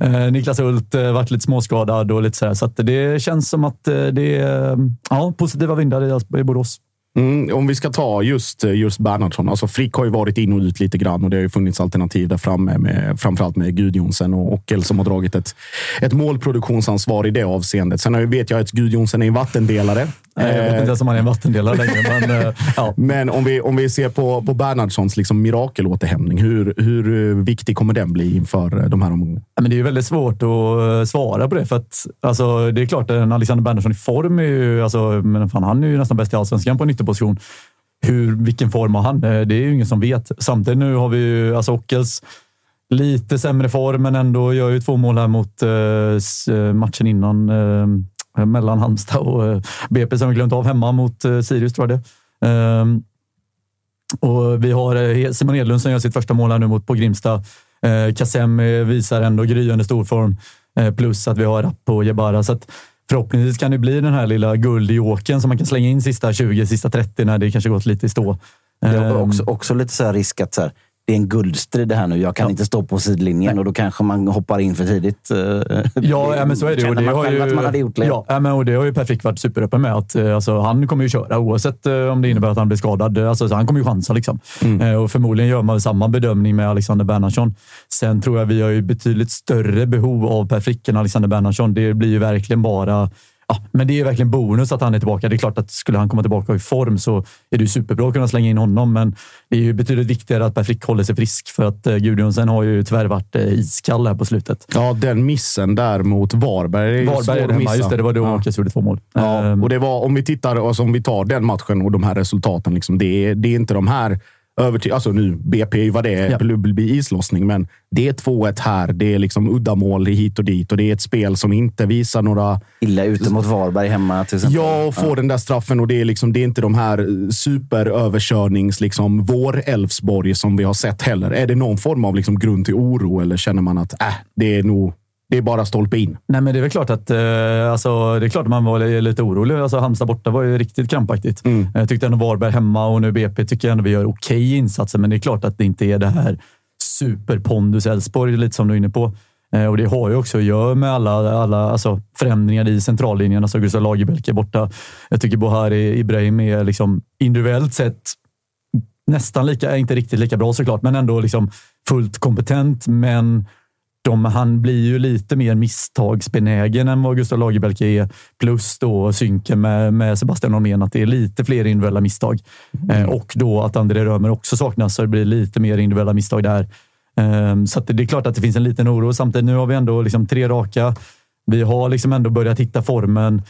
[laughs] eh, Niklas Hult varit lite småskadad och lite sådär. Så det känns som att det är ja, positiva vindar i, Borås. Mm, om vi ska ta just, just Bernhardsson. Alltså Frick har ju varit in och ut lite grann och det har ju funnits alternativ där framme, med, framförallt med Gudjonsen och Ockel som har dragit ett, ett målproduktionsansvar i det avseendet. Sen vet jag att Gudjonsen är en vattendelare. Nej, Jag vet inte ens om han är en vattendelare längre. Men, eh, [laughs] ja. Men om vi, om vi ser på, på Bernhardssons liksom mirakelåterhämtning, hur, hur eh, viktig kommer den bli inför eh, de här omgångarna? Ja, men det är väldigt svårt att eh, svara på det. För att, alltså, det är klart, en Alexander Bernhardsson i form är ju... Alltså, men fan, han är ju nästan bäst i allsvenskan på en ytterposition. Hur, vilken form har han? Eh, Det är ju ingen som vet. Samtidigt nu har vi ju alltså, Ockels lite sämre form, men ändå gör ju två mål här mot eh, eh, matchen innan. Eh, mellan Halmstad och eh, BP som vi glömt av hemma mot eh, Sirius, tror jag det. Ehm, och vi har eh, Simon Edlund som gör sitt första mål här nu mot på Grimsta. Eh, Kassem eh, visar ändå gryende storform. Eh, plus att vi har Rapp och Jebara. Så förhoppningsvis kan det bli den här lilla guld i åken som man kan slänga in sista 20, sista 30 när det kanske gått lite i stå. Det är Ehm, också, också lite så här risk att så här, det är en guldstrid det här nu. Jag kan inte stå på sidlinjen och då kanske man hoppar in för tidigt. eh, Ja, ja, men så är det. Och det man har ju, att man hade gjort det. ja, ja, men, och det har ju Per Frick varit superöppen med. Att, eh, alltså, han kommer ju köra oavsett eh, om det innebär att han blir skadad. Alltså, så han kommer ju chansa. Liksom. Eh, och förmodligen gör man samma bedömning med Alexander Bernhardsson. Sen tror jag vi har ju betydligt större behov av Per Frick än Alexander Bernhardsson. Det blir ju verkligen bara Ja, men det är ju verkligen bonus att han är tillbaka. Det är klart att skulle han komma tillbaka i form så är det superbra att kunna slänga in honom. Men det är ju betydligt viktigare att Per Frick håller sig frisk för att eh, Gudjonsen har ju tyvärr varit eh, iskall här på slutet. Ja, den missen där mot Varberg. Varberg är hemma. Just det, det var då Ja. Åkes gjorde två mål. Ja, Ehm, och det var, om vi tittar, alltså om vi tar den matchen och de här resultaten. Liksom, det, är, det är inte de här överty- Alltså nu, BP är ju vad det är, Ja. blir islossning, men det är 2-1 här. Det är liksom uddamål hit och dit och det är ett spel som inte visar några... Illa ute mot Varberg hemma till exempel. Ja, och få den där straffen och det är, liksom, det är inte de här superöverkörnings, liksom, vår Elfsborg som vi har sett heller. Är det någon form av liksom, grund till oro eller känner man att äh, det är nog det är bara stolpe in? Nej, men det är väl klart att, eh, alltså, det är klart att man var lite orolig. Alltså, Halmstad borta var ju riktigt krampaktigt. Jag tyckte ändå Varberg hemma och nu BP tycker jag ändå vi gör okej insatser, men det är klart att det inte är det här superpondus Elfsborg, lite som du är inne på. Eh, Och det har ju också att göra med alla, alla alltså, förändringar i centrallinjen. Alltså Gustav Lagerbielke är borta. Jag tycker Bohari Ibrahim är liksom individuellt sett nästan lika, inte riktigt lika bra såklart, men ändå liksom fullt kompetent. Men de, han blir ju lite mer misstagsbenägen än vad Gustav Lagerbielke är. Plus då synken med, med Sebastian Holmén, att det är lite fler individuella misstag. Eh, och då att André Römer också saknas, så det blir lite mer individuella misstag där. Eh, så det är klart att det finns en liten oro. Samtidigt, nu har vi ändå liksom tre raka. Vi har liksom ändå börjat hitta formen.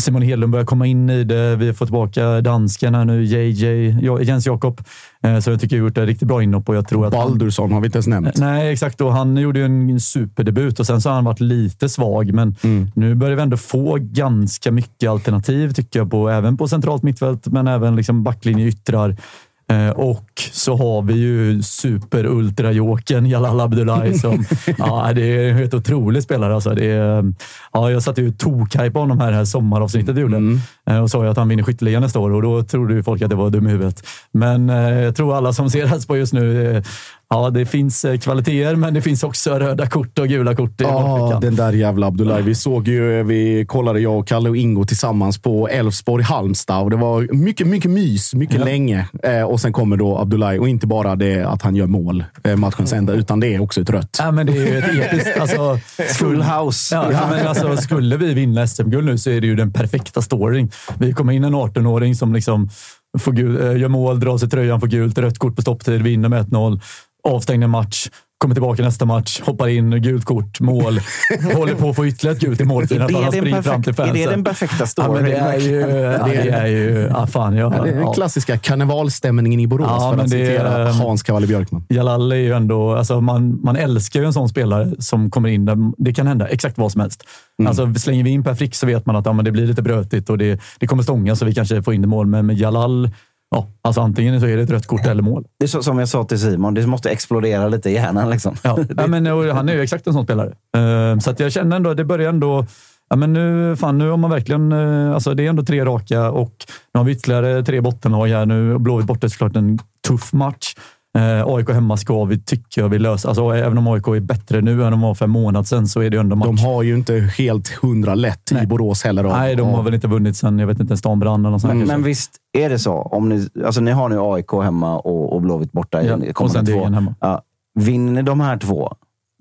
Simon Hedlund börjar komma in i det. Vi har fått tillbaka dansken här nu, JJ, Jens Jakob. Eh, Så jag tycker jag har gjort ett riktigt bra inhopp och jag tror att han- Baldursson har vi inte ens nämnt. Nej, exakt. Och han gjorde ju en superdebut och sen så har han varit lite svag, men Mm. nu börjar vi ändå få ganska mycket alternativ tycker jag, på, även på centralt mittfält, men även liksom backlinje yttrar. Eh, och så har vi ju super-ultra-jokern Jalal Abdullahi [laughs] som ja, det är en helt otrolig spelare. Alltså. Det är, ja, jag satte ju tokhaj på honom här, här sommaravsnittet gjorde eh, och sa ju att han vinner skytteligan nästa år och då trodde ju folk att det var dum i huvudet. Men eh, jag tror alla som ser Elfsborg just nu, ja, det finns eh, kvaliteter, men det finns också röda kort och gula kort. Ja, den där jävla Abdullahi. Vi såg ju, vi kollade jag och Kalle och Ingo tillsammans på Elfsborg-Halmstad och det var mycket, mycket mys, mycket Ja. länge. Eh, och sen kommer då Abdullahi och inte bara det att han gör mål eh, matchens ända, utan det är också ett rött. Ja, men det är ju ett episkt... [laughs] Alltså, Full house. Ja, ja, men alltså, skulle vi vinna SM-guld nu så är det ju den perfekta storyn. Vi kommer in en 18-åring som liksom får gul, eh, gör mål, drar sig tröjan, får gult, rött kort på stopptid, vinner med 1-0, avstängd en match. Kommer tillbaka nästa match, hoppar in, gult kort, mål. [laughs] Håller på att få ytterligare ett gult i det för han springer fram till perfek- är det fansen. den perfekta Ja, men det är ju... storyn, Ja, det är ju ja, fan, jag, Ja, det är den ja. klassiska karnevalstämningen i Borås, Ja, för att det citera Hans Cavalli Björkman. Jalal är ju ändå... Alltså man, man älskar ju en sån spelare som kommer in där det kan hända exakt vad som helst. Mm. Alltså, slänger vi in Per Frick så vet man att ja, men det blir lite brötigt och det, det kommer stånga så vi kanske får in det mål. Men med Jalal, ja, alltså antingen så är det ett rött kort eller mål. Det är så, som jag sa till Simon, det måste explodera lite i hjärnan. Liksom. Ja, [laughs] ja, men, han är ju exakt en sån spelare. Eh, Så jag känner ändå, det börjar ändå... Ja, men nu, fan, nu har man verkligen... eh, Alltså det är ändå tre raka och nu har vi ytterligare tre bottenlag här nu. Blåvitt borta är såklart en tuff match. Eh, AIK hemma ska vi, tycker jag, vi lösa. Alltså, även om AIK är bättre nu än de var för en månad sedan så är det ändå match. De har ju inte helt hundra lätt i Borås heller. av- Nej, de har väl inte vunnit sedan, jag vet inte, en stan brann eller något sånt Men, men visst är det så? Om ni, alltså ni har nu AIK hemma och, och Blåvitt borta. Ja, och sen två. Degen hemma. Ja. Vinner ni de här två,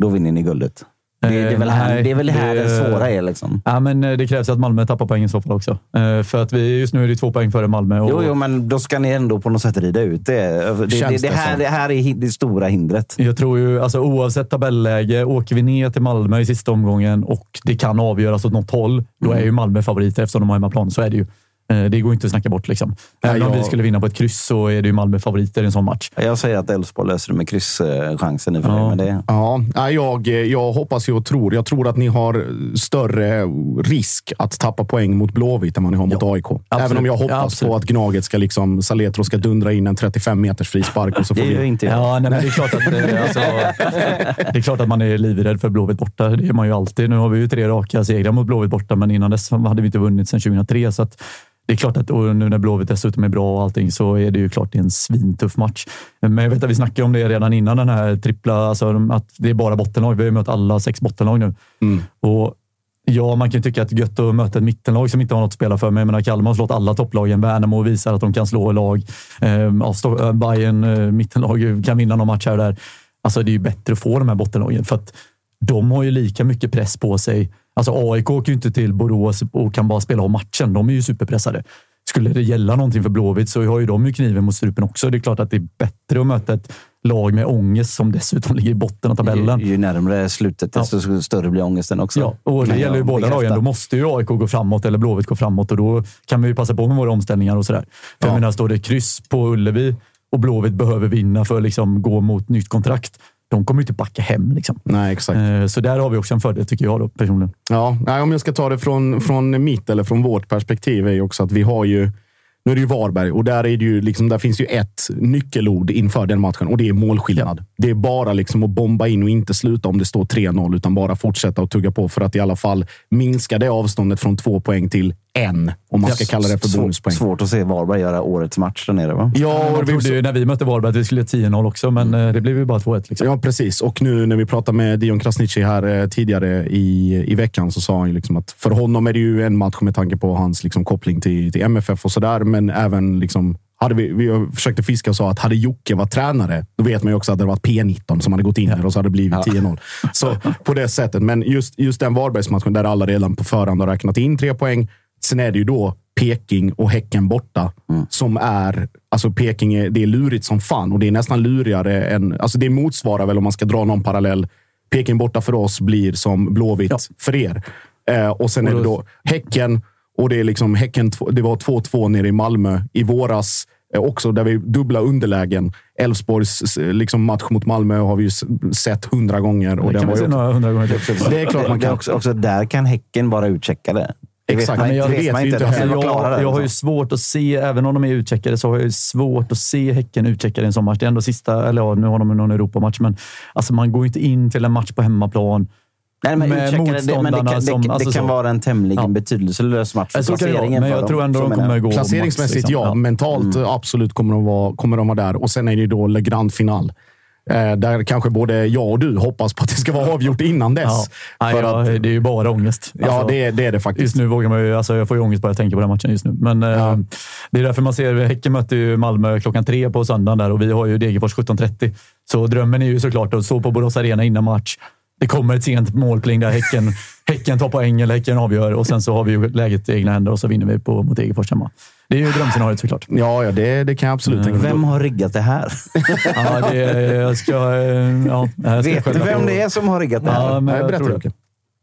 då vinner ni guldet. Det, det, är, väl Eh, här, nej, det är väl här det- det svåra är. Liksom. Ja, men eh, det krävs att Malmö tappar poäng i så fall också. Eh, För att vi, just nu är det två poäng före Malmö. Och, Jo, jo, men då ska ni ändå på något sätt rida ut det. Det, det, det, här, det här är det stora hindret. Jag tror ju, alltså, oavsett tabelläge, åker vi ner till Malmö i sista omgången och det kan avgöras åt något håll, då är ju Malmö favoriter eftersom de har hemmaplan. Så är det ju. Eh, Det går inte att snacka bort. Liksom. Även om jag- vi skulle vinna på ett kryss så är det ju Malmö favoriter i en sån match. Jag säger att Elfsborg löser det med krysschansen. i och Ja. Det, Ja, jag, jag hoppas och tror. Jag tror att ni har större risk att tappa poäng mot Blåvitt än vad ni har mot AIK. Även om jag hoppas Ja, absolut. på att Gnaget ska liksom, Saletro ska dundra in en 35 meters frispark och så [laughs] får Det gör vi... inte jag. Ja, nej, men det, är klart att, eh, alltså, [laughs] det är klart att man är livrädd för Blåvitt borta. Det är man ju alltid. Nu har vi ju tre raka segrar mot Blåvitt borta, men innan dess hade vi inte vunnit sedan 2003. Så att det är klart att och nu när Blåvitt dessutom är bra och allting så är det ju klart det är en svintuff match. Men jag vet att vi snackade om det redan innan den här trippla, alltså att det är bara bottenlag. Vi har ju mött alla sex bottenlag nu. Och Ja, man kan ju tycka att det är gött att möta ett mittenlag som inte har något att spela för. Men jag menar, Kalmar har slått alla topplagen. Värnamo visar att de kan slå lag. Eh, Sto- eh, Bayern, eh, mittenlag, kan vinna någon match här och där. Alltså, det är ju bättre att få de här bottenlagen för att de har ju lika mycket press på sig. Alltså AIK åker ju inte till Borås och kan bara spela av matchen. De är ju superpressade. Skulle det gälla någonting för Blåvitt så har ju de ju kniven mot strupen också. Det är klart att det är bättre att möta ett lag med ångest som dessutom [laughs] ligger i botten av tabellen. ju, ju närmare slutet, desto större blir ångesten också. Ja, och det Kan gäller ju båda lagen. Då måste ju AIK gå framåt eller Blåvitt gå framåt och då kan vi ju passa på med våra omställningar och sådär. För jag menar, står det kryss på Ullevi och Blåvitt behöver vinna för att liksom gå mot nytt kontrakt. De kommer ju inte backa hem. Liksom. Nej, exakt. Eh, Så där har vi också en fördel, tycker jag då, personligen. Ja, nej, om jag ska ta det från, från mitt eller från vårt perspektiv är ju också att vi har ju nu är det ju Varberg och där, är det ju liksom, där finns ju ett nyckelord inför den matchen och det är målskillnad. Det är bara liksom att bomba in och inte sluta om det står 3-0 utan bara fortsätta och tugga på för att i alla fall minska det avståndet från två poäng till en, om man ska kalla det för bonuspoäng. Svårt att se Varberg göra årets match där nere, va? Ja, och vi, trodde ju när vi mötte Varberg att vi skulle 10-0 också, men eh, det blev ju bara 2-1. Liksom. Ja, precis. Och nu när vi pratade med Dion Krasniqi här eh, tidigare i, i veckan så sa han ju liksom att för honom är det ju en match med tanke på hans liksom, koppling till, till MFF och sådär. Men även liksom, hade vi, vi försökte fiska och sa att hade Jocke varit tränare, då vet man ju också att det varit P19 som hade gått in här och så hade det blivit 10-0. Så [laughs] på det sättet. Men just, just den Varbergsmatchen där alla redan på förhand har räknat in tre poäng. Sen är det ju då Peking och Häcken borta som är... Alltså Peking är, det är lurigt som fan och det är nästan lurigare än... Alltså det motsvarar väl om man ska dra någon parallell. Peking borta för oss blir som Blåvitt för er. Eh, och sen Och är det då- då Häcken Och det är liksom häcken, det var 2-2 nere i Malmö i våras. eh, Också där vi dubbla underlägen. Elfsborgs liksom match mot Malmö har vi ju sett hundra gånger. Och Det kan var vi se några hundra gånger. Det är klart man kan. Också, också där kan Häcken vara utcheckade. Det Exakt, men jag det vet vet inte. heller. jag, jag har ju liksom. svårt att se, även om de är utcheckade, så har jag ju svårt att se Häcken utcheckade i en sån match. Det är ändå sista, eller ja, nu har de någon Europamatch, men alltså man går ju inte in till en match på hemmaplan Nej, men med utcheckade, det, men det kan, det, som- det alltså kan så. vara en tämligen Ja. betydelselös match för Så det vara, placeringen men jag tror ändå de kommer gå Placeringsmässigt max, liksom. ja, mentalt Mm. absolut kommer de, vara, kommer de vara där. Och sen är det ju då Le Grand Final. Eh, där kanske både jag och du hoppas på att det ska vara avgjort innan dess. Ja. Nej, För ja, att, det är ju bara ångest. ja, Alltså, det, är- det är det faktiskt. Just nu vågar man ju, alltså jag får ju ångest bara jag tänker på den matchen just nu. Men eh, det är därför man ser, Häcken möter ju Malmö klockan tre på söndagen där och vi har ju Degerfors 17.30. Så drömmen är ju såklart att stå på Borås Arena innan match. Det kommer ett sent målpling där Häcken, [laughs] häcken tar poäng eller Häcken avgör och sen så har vi ju läget i egna händer och så vinner vi på, mot Degerfors hemma. Det är ju drömscenariot såklart. Ja, ja det, det kan jag absolut tänka mig. Vem har riggat det här? Ja, det, jag ska, eh, ja, jag ska Vet du vem på- det är som har riggat det här? Ja, men jag berätta, tror det.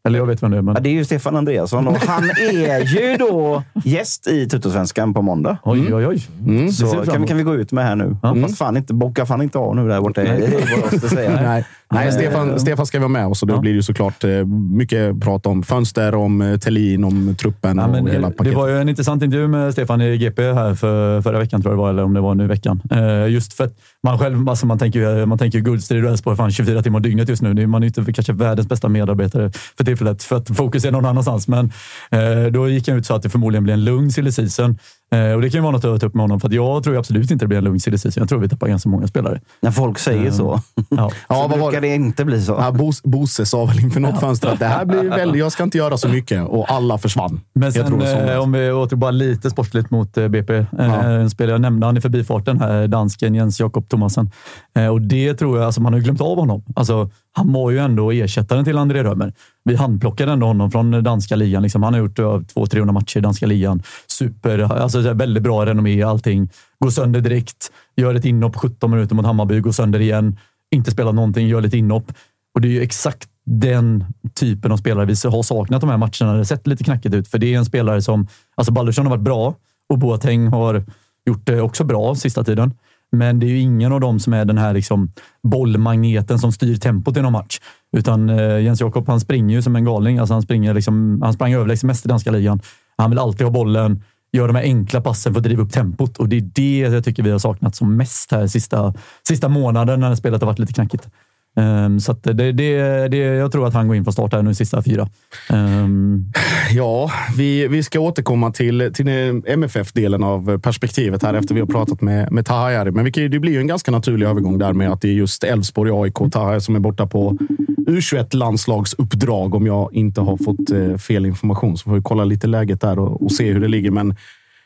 Eller jag vet vem det är. Men... Ja, det är ju Stefan Andreasson och han är ju då gäst i Tuttosvenskan på måndag. Oj, oj, oj. Mm. Så kan vi, kan vi gå ut med här nu. Fast fan inte, bocka fan inte av nu där borta i Borås. [laughs] Nej, nej Eh, Stefan, Stefan ska vara med och så då blir det ju såklart eh, mycket prat om fönster, om eh, Thelin, om truppen Ja, men, och hela paketet. det var ju en intressant intervju med Stefan i GP här för, förra veckan, tror jag det var, eller om det var nu i veckan. Just för att man själv, alltså man tänker ju man tänker guldstrid och Elfsborg fan 24 timmar dygnet just nu. Man är ju inte kanske världens bästa medarbetare för tillfället, för att fokus är någon annanstans. Men eh, då gick han ut så att det förmodligen blir en lugn silly season. Eh, och det kan ju vara något att ta upp med honom, för att jag tror absolut inte det blir en lugn silly season. Jag tror vi tappar ganska många spelare. När folk säger så, Ja. [laughs] Ja, så vad var brukar det inte bli så. Ja, Bos- Bosse sa väl inför något fönster att det här blir väl, jag ska inte göra så mycket och alla försvann. Men Jag sen, tror det är så. eh, om vi åter bara lite sportsligt mot eh, BP. Eh, Ja. En spelare jag nämnde han i förbifarten, här, dansken Jens Jakob Thomasen. Eh, och det tror jag, alltså man har ju glömt av honom. Alltså, han var ju ändå ersättaren till André Römer. Vi handplockade ändå honom från danska ligan. Liksom, han har gjort eh, 200-300 matcher i danska ligan. Super, alltså väldigt bra renommé och allting. Går sönder direkt, gör ett inhopp 17 minuter mot Hammarby, går sönder igen. Inte spelat någonting, gör lite inhopp. Och det är ju exakt den typen av spelare vi har saknat de här matcherna. Det har sett lite knackigt ut, för det är en spelare som... Alltså Baldursson har varit bra och Boateng har gjort det också bra sista tiden. Men det är ju ingen av dem som är den här liksom bollmagneten som styr tempot i någon match. Utan eh, Jens Jakob, han springer ju som en galning. Alltså han, springer liksom, han sprang överlägset mest i danska ligan. Han vill alltid ha bollen, gör de här enkla passen för att driva upp tempot. Och det är det jag tycker vi har saknat som mest här sista, sista månaden när spelet har varit lite knackigt. Um, så att det, det, det, jag tror att han går in från start här nu sista fyra. Um... Ja, vi, vi ska återkomma till, till MFF-delen av perspektivet här efter vi har pratat med, med Tahayari. Men vi kan, det blir ju en ganska naturlig övergång där med att det är just Elfsborg, AIK och Tahayari som är borta på U21-landslagsuppdrag. Om jag inte har fått eh, fel information så får vi kolla lite läget där och, och se hur det ligger. Men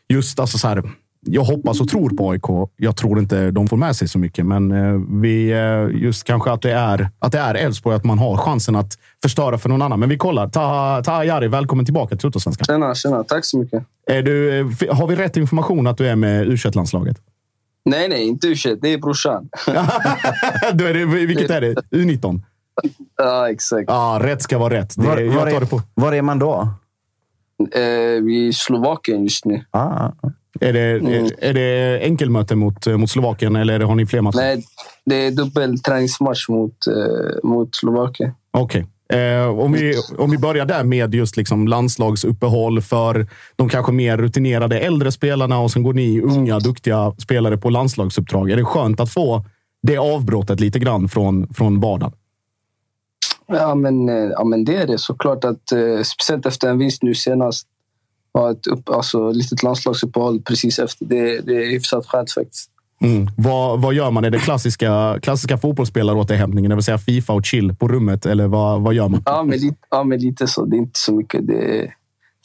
just alltså så här, jag hoppas och tror på AIK. Jag tror inte de får med sig så mycket, men eh, vi, eh, just kanske att det är att det är Elfsborg, att man har chansen att förstöra för någon annan. Men vi kollar. Taha, Taha Jari, välkommen tillbaka till Tuttosvenskan. Tjena, tjena. Tack så mycket. Är du, eh, har vi rätt information att du är med U21-landslaget? Nej, nej, inte u Det är brorsan. [laughs] Då är det, vilket är det? U19? ja, exakt. Ja, rätt ska vara rätt. Det, Var, jag var, tar det på. är, var är man då? Eh, vi är i Slovakien just nu. Ah, Är det, är, är det enkelmöte mot, mot Slovakien eller har ni fler matcher? Nej, det är dubbel träningsmatch mot, eh, mot Slovakien. Okej. Eh, om, vi, om vi börjar där med just liksom landslagsuppehåll för de kanske mer rutinerade äldre spelarna och sen går ni unga, duktiga spelare på landslagsuppdrag. Är det skönt att få det avbrottet lite grann från, från vardagen? Ja men, eh, ja, men det är det såklart. Att, eh, speciellt efter en vinst nu senast. Ha ett upp, alltså, litet landslagsuppehåll precis efter. Det, det är hyfsat skönt faktiskt. Mm. Vad, vad gör man? Är det klassiska, klassiska fotbollsspelaråterhämtningen, det vill säga Fifa och chill på rummet? Eller vad, vad gör man? Ja men, lite, ja, men lite så. Det är inte så mycket. Det är,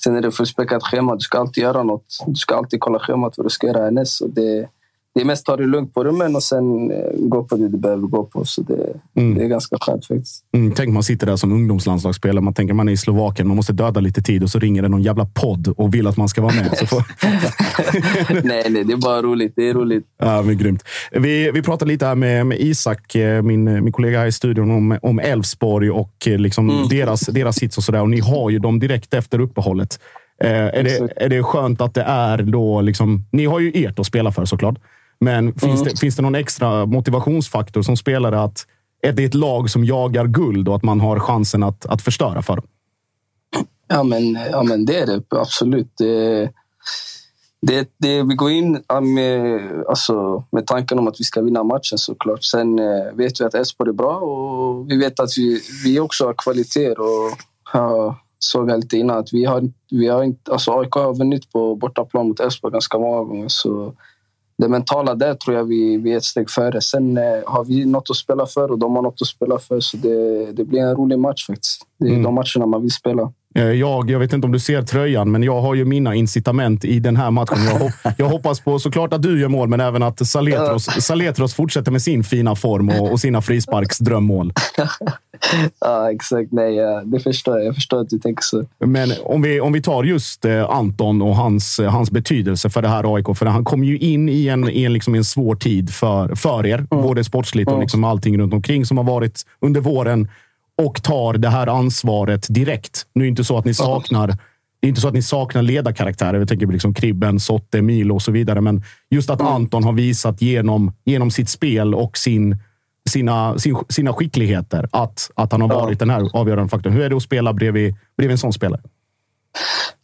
sen är det fullspäckat schema. Du ska alltid göra något. Du ska alltid kolla schemat vad du ska göra härnäst. Så det, det är mest ta det lugnt på rummen och sen eh, gå på det du behöver gå på. Så det, Mm. det är ganska skönt faktiskt. Mm, tänk man sitter där som ungdomslandslagsspelare. Man tänker man är i Slovakien, man måste döda lite tid och så ringer det någon jävla podd och vill att man ska vara med. Så får... [laughs] nej, nej, det är bara roligt. Det är roligt. Ja, men grymt. Vi, vi pratade lite här med, med Isak, eh, min, min kollega här i studion, om, om Elfsborg och eh, liksom deras, deras hits och sådär. Och ni har ju dem direkt efter uppehållet. Eh, är, det, är det skönt att det är då liksom... Ni har ju ert att spela för såklart. Men finns, Mm. det, finns det någon extra motivationsfaktor som spelare att, att det är ett lag som jagar guld och att man har chansen att, att förstöra för dem? Ja, men, ja, men det är det absolut. Det, det, det, vi går in med, alltså, med tanken om att vi ska vinna matchen såklart. Sen eh, vet vi att Elfsborg är bra och vi vet att vi, vi också har kvaliteter. Och, ja, såg jag lite innan att vi har, vi har inte, alltså AIK har vunnit på bortaplan mot Elfsborg ganska många gånger. Så det mentala där tror jag vi, vi är ett steg före. Sen eh, har vi något att spela för och de har något att spela för. Så det, det blir en rolig match faktiskt. Det är Mm. de matcherna man vill spela. Eh, Jag, jag vet inte om du ser tröjan, men jag har ju mina incitament i den här matchen. Jag, hop- jag hoppas på såklart att du gör mål, men även att Saletros, Saletros fortsätter med sin fina form och, och sina frisparksdrömmål. [laughs] Ja, exakt. Nej, det förstår jag. Jag förstår att du tänker så. Men om vi, om vi tar just eh, Anton och hans, eh, hans betydelse för det här AIK. För han kom ju in i en, i en, liksom en svår tid för, för er, både sportsligt och liksom allting runt omkring som har varit under våren. Och tar det här ansvaret direkt. Nu är det inte så att ni saknar det är inte så att ni saknar ledarkaraktärer. Jag tänker på liksom Kribben, Sotte, Milo och så vidare. Men just att Anton har visat genom, genom sitt spel och sin, sina, sin, sina skickligheter att, att han har varit den här avgörande faktorn. Hur är det att spela bredvid, bredvid en sån spelare?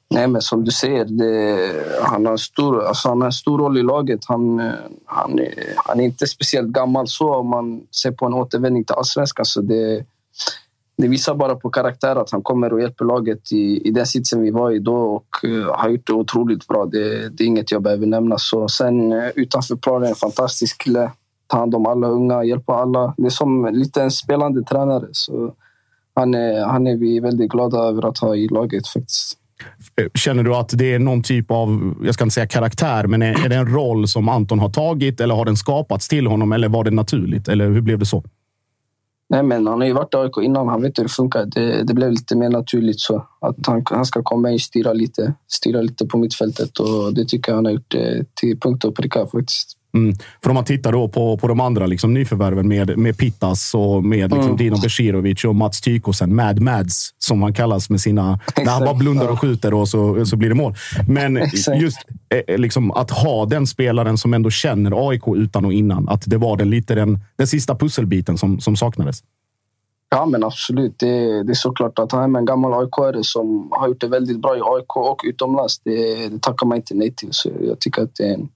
Nej, men som du säger, det, han, har stor, alltså han har en stor roll i laget. Han, eh, han, han är inte speciellt gammal så om man ser på en återvändning till allsvenskan. Så det, det visar bara på karaktär att han kommer och hjälper laget i, i den sitsen vi var i då och uh, har gjort det otroligt bra. Det, det är inget jag behöver nämna. Så sen uh, utanför planen, en fantastisk kille. Ta hand om alla unga, hjälpa alla. Det är som lite en spelande tränare. Så han är, han är vi väldigt glada över att ha i laget faktiskt. Eh, känner du att det är någon typ av, jag ska inte säga karaktär, men är, är det en roll som Anton har tagit eller har den skapats till honom? Eller var det naturligt? Eller hur blev det så? Nej, men han har ju varit i AIK innan. Han vet hur det funkar. Det, det blev lite mer naturligt så. Att han, han ska komma in och styra lite, styra lite på mittfältet. Och det tycker jag han har gjort eh, till punkt och pricka faktiskt. Mm. För om man tittar då på, på de andra liksom, nyförvärven med, med Pittas och med liksom, Mm. Dino Besirovic och Mats Tykosen. Mad Mads, som han kallas med sina... [laughs] När han bara blundar och skjuter och så, så blir det mål. Men [laughs] Exakt. just eh, liksom, att ha den spelaren som ändå känner AIK utan och innan. Att det var den, lite den, den sista pusselbiten som, som saknades. Ja, men absolut. Det, det är såklart att han är en gammal aik som har gjort det väldigt bra i AIK och utomlands. Det, det tackar man inte nej till. Så jag tycker att det, är en,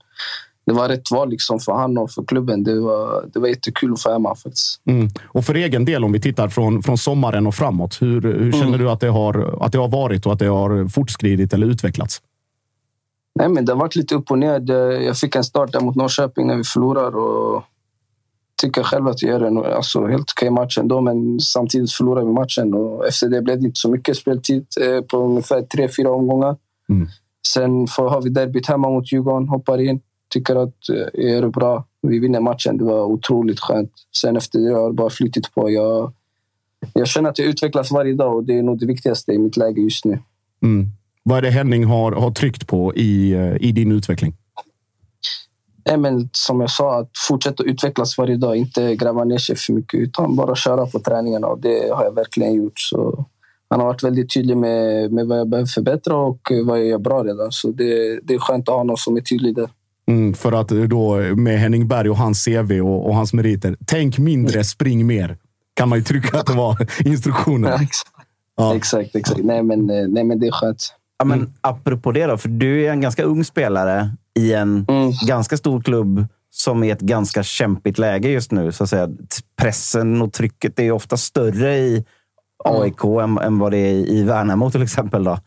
det var rätt val liksom för han och för klubben. Det var, det var jättekul hem honom faktiskt. Mm. Och för egen del, om vi tittar från, från sommaren och framåt. Hur, hur känner Mm. du att det, har, att det har varit och att det har fortskridit eller utvecklats? Nej, men det har varit lite upp och ner. Jag fick en start där mot Norrköping när vi förlorar. Och tycker själv att jag gör en alltså, helt okej match ändå, men samtidigt förlorar vi matchen. Och efter det blev det inte så mycket speltid eh, på ungefär tre, fyra omgångar. Mm. Sen får, har vi derbyt hemma mot Djurgården, hoppar in. Tycker att eh, jag gör det bra. Vi vinner matchen. Det var otroligt skönt. Sen efter det har det bara flyttit på. Jag, jag känner att jag utvecklas varje dag och det är nog det viktigaste i mitt läge just nu. Mm. Vad är det Henning har, har tryckt på i, eh, i din utveckling? Nej, men som jag sa, att fortsätta utvecklas varje dag. Inte gräva ner sig för mycket, utan bara köra på träningarna. Och det har jag verkligen gjort. Så han har varit väldigt tydlig med, med vad jag behöver förbättra och vad jag gör bra redan. Så det, det är skönt att ha någon som är tydlig där. Mm, för att då med Henning Berg och hans CV och, och hans meriter. Tänk mindre, spring mer. Kan man ju trycka att det var [laughs] instruktionen. Ja. Exakt, exakt. Nej men, eh, nej, men det är skönt. Ja, men apropå det då, för du är en ganska ung spelare i en ganska stor klubb som är i ett ganska kämpigt läge just nu. Så att säga. Pressen och trycket är ofta större i AIK än, än vad det är i Värnamo till exempel. Då.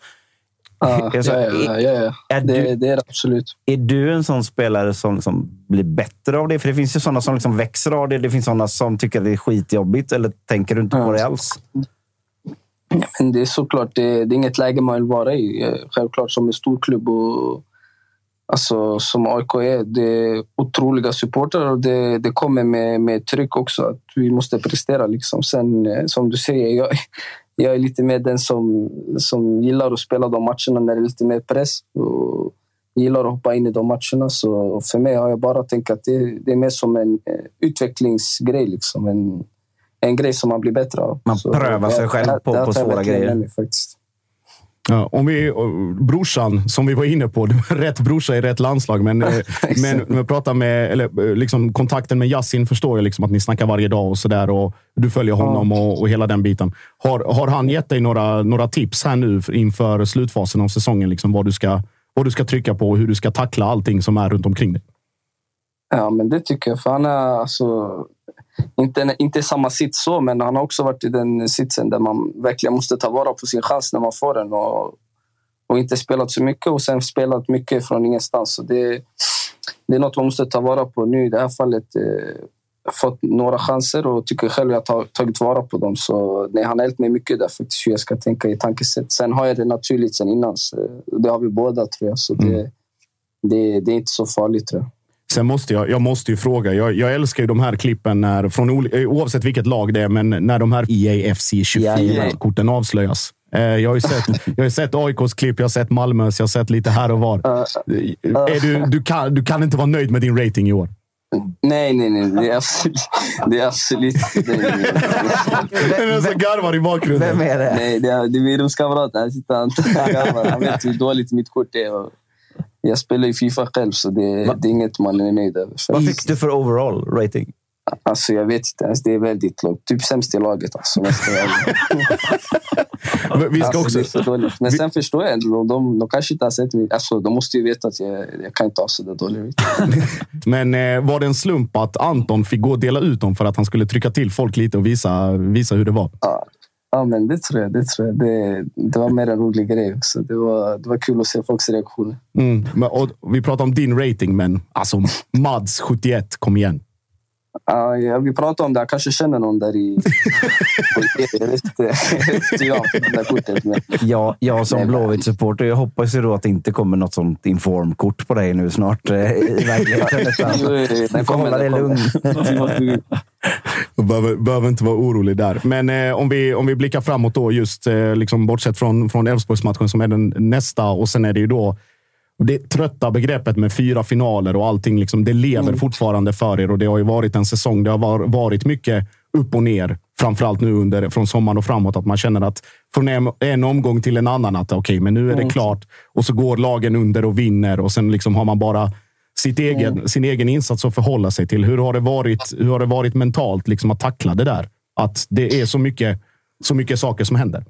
Ja, [laughs] sa, ja, ja, ja, ja. Det, du- det är det absolut. Är du en sån spelare som, som blir bättre av det? För det finns ju sådana som liksom växer av det. Det finns sådana som tycker det är skitjobbigt. Eller tänker du inte på det alls? Men det är såklart, det, det är inget läge man vill vara i. Eh, Självklart som en stor klubb och alltså, som AIK är, det är otroliga supportrar och det, det kommer med, med tryck också. Att vi måste prestera. Liksom. Sen, eh, som du säger, jag, jag är lite mer den som, som gillar att spela de matcherna när det är lite mer press. Och gillar att hoppa in i de matcherna. Så för mig har jag bara tänkt att det, det är mer som en eh, utvecklingsgrej. Liksom. En, en grej som man blir bättre av. Man Så prövar sig själv på- på svåra grejer. mig faktiskt. Ja, om vi, brorsan, som vi var inne på, [laughs] rätt brorsa i rätt landslag. Men, eh, men, men prata med, eller, eh, liksom, kontakten med Yasin förstår jag liksom, att ni snackar varje dag och sådär. Och du följer honom och, och hela den biten. Har, har han gett dig några, några tips här nu inför slutfasen av säsongen? Liksom, vad, du ska, vad du ska trycka på och hur du ska tackla allting som är runt omkring dig? Ja, men det tycker jag. För han är alltså, inte, inte i samma sits så, men han har också varit i den sitsen där man verkligen måste ta vara på sin chans när man får den. Och, och inte spelat så mycket och sen spelat mycket från ingenstans. Så det, det är något man måste ta vara på nu. I det här fallet eh, fått några chanser och tycker själv att jag har tagit vara på dem. Så nej, han har hjälpt mig mycket där faktiskt, hur jag ska tänka i tankesätt. Sen har jag det naturligt sen innan. Så det har vi båda tror jag. Så det, Mm. det, det är inte så farligt tror jag. Sen måste jag, jag måste ju fråga. Jag, jag älskar ju de här klippen när, från, eh, oavsett vilket lag det är, men när de här EAFC 24-korten avslöjas. Eh, Jag har ju sett, jag har sett AIKs klipp, jag har sett Malmös, jag har sett lite här och var. Är du, du, kan, du kan inte vara nöjd med din rating i år? Nej, nej, nej. Det är absolut... Det är absolut det [laughs] är, Den som garvar i bakgrunden. Nej, det är, det är min rumskamrat. Han sitter han garvar. Han vet hur dåligt mitt kort är. Jag spelar ju Fifa själv, så det, det är inget man är nöjd över. Vad fick du för overall rating? Alltså, jag vet inte ens. Det är väldigt lågt. Typ sämst i laget. Alltså. [laughs] Vi ska alltså, också- dåligt. Men sen förstår jag ändå. De, de kanske inte har sett mig. Alltså, de måste ju veta att jag, jag kan inte ha så där dålig. [laughs] Men eh, var det en slump att Anton fick gå och dela ut dem för att han skulle trycka till folk lite och visa, visa hur det var? Ja, Ja, men det tror jag. Det, tror jag. Det, det var mer en rolig grej också. Det var, det var kul att se folks reaktioner. Mm. Men, och, vi pratar om din rating, men alltså Mads 71, kom igen. Ja, ja, vi pratade om det. Jag kanske känner någon där i... [laughs] jag inte. Jag det där kortet. Men... Som Blåvitt-supporter, jag hoppas ju då att det inte kommer något sånt informkort på dig nu snart eh, i verkligheten. [laughs] Du den får hålla dig lugn. [laughs] behöver, behöver inte vara orolig där. Men eh, om, vi, om vi blickar framåt då, just eh, liksom, bortsett från, från Elfsborgsmatchen som är den nästa och sen är det ju då det trötta begreppet med fyra finaler och allting. Liksom, det lever fortfarande för er och det har ju varit en säsong. Det har var, varit mycket upp och ner, framförallt nu under, från sommaren och framåt. Att man känner att från en, en omgång till en annan, att okej, men nu är det Mm. klart. Och så går lagen under och vinner och sen liksom har man bara sitt egen, sin egen insats att förhålla sig till. Hur har det varit, hur har det varit mentalt liksom, att tackla det där? Att det är så mycket, så mycket saker som händer.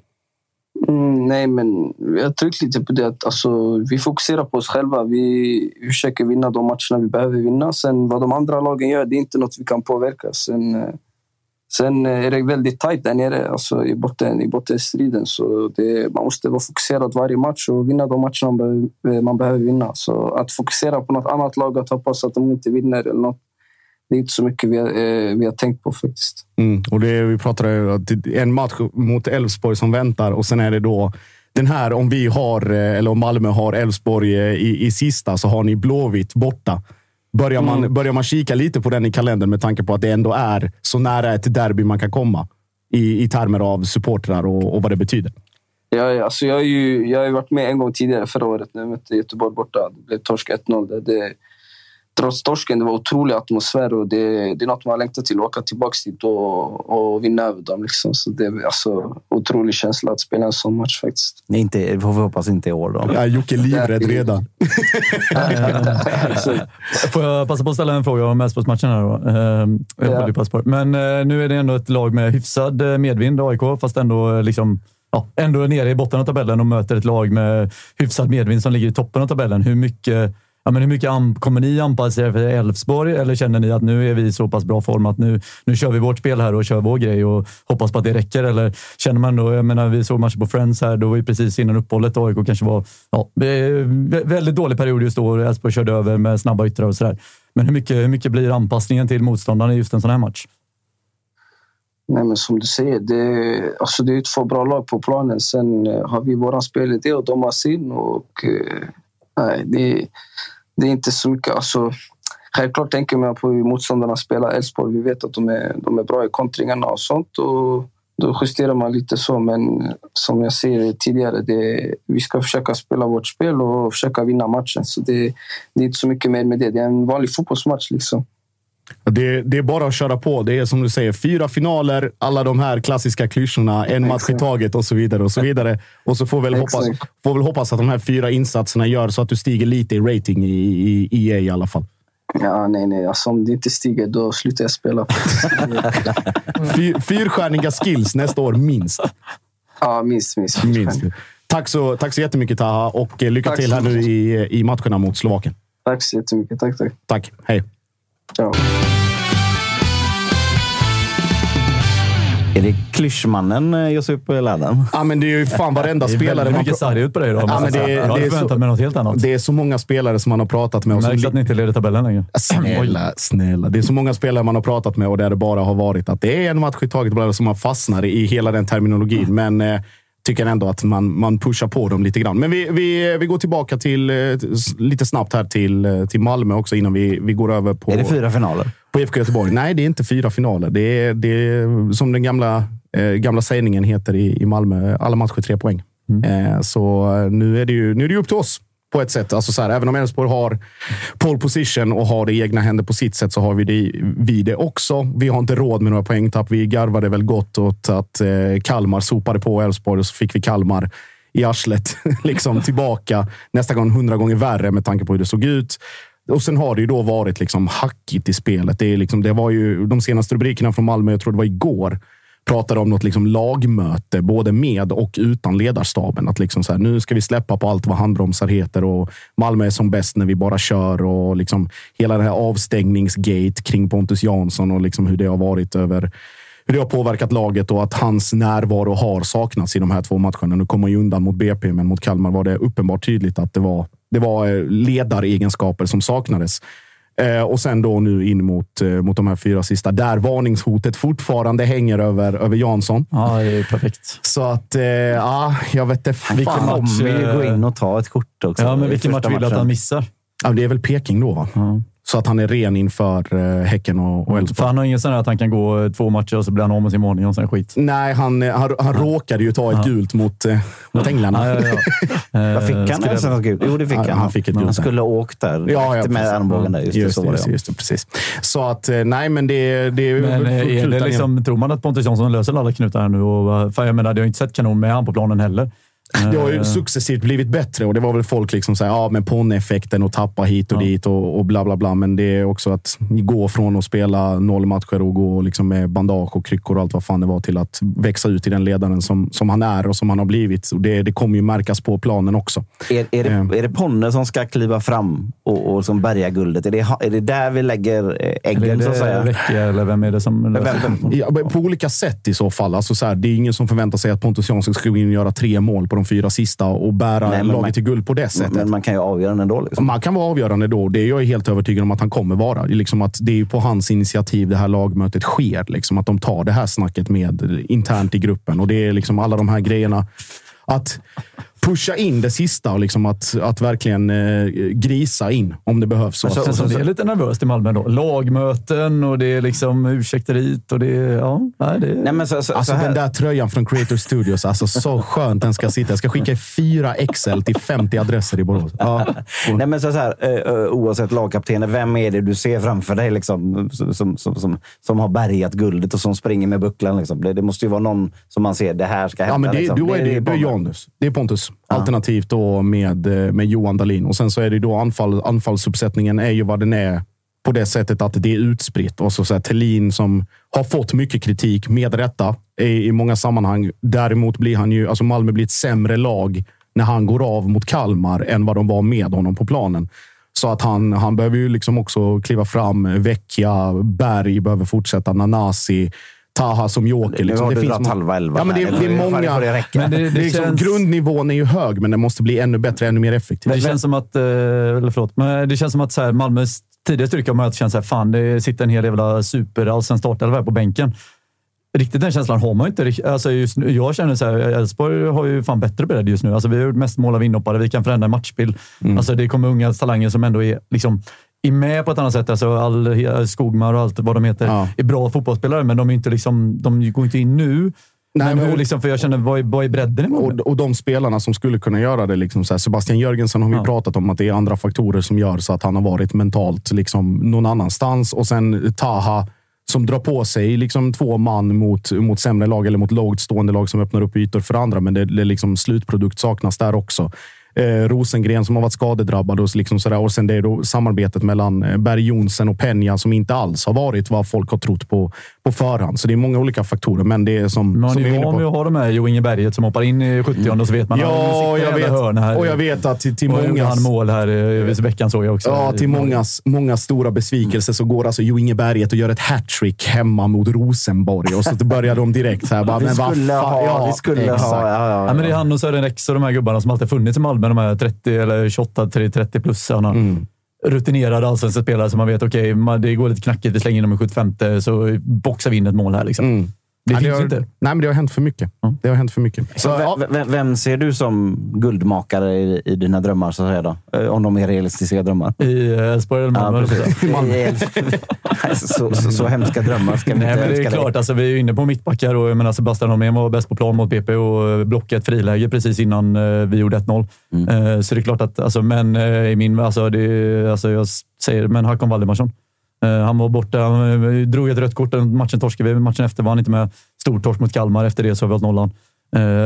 Mm, nej, men jag har tryckt lite på det. Att, alltså, vi fokuserar på oss själva. Vi försöker vinna de matcherna vi behöver vinna. Sen vad de andra lagen gör, det är inte något vi kan påverka. Sen, eh, sen eh, är det väldigt tajt där nere alltså, i, botten, i bottenstriden. Så det, man måste vara fokuserad varje match och vinna de matcherna man behöver, eh, man behöver vinna. Så att fokusera på något annat lag och hoppas att de inte vinner eller något, det är inte så mycket vi har, eh, vi har tänkt på faktiskt. Mm. Och det, vi pratade att är en match mot Elfsborg som väntar och sen är det då den här, om vi har, eh, eller om Malmö har Elfsborg eh, i, i sista, så har ni Blåvitt borta. Börjar man, Mm. börjar man kika lite på den i kalendern med tanke på att det ändå är så nära ett derby man kan komma i, i termer av supportrar och, och vad det betyder? Jag, alltså jag, har ju, jag har ju varit med en gång tidigare förra året när jag mötte Göteborg borta. Det blev torsk 1-0. Det, det, trots torsken, det var otrolig atmosfär och det, det är något man längtar till. Att åka tillbaka dit och, och vinna över dem. Liksom. Så det är alltså otrolig känsla att spela en sån match faktiskt. Nej, Inte, får vi hoppas inte i år då. Ja, Jocke livrädd redan. [laughs] Får jag passa på att ställa en fråga om Elfsborgsmatchen här då? Ehm, jag Ja. på. Men eh, nu är det ändå ett lag med hyfsad eh, medvind, AIK, fast ändå eh, liksom Ja, ändå nere i botten av tabellen och möter ett lag med hyfsad medvind som ligger i toppen av tabellen. Hur mycket, ja, men hur mycket kommer ni anpassa er för Elfsborg eller känner ni att nu är vi i så pass bra form att nu, nu kör vi vårt spel här och kör vår grej och hoppas på att det räcker? Eller känner man då, jag menar, vi såg matcher på Friends här, då var ju precis innan uppehållet AIK kanske var ja, väldigt dålig period just då och Elfsborg körde över med snabba yttrar och sådär. Men hur mycket, hur mycket blir anpassningen till motståndarna i just en sån här match? Nej, men som du säger, det, alltså det är två bra lag på planen. Sen eh, har vi våran spelidé och de har sin. Och, eh, nej, det, det är inte så mycket... Alltså, självklart tänker man på hur motståndarna spelar Elfsborg. Vi vet att de är, de är bra i kontringarna och sånt. Och då justerar man lite så. Men som jag säger tidigare, det, vi ska försöka spela vårt spel och försöka vinna matchen. Så det, det är inte så mycket mer med det. Det är en vanlig fotbollsmatch. Liksom. Det, det är bara att köra på. Det är som du säger, fyra finaler, alla de här klassiska klyschorna, en match i taget och så vidare. Och så vidare. Och så får väl, hoppas, får väl hoppas att de här fyra insatserna gör så att du stiger lite i rating i, i, i EA i alla fall. Ja, nej, nej. Alltså, om det inte stiger, då slutar jag spela. [laughs] Fyr, fyrstjärniga skills nästa år, minst. ja, minst, minst. minst. Tack, så, tack så jättemycket Taha och eh, lycka Tack till här nu i, i matcherna mot Slovakien. Tack så jättemycket. Tack, tack. Tack. Hej. Ciao. Är det klyschmannen eh, Josip Ladan? Ja, men det är ju fan varenda Det är spelare väldigt mycket sarg ut på dig idag, Ja, men det, jag hade förväntat så, mig något helt annat. det är så många spelare som man har pratat med. Och som Märks att ni inte leder tabellen längre. Snälla, snälla. Det är så många spelare man har pratat med och där det bara har varit att det är en match i taget som man fastnar i hela den terminologin. Men eh, tycker ändå att man, man pushar på dem lite grann. Men vi, vi, vi går tillbaka till, eh, lite snabbt här till, eh, till Malmö också innan vi, vi går över på... Är det fyra finaler? På IFK Göteborg. Nej, det är inte fyra finaler. Det är, det är som den gamla, eh, gamla sägningen heter i, i Malmö. Alla matcher tre poäng. Eh, så nu är, det ju, nu är det upp till oss på ett sätt. Alltså så här, även om Elfsborg har pole position och har det i egna händer på sitt sätt så har vi det, vi det också. Vi har inte råd med några poängtapp. Vi garvade väl gott åt att eh, Kalmar sopade på Elfsborg och så fick vi Kalmar i arslet [laughs] liksom tillbaka. Nästa gång hundra gånger värre med tanke på hur det såg ut. Och sen har det ju då varit liksom hackigt i spelet. Det, är liksom, det var ju de senaste rubrikerna från Malmö, jag tror det var igår, pratade om något liksom lagmöte, både med och utan ledarstaben. Att liksom så här, nu ska vi släppa på allt vad handbromsar heter och Malmö är som bäst när vi bara kör och liksom hela det här avstängningsgate kring Pontus Jansson och liksom hur det har varit över hur det har påverkat laget och att hans närvaro har saknats i de här två matcherna. Nu kom man ju undan mot BP, men mot Kalmar var det uppenbart tydligt att det var, det var eh, ledaregenskaper som saknades. Eh, och sen då nu in mot, eh, mot de här fyra sista, där varningshotet fortfarande hänger över, över Jansson. Ja, det är perfekt. Så att, eh, ja, jag vet inte. Vi fan. kommer ju gå in och ta ett kort också. Ja, men vilken match vill du att han missar? Ja, det är väl Peking då, va? Så att han är ren inför eh, Häcken och, och Elfsborg. För han har ingen sån här att han kan gå två matcher och så blir han av med sin varning och sen skit. Nej, han, han, han råkade ju ta ett gult mot, eh, mot Änglarna. Ja, ja, ja. [laughs] Vad fick han ens något gult? Jo, det fick Ja, han. han fick ett gult Han där. skulle ha åkt där. Ja, ja, med armbågen där. Just, Just så det, var just, just det, precis. Så att, eh, nej, men det, det är Men eh, är det där liksom, tror man att Pontus Jansson löser alla knutar här nu? Och, för jag menar, det har inte sett kanon med han på planen heller. [laughs] Det har ju Eh, successivt blivit bättre och det var väl folk liksom säga ja, men Ponne-effekten och tappa hit och dit och, och bla bla bla. Men det är också att gå från att spela noll matcher och gå liksom med bandage och kryckor och allt vad fan det var till att växa ut i den ledaren som, som han är och som han har blivit. Och det, det kommer ju märkas på planen också. Är, är, det, är det Ponne som ska kliva fram och, och som bärgar guldet? Är det, är det där vi lägger eh, Eller äggen, så att säga? Vecchia eller vem är det som löser det? Ja, på olika sätt i så fall. Alltså så här, det är ingen som förväntar sig att Pontus Jansson ska gå in och göra tre mål på de fyra sista och bära Nej, laget man- till guld på det sättet. Men man kan ju avgöra den ändå. Liksom. Man kan vara avgörande då. Det är jag helt övertygad om att han kommer vara. Det är, liksom att det är ju på hans initiativ det här lagmötet sker. Liksom att de tar det här snacket med internt i gruppen. Och det är liksom alla de här grejerna. Att pusha in det sista och liksom att, att verkligen eh, grisa in om det behövs. Så känns som det är lite nervöst i Malmö då. Lagmöten och det är liksom ursäkter hit och det är... Ja, nej, det är... Nej, men så, så, Alltså så den där tröjan från Creator Studios, alltså så skönt den ska sitta. Jag ska skicka fyra Excel till 50 adresser i Borås. Ja. [laughs] Nej, men så så här, eh, eh, oavsett lagkaptener, vem är det du ser framför dig liksom, som, som, som, som, har bärgat guldet och som springer med bucklan? Liksom? Det, det måste ju vara någon som man ser, det här ska hända. Ja, men det, liksom. då är det, är. Det är Pontus. Alternativt då med, eh, med Johan Dahlin. Och sen så är det då anfall, anfallsuppsättningen är ju vad den är på det sättet att det är utspritt. Och så, så här, Thelin som har fått mycket kritik, med rätta, i, i många sammanhang. Däremot blir han ju, alltså Malmö blir ett sämre lag när han går av mot Kalmar än vad de var med honom på planen. Så att han, han behöver ju liksom också kliva fram. Vecchia, Berg behöver fortsätta, Nanasi, Taha som joker. Nu Liksom. har Det du finns dragit halva elvan Ja, men det, här. det är Nu många. det räcka. Men det- det det är liksom, känns- Grundnivån är ju hög, men den måste bli ännu bättre, ännu mer effektiv. Det känns som att, eh, eller förlåt, men det känns som att så här, Malmös tidiga styrka har att känna så här, fan det sitter en hel jävla superallsvensk startelva här på bänken. Riktigt den känslan har man ju inte. Alltså just nu, jag känner så här, Elfsborg har ju fan bättre bredd just nu. Alltså vi har gjort mest mål av inhoppare, vi kan förändra matchbild. Alltså det kommer unga talanger som ändå är liksom är med på ett annat sätt. Alltså all, Skogmar och allt vad de heter Ja. är bra fotbollsspelare, men de, är inte liksom, de går inte in nu Nej, men hur liksom, för jag känner, vad är, vad är bredden? Och, och de spelarna som skulle kunna göra det. Liksom, så här, Sebastian Jörgensen har vi pratat om att det är andra faktorer som gör så att han har varit mentalt liksom, någon annanstans. Och sen Taha som drar på sig liksom, två man mot, mot sämre lag eller mot lågt stående lag som öppnar upp ytor för andra. Men det, det är liksom, slutprodukt saknas där också. Eh, Rosengren som har varit skadedrabbad och, liksom sådär. och sen det är då samarbetet mellan eh, Berg Jonsen och Peña som inte alls har varit vad folk har trott på på förhand. Så det är många olika faktorer, men det är som, Man som är inne van vid att ha de här Jo Inge Berget som hoppar in i 70 och så vet man Ja, jag vet. hörn här. Och jag vet att till, till han mål här i veckan såg jag också. Ja, till mångas, många stora besvikelser så går alltså Jo Inge Berget och gör ett hattrick hemma mot Rosenborg. Och så börjar de direkt så här. Bara, Vi men skulle ha, ja, vi skulle exakt. ha. Ja, ja, Ja, men det är han och Sören Rex och de här gubbarna som alltid funnits i Malmö. De här 30 eller 28, 30 plus. Mm. Rutinerade allsvenska spelare som man vet, okej, okay, det går lite knackigt. Vi slänger in dem i 75 så boxar vi in ett mål här. Liksom. Mm. Det Ja, finns har, ju inte. Nej, men det har hänt för mycket. Det har hänt för mycket. Så vem, vem, vem ser du som guldmakare i, i dina drömmar, så att säga? Då? Eh, Om de är realistiska drömmar. I Elfsborg eller Malmö? Ja, så. [laughs] [laughs] Så, så, så hemska drömmar ska vi Nej, inte men det är klart. Alltså, vi är inne på mittbackar och jag menar, Sebastian Holmén var bäst på plan mot BP och eh, blockade ett friläge precis innan eh, vi gjorde 1-0. Mm. Eh, Så det är klart att, alltså, men eh, i min, alltså, det, alltså, jag säger, men Hakon Valdemarsson. Eh, han var borta, han eh, drog ett rött kort. Matchen torskade vi. Matchen efter var han inte med. Stortorsk mot Kalmar. Efter det så har vi hållit nollan.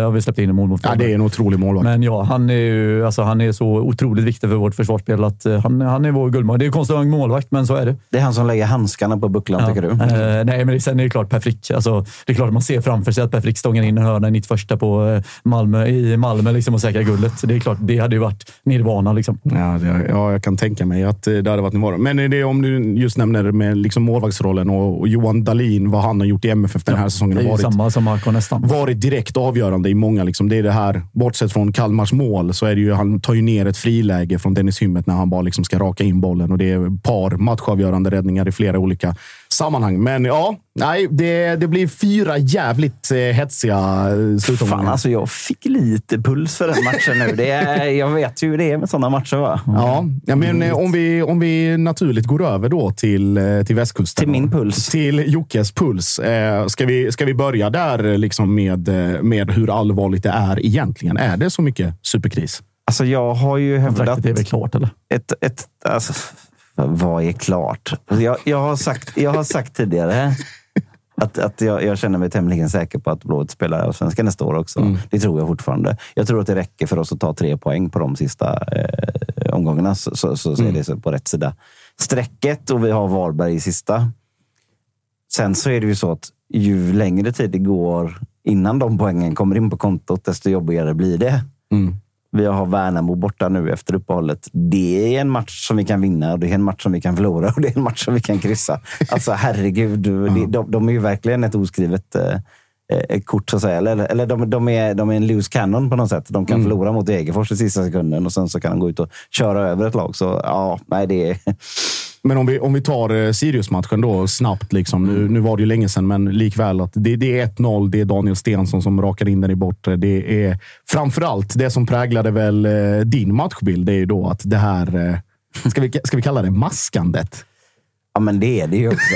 Och vi släppte in en mål mot Ja, det är en otrolig målvakt. Men ja, han är, ju, alltså, han är så otroligt viktig för vårt försvarsspel att eh, han, han är vår guldmål. Det är konstigt att ha en målvakt, men så är det. Det är han som lägger handskarna på bucklan, tycker du? Eh, nej, men det, sen är det klart Per Frick. Alltså, det är klart att man ser framför sig att Per Frick stångar in en hörna i 91 på Malmö, i Malmö liksom, och säkrar guldet. Så det är klart, det hade ju varit nirvana. Liksom. Ja, det, ja, jag kan tänka mig att det hade varit nivå. Men är det om du just nämner med liksom målvaktsrollen och, och Johan Dahlin, vad han har gjort i MFF den här säsongen. Det är ju varit, samma som Marco nästan. varit direkt avgörande i många. Liksom. Det är det här, bortsett från Kalmars mål, så är det ju, han tar ju ner ett friläge från Dennis Hymmet när han bara liksom ska raka in bollen. Och det är ett par matchavgörande räddningar i flera olika sammanhang. Men ja, nej, det, det blir fyra jävligt eh, hetsiga eh, slutomgångar. Fan, alltså jag fick lite puls för den matchen nu. Det är, [laughs] jag vet ju hur det är med sådana matcher. Va? Ja, ja men eh, om vi, om vi naturligt går över då till, till västkusten. Till min puls. Till Jockes puls. Eh, ska, vi, ska vi börja där liksom med, med hur allvarligt det är egentligen? Är det så mycket superkris? Alltså jag har ju hävdat... Kontraktet är väl klart, eller? Ett, ett, alltså, vad är klart? Alltså, Jag, jag, har, sagt, jag har sagt tidigare att, att jag, jag känner mig tämligen säker på att Blåvitt spelar allsvenskan nästa år också. Mm. Det tror jag fortfarande. Jag tror att det räcker för oss att ta tre poäng på de sista eh, omgångarna. Så, så, så, så är Mm. det så på rätt sida strecket och vi har Varberg i sista. Sen så är det ju så att ju längre tid det går innan de poängen kommer in på kontot, desto jobbigare blir det. Mm. Vi har Värnamo borta nu efter uppehållet. Det är en match som vi kan vinna och det är en match som vi kan förlora och det är en match som vi kan kryssa. Alltså herregud, det, de, de är ju verkligen ett oskrivet eh, eh, kort så att säga. Eller, eller de, de, är, de är en loose cannon på något sätt. De kan Mm. förlora mot Degerfors i sista sekunden och sen så kan de gå ut och köra över ett lag. Så ja, nej det är... Men om vi, om vi tar eh, Sirius-matchen då snabbt. Liksom. Nu, nu var det ju länge sedan, men likväl. att det, det är 1-0. Det är Daniel Stensson som rakar in den i bortre. Det är framförallt det som präglade väl eh, din matchbild. Det är ju då att det här, eh, ska vi, ska vi kalla det maskandet? Ja, men det är det ju också.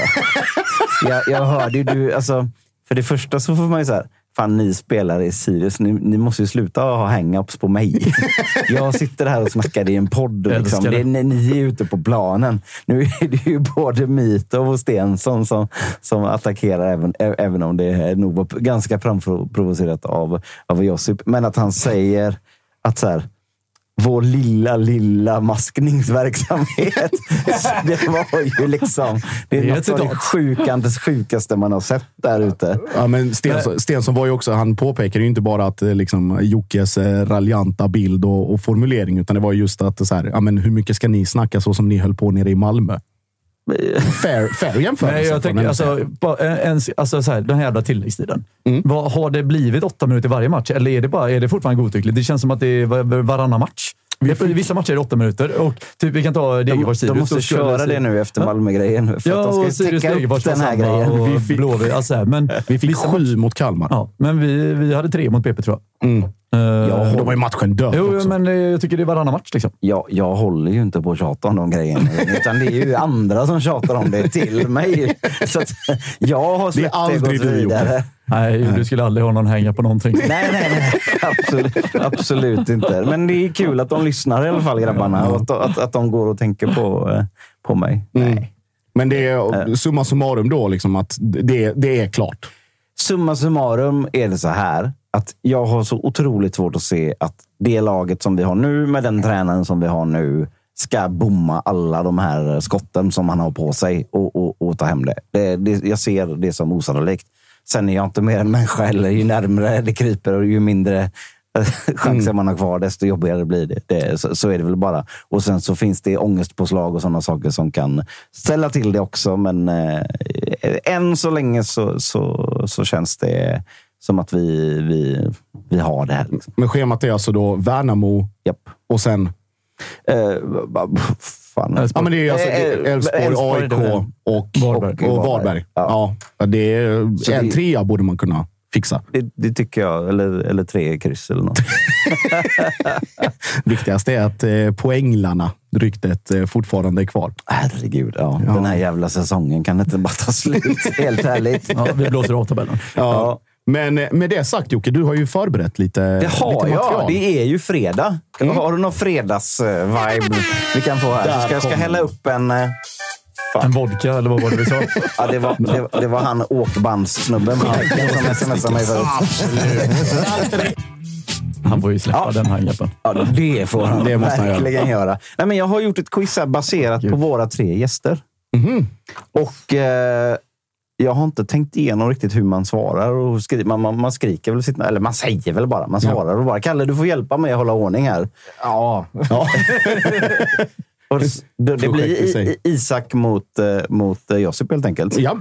[laughs] jag, jag hörde ju du, alltså, för det första så får man ju så här, fan ni spelare i Sirius, ni, ni måste ju sluta ha hang-ups på mig. [laughs] jag sitter här och snackar i en podd. Liksom. Det ni, ni är ute på planen. Nu är det ju både Mitov och Stensson som, som attackerar, även, även om det är nog var ganska framprovocerat av, av Josip. Men att han säger att så här, vår lilla, lilla maskningsverksamhet. [laughs] det var ju liksom... Det är, något av det sjukandes sjukaste man har sett där ute. Ja, men Stensson, Stensson var ju också, han påpekade ju inte bara att eh, liksom, Jockes eh, raljanta bild och, och formulering, utan det var just att så här, ja, men hur mycket ska ni snacka så som ni höll på nere i Malmö? Fair, fair jämförelse. Nej, jag tänker, alltså, en, alltså så här, den här jävla tilläggstiden. Mm. Vad, har det blivit åtta minuter varje match eller är det, bara, är det fortfarande godtyckligt? Det känns som att det är var- varannan match. Vissa matcher är det åtta minuter och typ, vi kan ta De, Degerfors de Sirius. måste Då skulle köra det nu efter Ja. Malmö-grejen. För Ja, att de och ska Sirius täcka upp den här grejen. och Vi fick-. Alltså, men Vi fick vissa sju mot Kalmar. Ja, men vi, vi hade tre mot PP tror jag. Mm. Eh, Ja, då var ju matchen död Jo, också. men eh, jag tycker det är varannan match. Liksom. Jag, jag håller ju inte på att tjata om de grejerna. Utan det är ju andra som tjatar om det till mig. [laughs] Så att jag har Det är släppt det, aldrig vidare. Nej, du skulle aldrig ha någon hänga på någonting. Nej, nej, nej. [laughs] Absolut, absolut inte. Men det är kul att de lyssnar i alla fall, grabbarna. Och att, att, att de går och tänker på, eh, på mig. Mm. Men det är summa summarum då, liksom, att det, det är klart. Summa summarum är det så här att jag har så otroligt svårt att se att det laget som vi har nu med den tränaren som vi har nu ska bomma alla de här skotten som han har på sig och, och, och ta hem det. det, det jag ser det som osannolikt. Sen är jag inte mer än människa heller. Ju närmare det kryper och ju mindre [laughs] chanser Mm. man har kvar, desto jobbigare blir det. det så, så är det väl bara. Och sen så finns det ångestpåslag och sådana saker som kan ställa till det också. Men eh, än så länge så, så, så känns det som att vi, vi, vi har det här. Liksom. Men schemat är alltså då Värnamo Japp. och sen? Eh, fan. Ja, men det är alltså Eh, eh, Elfsborg, Elfsborg, AIK det- och, Varberg. och, och Varberg. Ja. Ja. det är, en det- trea borde man kunna fixa. Det, det tycker jag. Eller, eller tre kryss eller något. [laughs] Viktigast är att eh, poänglarna, ryktet, eh, fortfarande är kvar. Herregud, ja. Den här jävla säsongen kan inte bara ta slut. [laughs] Helt ärligt. Ja, vi blåser av tabellen. Ja. Men eh, med det sagt Jocke, du har ju förberett lite Det har lite jag. Det är ju fredag. Har du någon fredags-vibe vi kan få här? Där Så ska, jag ska hälla upp en... eh, En vodka, eller vad var det vi sa? [laughs] Ja, det, var, det, det var han åkbandssnubben på som smsade mig förut. Han får ju släppa den handgreppen. Ja, det får han Det måste han göra. verkligen göra. Nej, men jag har gjort ett quiz här baserat på våra tre gäster. Mhm. Och eh, jag har inte tänkt igenom riktigt hur man svarar. Och skri man, man, man skriker väl sitt, eller man säger väl bara. Man svarar och bara. Kalle, du får hjälpa mig att hålla ordning här. Ja. Ja. [laughs] Och det, det blir Isak mot, eh, mot eh, Josip helt enkelt. Ja.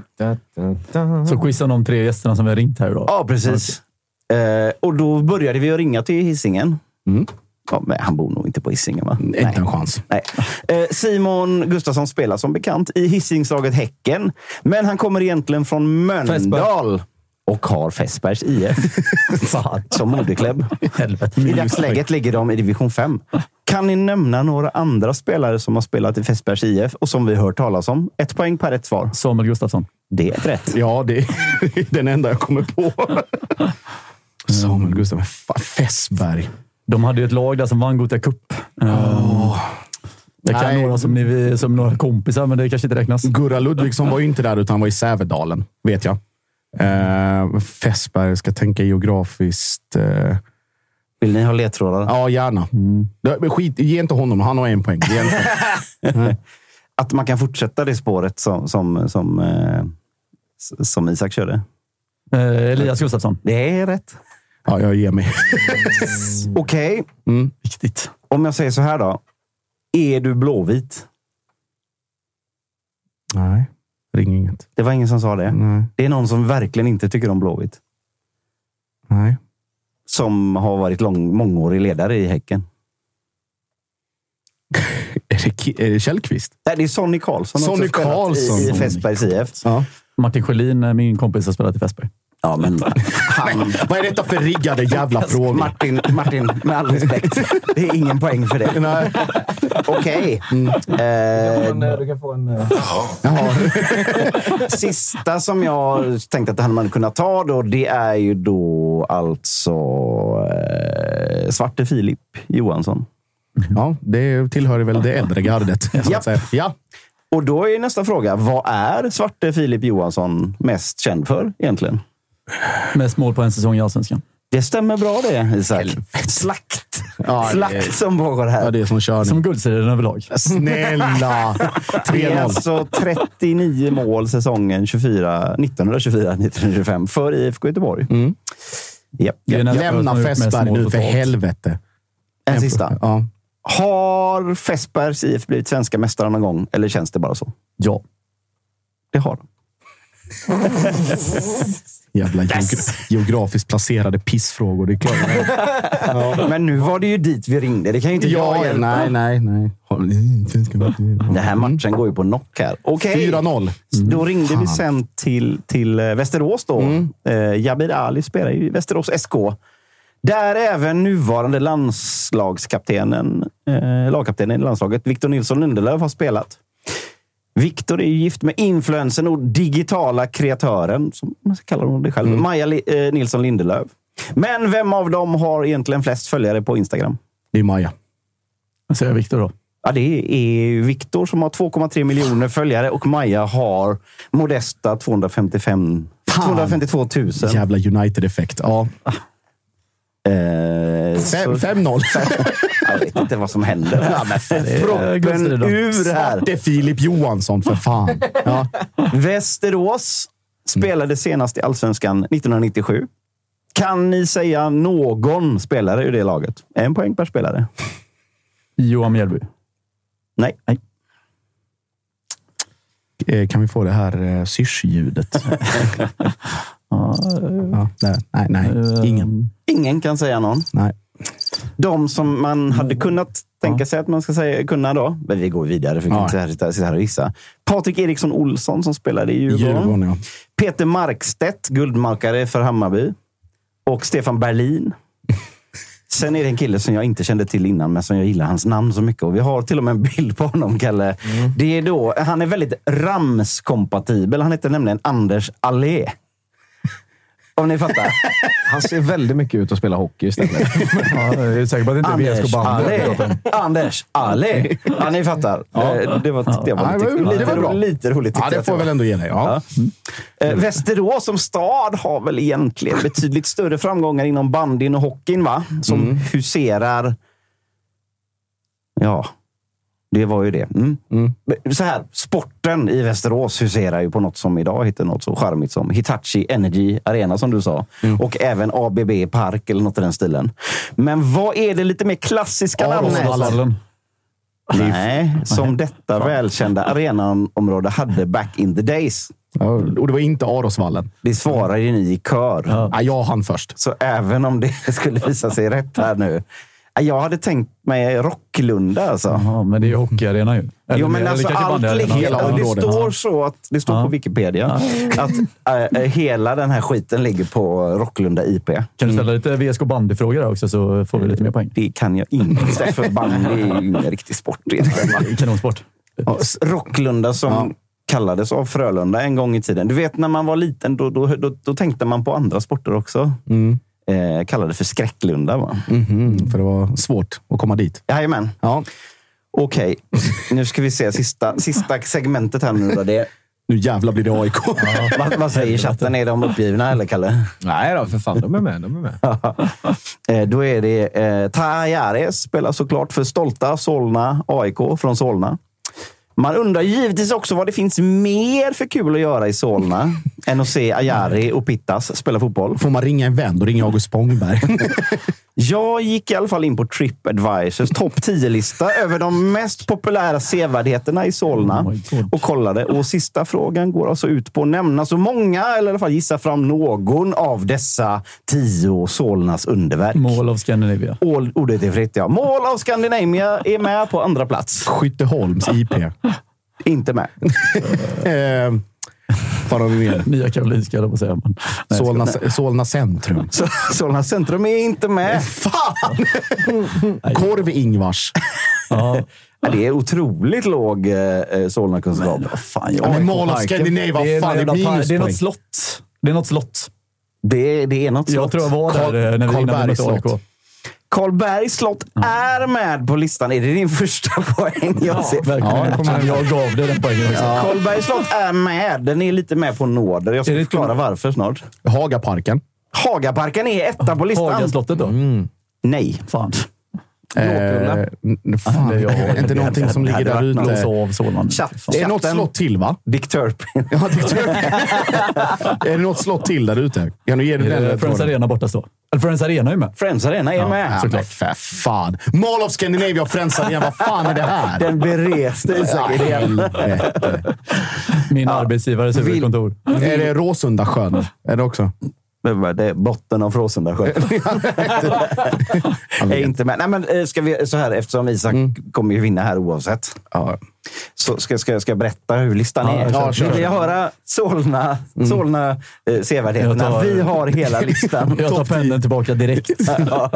Så quizza de tre gästerna som vi har ringt här idag. Ja, precis. Eh, och då började vi att ringa till Hisingen. Mm. Ja, han bor nog inte på Hisingen, va? Inte en chans. Nej. Eh, Simon Gustafsson spelar som bekant i Hisingslaget Häcken. Men han kommer egentligen från Mölndal och har Fässbergs IF [laughs] som moderklubb. [laughs] I dagsläget ligger de i division 5. Kan ni nämna några andra spelare som har spelat i Fässbergs IF och som vi hört talas om? Ett poäng per rätt svar. Samuel Gustafsson. Det är rätt. Ja, det är den enda jag kommer på. [laughs] Samuel Gustafsson. Fässberg. De hade ju ett lag där som vann Gothia Cup. Oh. Jag kan Nej. några som, ni, som några kompisar, men det kanske inte räknas. Gurra Ludvigsson var ju inte där, utan var i Sävedalen, vet jag. Uh, Fässberg, ska tänka geografiskt. eh, Vill ni ha ledtrådar? ja, gärna. Men Skit, ge inte honom, han har en poäng. Ge inte. [laughs] Att man kan fortsätta det spåret som, som, som, eh, som Isak körde. Eh, Elias Gustafsson. Det är rätt. Ja, jag ger mig. [laughs] Okej, Mm. Viktigt. om jag säger så här då. Är du blåvit? Nej, ring inget. Det var ingen som sa det. Nej. Det är någon som verkligen inte tycker om blåvitt. Nej. Som har varit lång, mångårig ledare i Häcken. [laughs] Är det, är det Källqvist? Nej, det är Sonny Karlsson. Sonny Karlsson. I, i Fässbergs IF. Ja. Martin Sjölin, eh, min kompis, har spelat i Fässberg. Ja, men han... Vad är detta för riggade jävla frågor? Martin, Martin, med all respekt. Det är ingen poäng för det. Nej. Okej. Eh, Du kan få en... Sista som jag tänkte att han hade kunnat ta då, det är ju då alltså eh, Svarte Filip Johansson. Ja, det tillhör väl det äldre gardet. Så Ja. att säga. ja. Och då är nästa fråga, vad är Svarte Filip Johansson mest känd för egentligen? Mest mål på en säsong i Allsvenskan. Det stämmer bra det, Isak. Slakt! Ja, det- Slakt som pågår här. ja, det är som körning. Som guldserien överlag. Snälla! [laughs] Det är 3-0. alltså 39 mål säsongen 24, 1924-1925 för IFK Göteborg. Mm. Japp. Det är nästa Lämna Fässberg nu för helvete. En sista. Ja. Har Fässbergs IF blivit svenska mästare någon gång? Eller känns det bara så? Ja. Det har de. [laughs] Jävla geogra- geografiskt placerade pissfrågor. Det är klart. Men nu var det ju dit vi ringde. Det kan ju inte jag Ja, hjälpa. nej, nej, nej. Den här matchen går ju på knock här. Okej, 4-0. då ringde vi sen till, till eh, Västerås. då. Eh, Jabir Ali spelar i Västerås SK. Där även nuvarande landslagskaptenen, eh, lagkaptenen i landslaget, Victor Nilsson Lindelöf, har spelat. Viktor är ju gift med influensen och digitala kreatören, som man ska kalla hon det själv, Maja Li- eh, Nilsson Lindelöf. Men vem av dem har egentligen flest följare på Instagram? Det är Maja. Jag säger Viktor då. Ja, det är Viktor som har 2,3 miljoner följare och Maja har modesta 255, 252 000. Jävla United-effekt. Ja. Eh, Fem- så- 5-0. [laughs] Jag vet inte vad som händer. Ja, proppen ur här. Det är Filip Johansson, för fan. Ja. Västerås spelade senast i Allsvenskan 1997. Kan ni säga någon spelare ur det laget? En poäng per spelare. Johan Mjällby. Nej. Nej. Eh, Kan vi få det här eh, sysch-ljudet? [laughs] ja, nej, nej, nej, ingen. Ingen kan säga någon. Nej. De som man hade kunnat tänka sig att man ska säga, kunna då. Men vi går vidare, för vi kan Ja. inte sitta, här och gissa. Patrik Eriksson Olsson som spelade i Djurgården. Djurgården, ja. Peter Markstedt, guldmakare för Hammarby. Och Stefan Berlin. [laughs] Sen är det en kille som jag inte kände till innan, men som jag gillar hans namn så mycket. Och vi har till och med en bild på honom, Kalle. Det är då, han är väldigt Rams-kompatibel. Han heter nämligen Anders Allé. Om ni fattar. [laughs] Han ser väldigt mycket ut att spela hockey istället. [laughs] Ja, jag är säker på att det inte är Anders VSK Bandy. Anders Allé. Ja, ni fattar. Ja. Eh, Det var, det var, Ja, lite, lite, det var bra. lite roligt. Ja, det får jag väl ändå ge dig. Ja. Eh, Västerås som stad har väl egentligen betydligt större framgångar inom bandyn och hockeyn, va? Som Mm. huserar... Ja, det var ju det. Mm. Så här, sporten i Västerås huserar ju på något som idag heter något så charmigt som Hitachi Energy Arena, som du sa. Mm. Och även ABB Park eller något i den stilen. Men vad är det lite mer klassiska namnet? Nej, som detta välkända arenaområde hade back in the days. Och det var inte Arosvallen. Det svarar ju ni i kör. Ja, jag hann först. Så även om det [laughs] skulle visa sig rätt här nu. Jag hade tänkt mig Rocklunda alltså. Jaha, men det är ju hockeyarena ju. Eller Jo, men eller alltså allt ligger, Hela och det står så att det står Ja. på Wikipedia att äh, hela den här skiten ligger på Rocklunda IP. Kan du ställa lite VSK bandyfrågor där också så får vi lite mer poäng. Det kan jag inte, för bandy är ju ingen riktig sport. [laughs] Kanonsport. Ja, Rocklunda som kallades av Frölunda en gång i tiden. Du vet, när man var liten, då, då, då, då tänkte man på andra sporter också. Mm. Eh, kallade för Skräcklunda. Va? Mhm, för det var svårt att komma dit. Jajamän. Ja. Okej, nu ska vi se sista, sista segmentet här nu. Då. Det, Nu jävlar blir det AIK. [laughs] vad, vad säger chatten? Är de uppgivna eller, Kalle? Nej då, för fan. De är med. De är med. [laughs] Eh, då är det eh, Tajares, spelar såklart för stolta Solna AIK från Solna. Man undrar givetvis också vad det finns mer för kul att göra i Solna [laughs] än att se Ajari och Pittas spela fotboll. Får man ringa en vän, då ringer August Spångberg. [laughs] Jag gick i alla fall in på Tripadvisors topp 10-lista över de mest populära sevärdheterna i Solna och kollade. Och sista frågan går alltså ut på att nämna så många, eller i alla fall gissa fram någon av dessa tio Solnas underverk. Mål of Scandinavia. All, ordet är fritt, ja. Mål av Scandinavia är med på andra plats. Skytteholms IP. Inte med. [laughs] eh, vad har vi mer? [laughs] Nya Karolinska, eller vad säger man? Nej, Solna, jag ska- Solna centrum. [laughs] Solna centrum är inte med. Fan! Korv-Ingvars. Ja, Ja, det är otroligt låg eh, eh, Solna-kunskap. fan, Ja, men Mall of Scandinavia, vad det, är fan, det är något jävla- det är minuspoäng. något slott. Det är något slott. Det, det är något Jag slott. tror jag var där Karl- eh, när vi innan vi mötte AIK. Karlbergs slott är med på listan. Är det din första [laughs] poäng? Jag ser. Verkligen. kommer jag gav dig den poängen också. Karlbergs slott är med. Den är lite med på nåder. Jag ska förklara varför snart. Hagaparken. Hagaparken är etta på listan. Hagaslottet då? Nej. Fan. Eh, Låtrulla. n- fan, det är inte någonting som ligger där ute? Det är något slott till, va? Dick Turpin. [laughs] Ja, det tror jag. är det något slott till där ute? Kan du ge dig den? Eh, Friends? Arena borta står. Eller Friends Arena är med. Friends Arena är med. Ja, men för fan. Mall of Scandinavia och Friends Arena. Vad fan är det här? Den bereste Isak Ja, igen. Min arbetsgivares huvudkontor. Är det Råsunda sjön? Är det också? Det [laughs] är botten av Fråsundasjön. är inte med. Nej, men eh, ska vi, så här, eftersom Isak kommer ju vinna här oavsett. Så ska, ska, ska jag berätta hur listan Ja, är? ja, kör. Vill jag höra Solna, Solna eh, sevärdheterna? Tar- Vi har hela [laughs] listan. Jag tar pendeln tillbaka direkt. [laughs] Ja.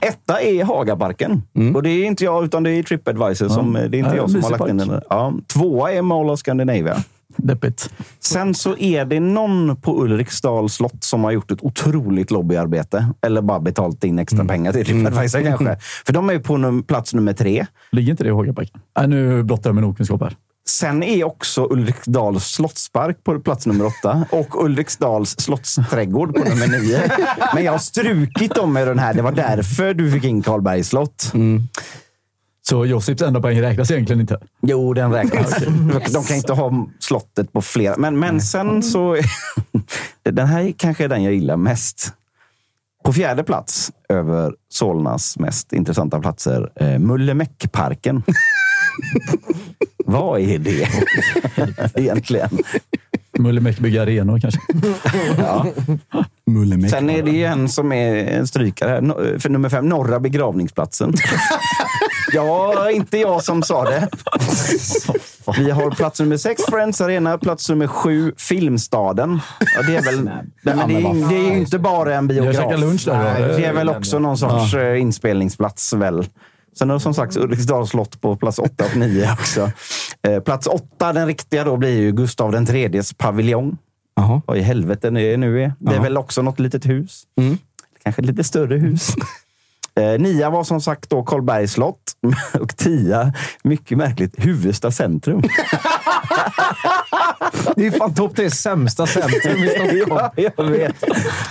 Etta är Hagaparken. Och det är inte jag, utan det är Tripadvisor. Som, det är inte Ja, jag som har lagt in den. Ja. Tvåa är Mall of Scandinavia. Deppigt. Sen så är det någon på Ulriksdals slott som har gjort ett otroligt lobbyarbete. Eller bara betalt in extra pengar till Tripadvisor kanske. För de är på num- plats nummer tre. Ligger inte det i Hågaparken? Nej, nu blottar jag min okunskap här. Sen är också Ulriksdals slottspark på plats nummer åtta och Ulriksdals slottsträdgård på nummer nio. [laughs] Men jag har strukit dem med den här. Det var därför du fick in Karlbergs slott. Så Josips enda poäng räknas egentligen inte? Jo, den räknas. [laughs] De kan inte ha slottet på flera. Men, men sen så... [laughs] den här kanske är den jag gillar mest. På fjärde plats över Solnas mest intressanta platser, eh, Mullemäckparken. [laughs] Vad är det egentligen? Mullemäck bygger arenor kanske? Ja. Mullemäck. Sen är det ju en som är en strykare här. No- För nummer fem, Norra begravningsplatsen. Ja, inte jag som sa det. Vi har plats nummer sex, Friends Arena. Plats nummer sju, Filmstaden. Ja, det är väl... Nej, men det, är, det är ju inte bara en biograf. Lunch där. Nej, Det är väl också någon sorts eh, inspelningsplats. väl. Sen har som sagt Ulriksdals slott på plats åtta och nio också. Eh, plats åtta, den riktiga, då blir ju Gustav den tredjes paviljong. Vad i helvete det nu är. Det är väl också något litet hus. Kanske ett lite större hus. Eh, nia var som sagt då Karlbergs slott. [laughs] Och tia, mycket märkligt, Huvudsta centrum. [laughs] Det är fan topp tre sämsta centrum i [laughs] Stockholm. ja, jag vet.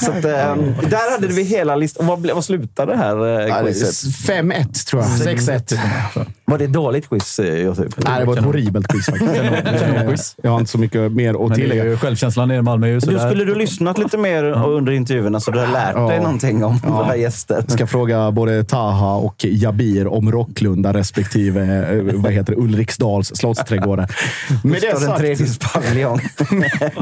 Så att, ehm, där hade vi hela listan. Vad, vad slutade det här eh, Ja, quizet? 5-1 tror jag. 6-1. Var det ett dåligt quiz, eh, Josef? Nej, det var ett horribelt quiz faktiskt. [laughs] Jag har inte så mycket mer att tillägga. ju självkänslan nere i Malmö. är ju Du sådär. skulle du lyssnat lite mer under intervjuerna så du har lärt dig Ja. någonting om våra gäster. Jag ska fråga både Taha och Jabir om Rocklunda respektive eh, vad heter det, Ulriksdals slottsträdgårdar. Med det sagt,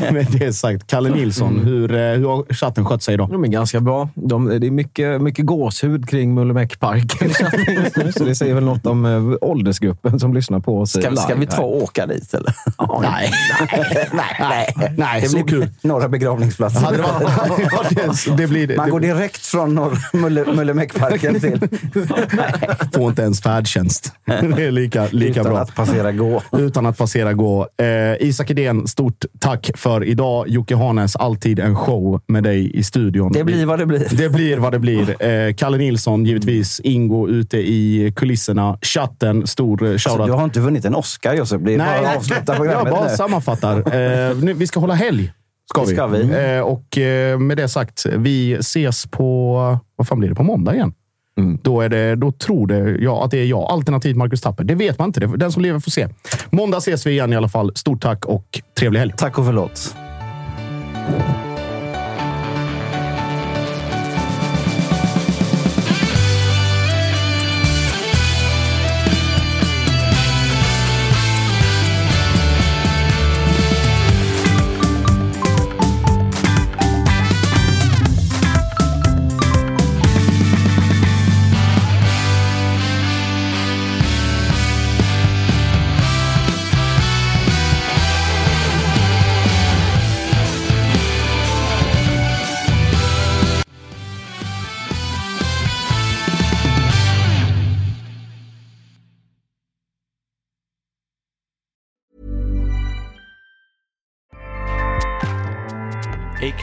[laughs] med det sagt, Kalle Nilsson, hur, eh, hur har chatten skött sig idag? De är ganska bra. De, det är mycket, mycket gåshud kring Mullemäckparken i [laughs] chatten just nu, så det säger väl något om eh, åldersgruppen som lyssnar på oss Ska, live ska vi ta och åka dit eller? [laughs] Nej. nej, nej. Nej, det så blir kul. Norra begravningsplatsen. Hade det varit, ja, det, det blir, Man går det, direkt från Mullemäckparken till... får inte ens färdtjänst. Det är lika, lika utan bra. att passera gå. Utan att passera gå. Eh, Isak Edén, stort tack för idag. Jocke Hanes, alltid en show med dig i studion. Det blir vad det blir. Det blir vad det blir. Eh, Kalle Nilsson, givetvis. Ingo ute i kulisserna. Chatten, stor eh, Alltså, shoutout. du har inte vunnit en Oscar Josef. Det är bara att avsluta jag programmet bara nu. sammanfattar. Eh, nu, vi ska hålla helg. Ska vi. ska vi. Eh, och eh, med det sagt, vi ses på... Vad fan blir det? På måndag igen. Då, är det, då tror det jag att det är jag. Alternativt Marcus Tapper. Det vet man inte. Den som lever får se. Måndag ses vi igen i alla fall. Stort tack och trevlig helg. Tack och förlåt.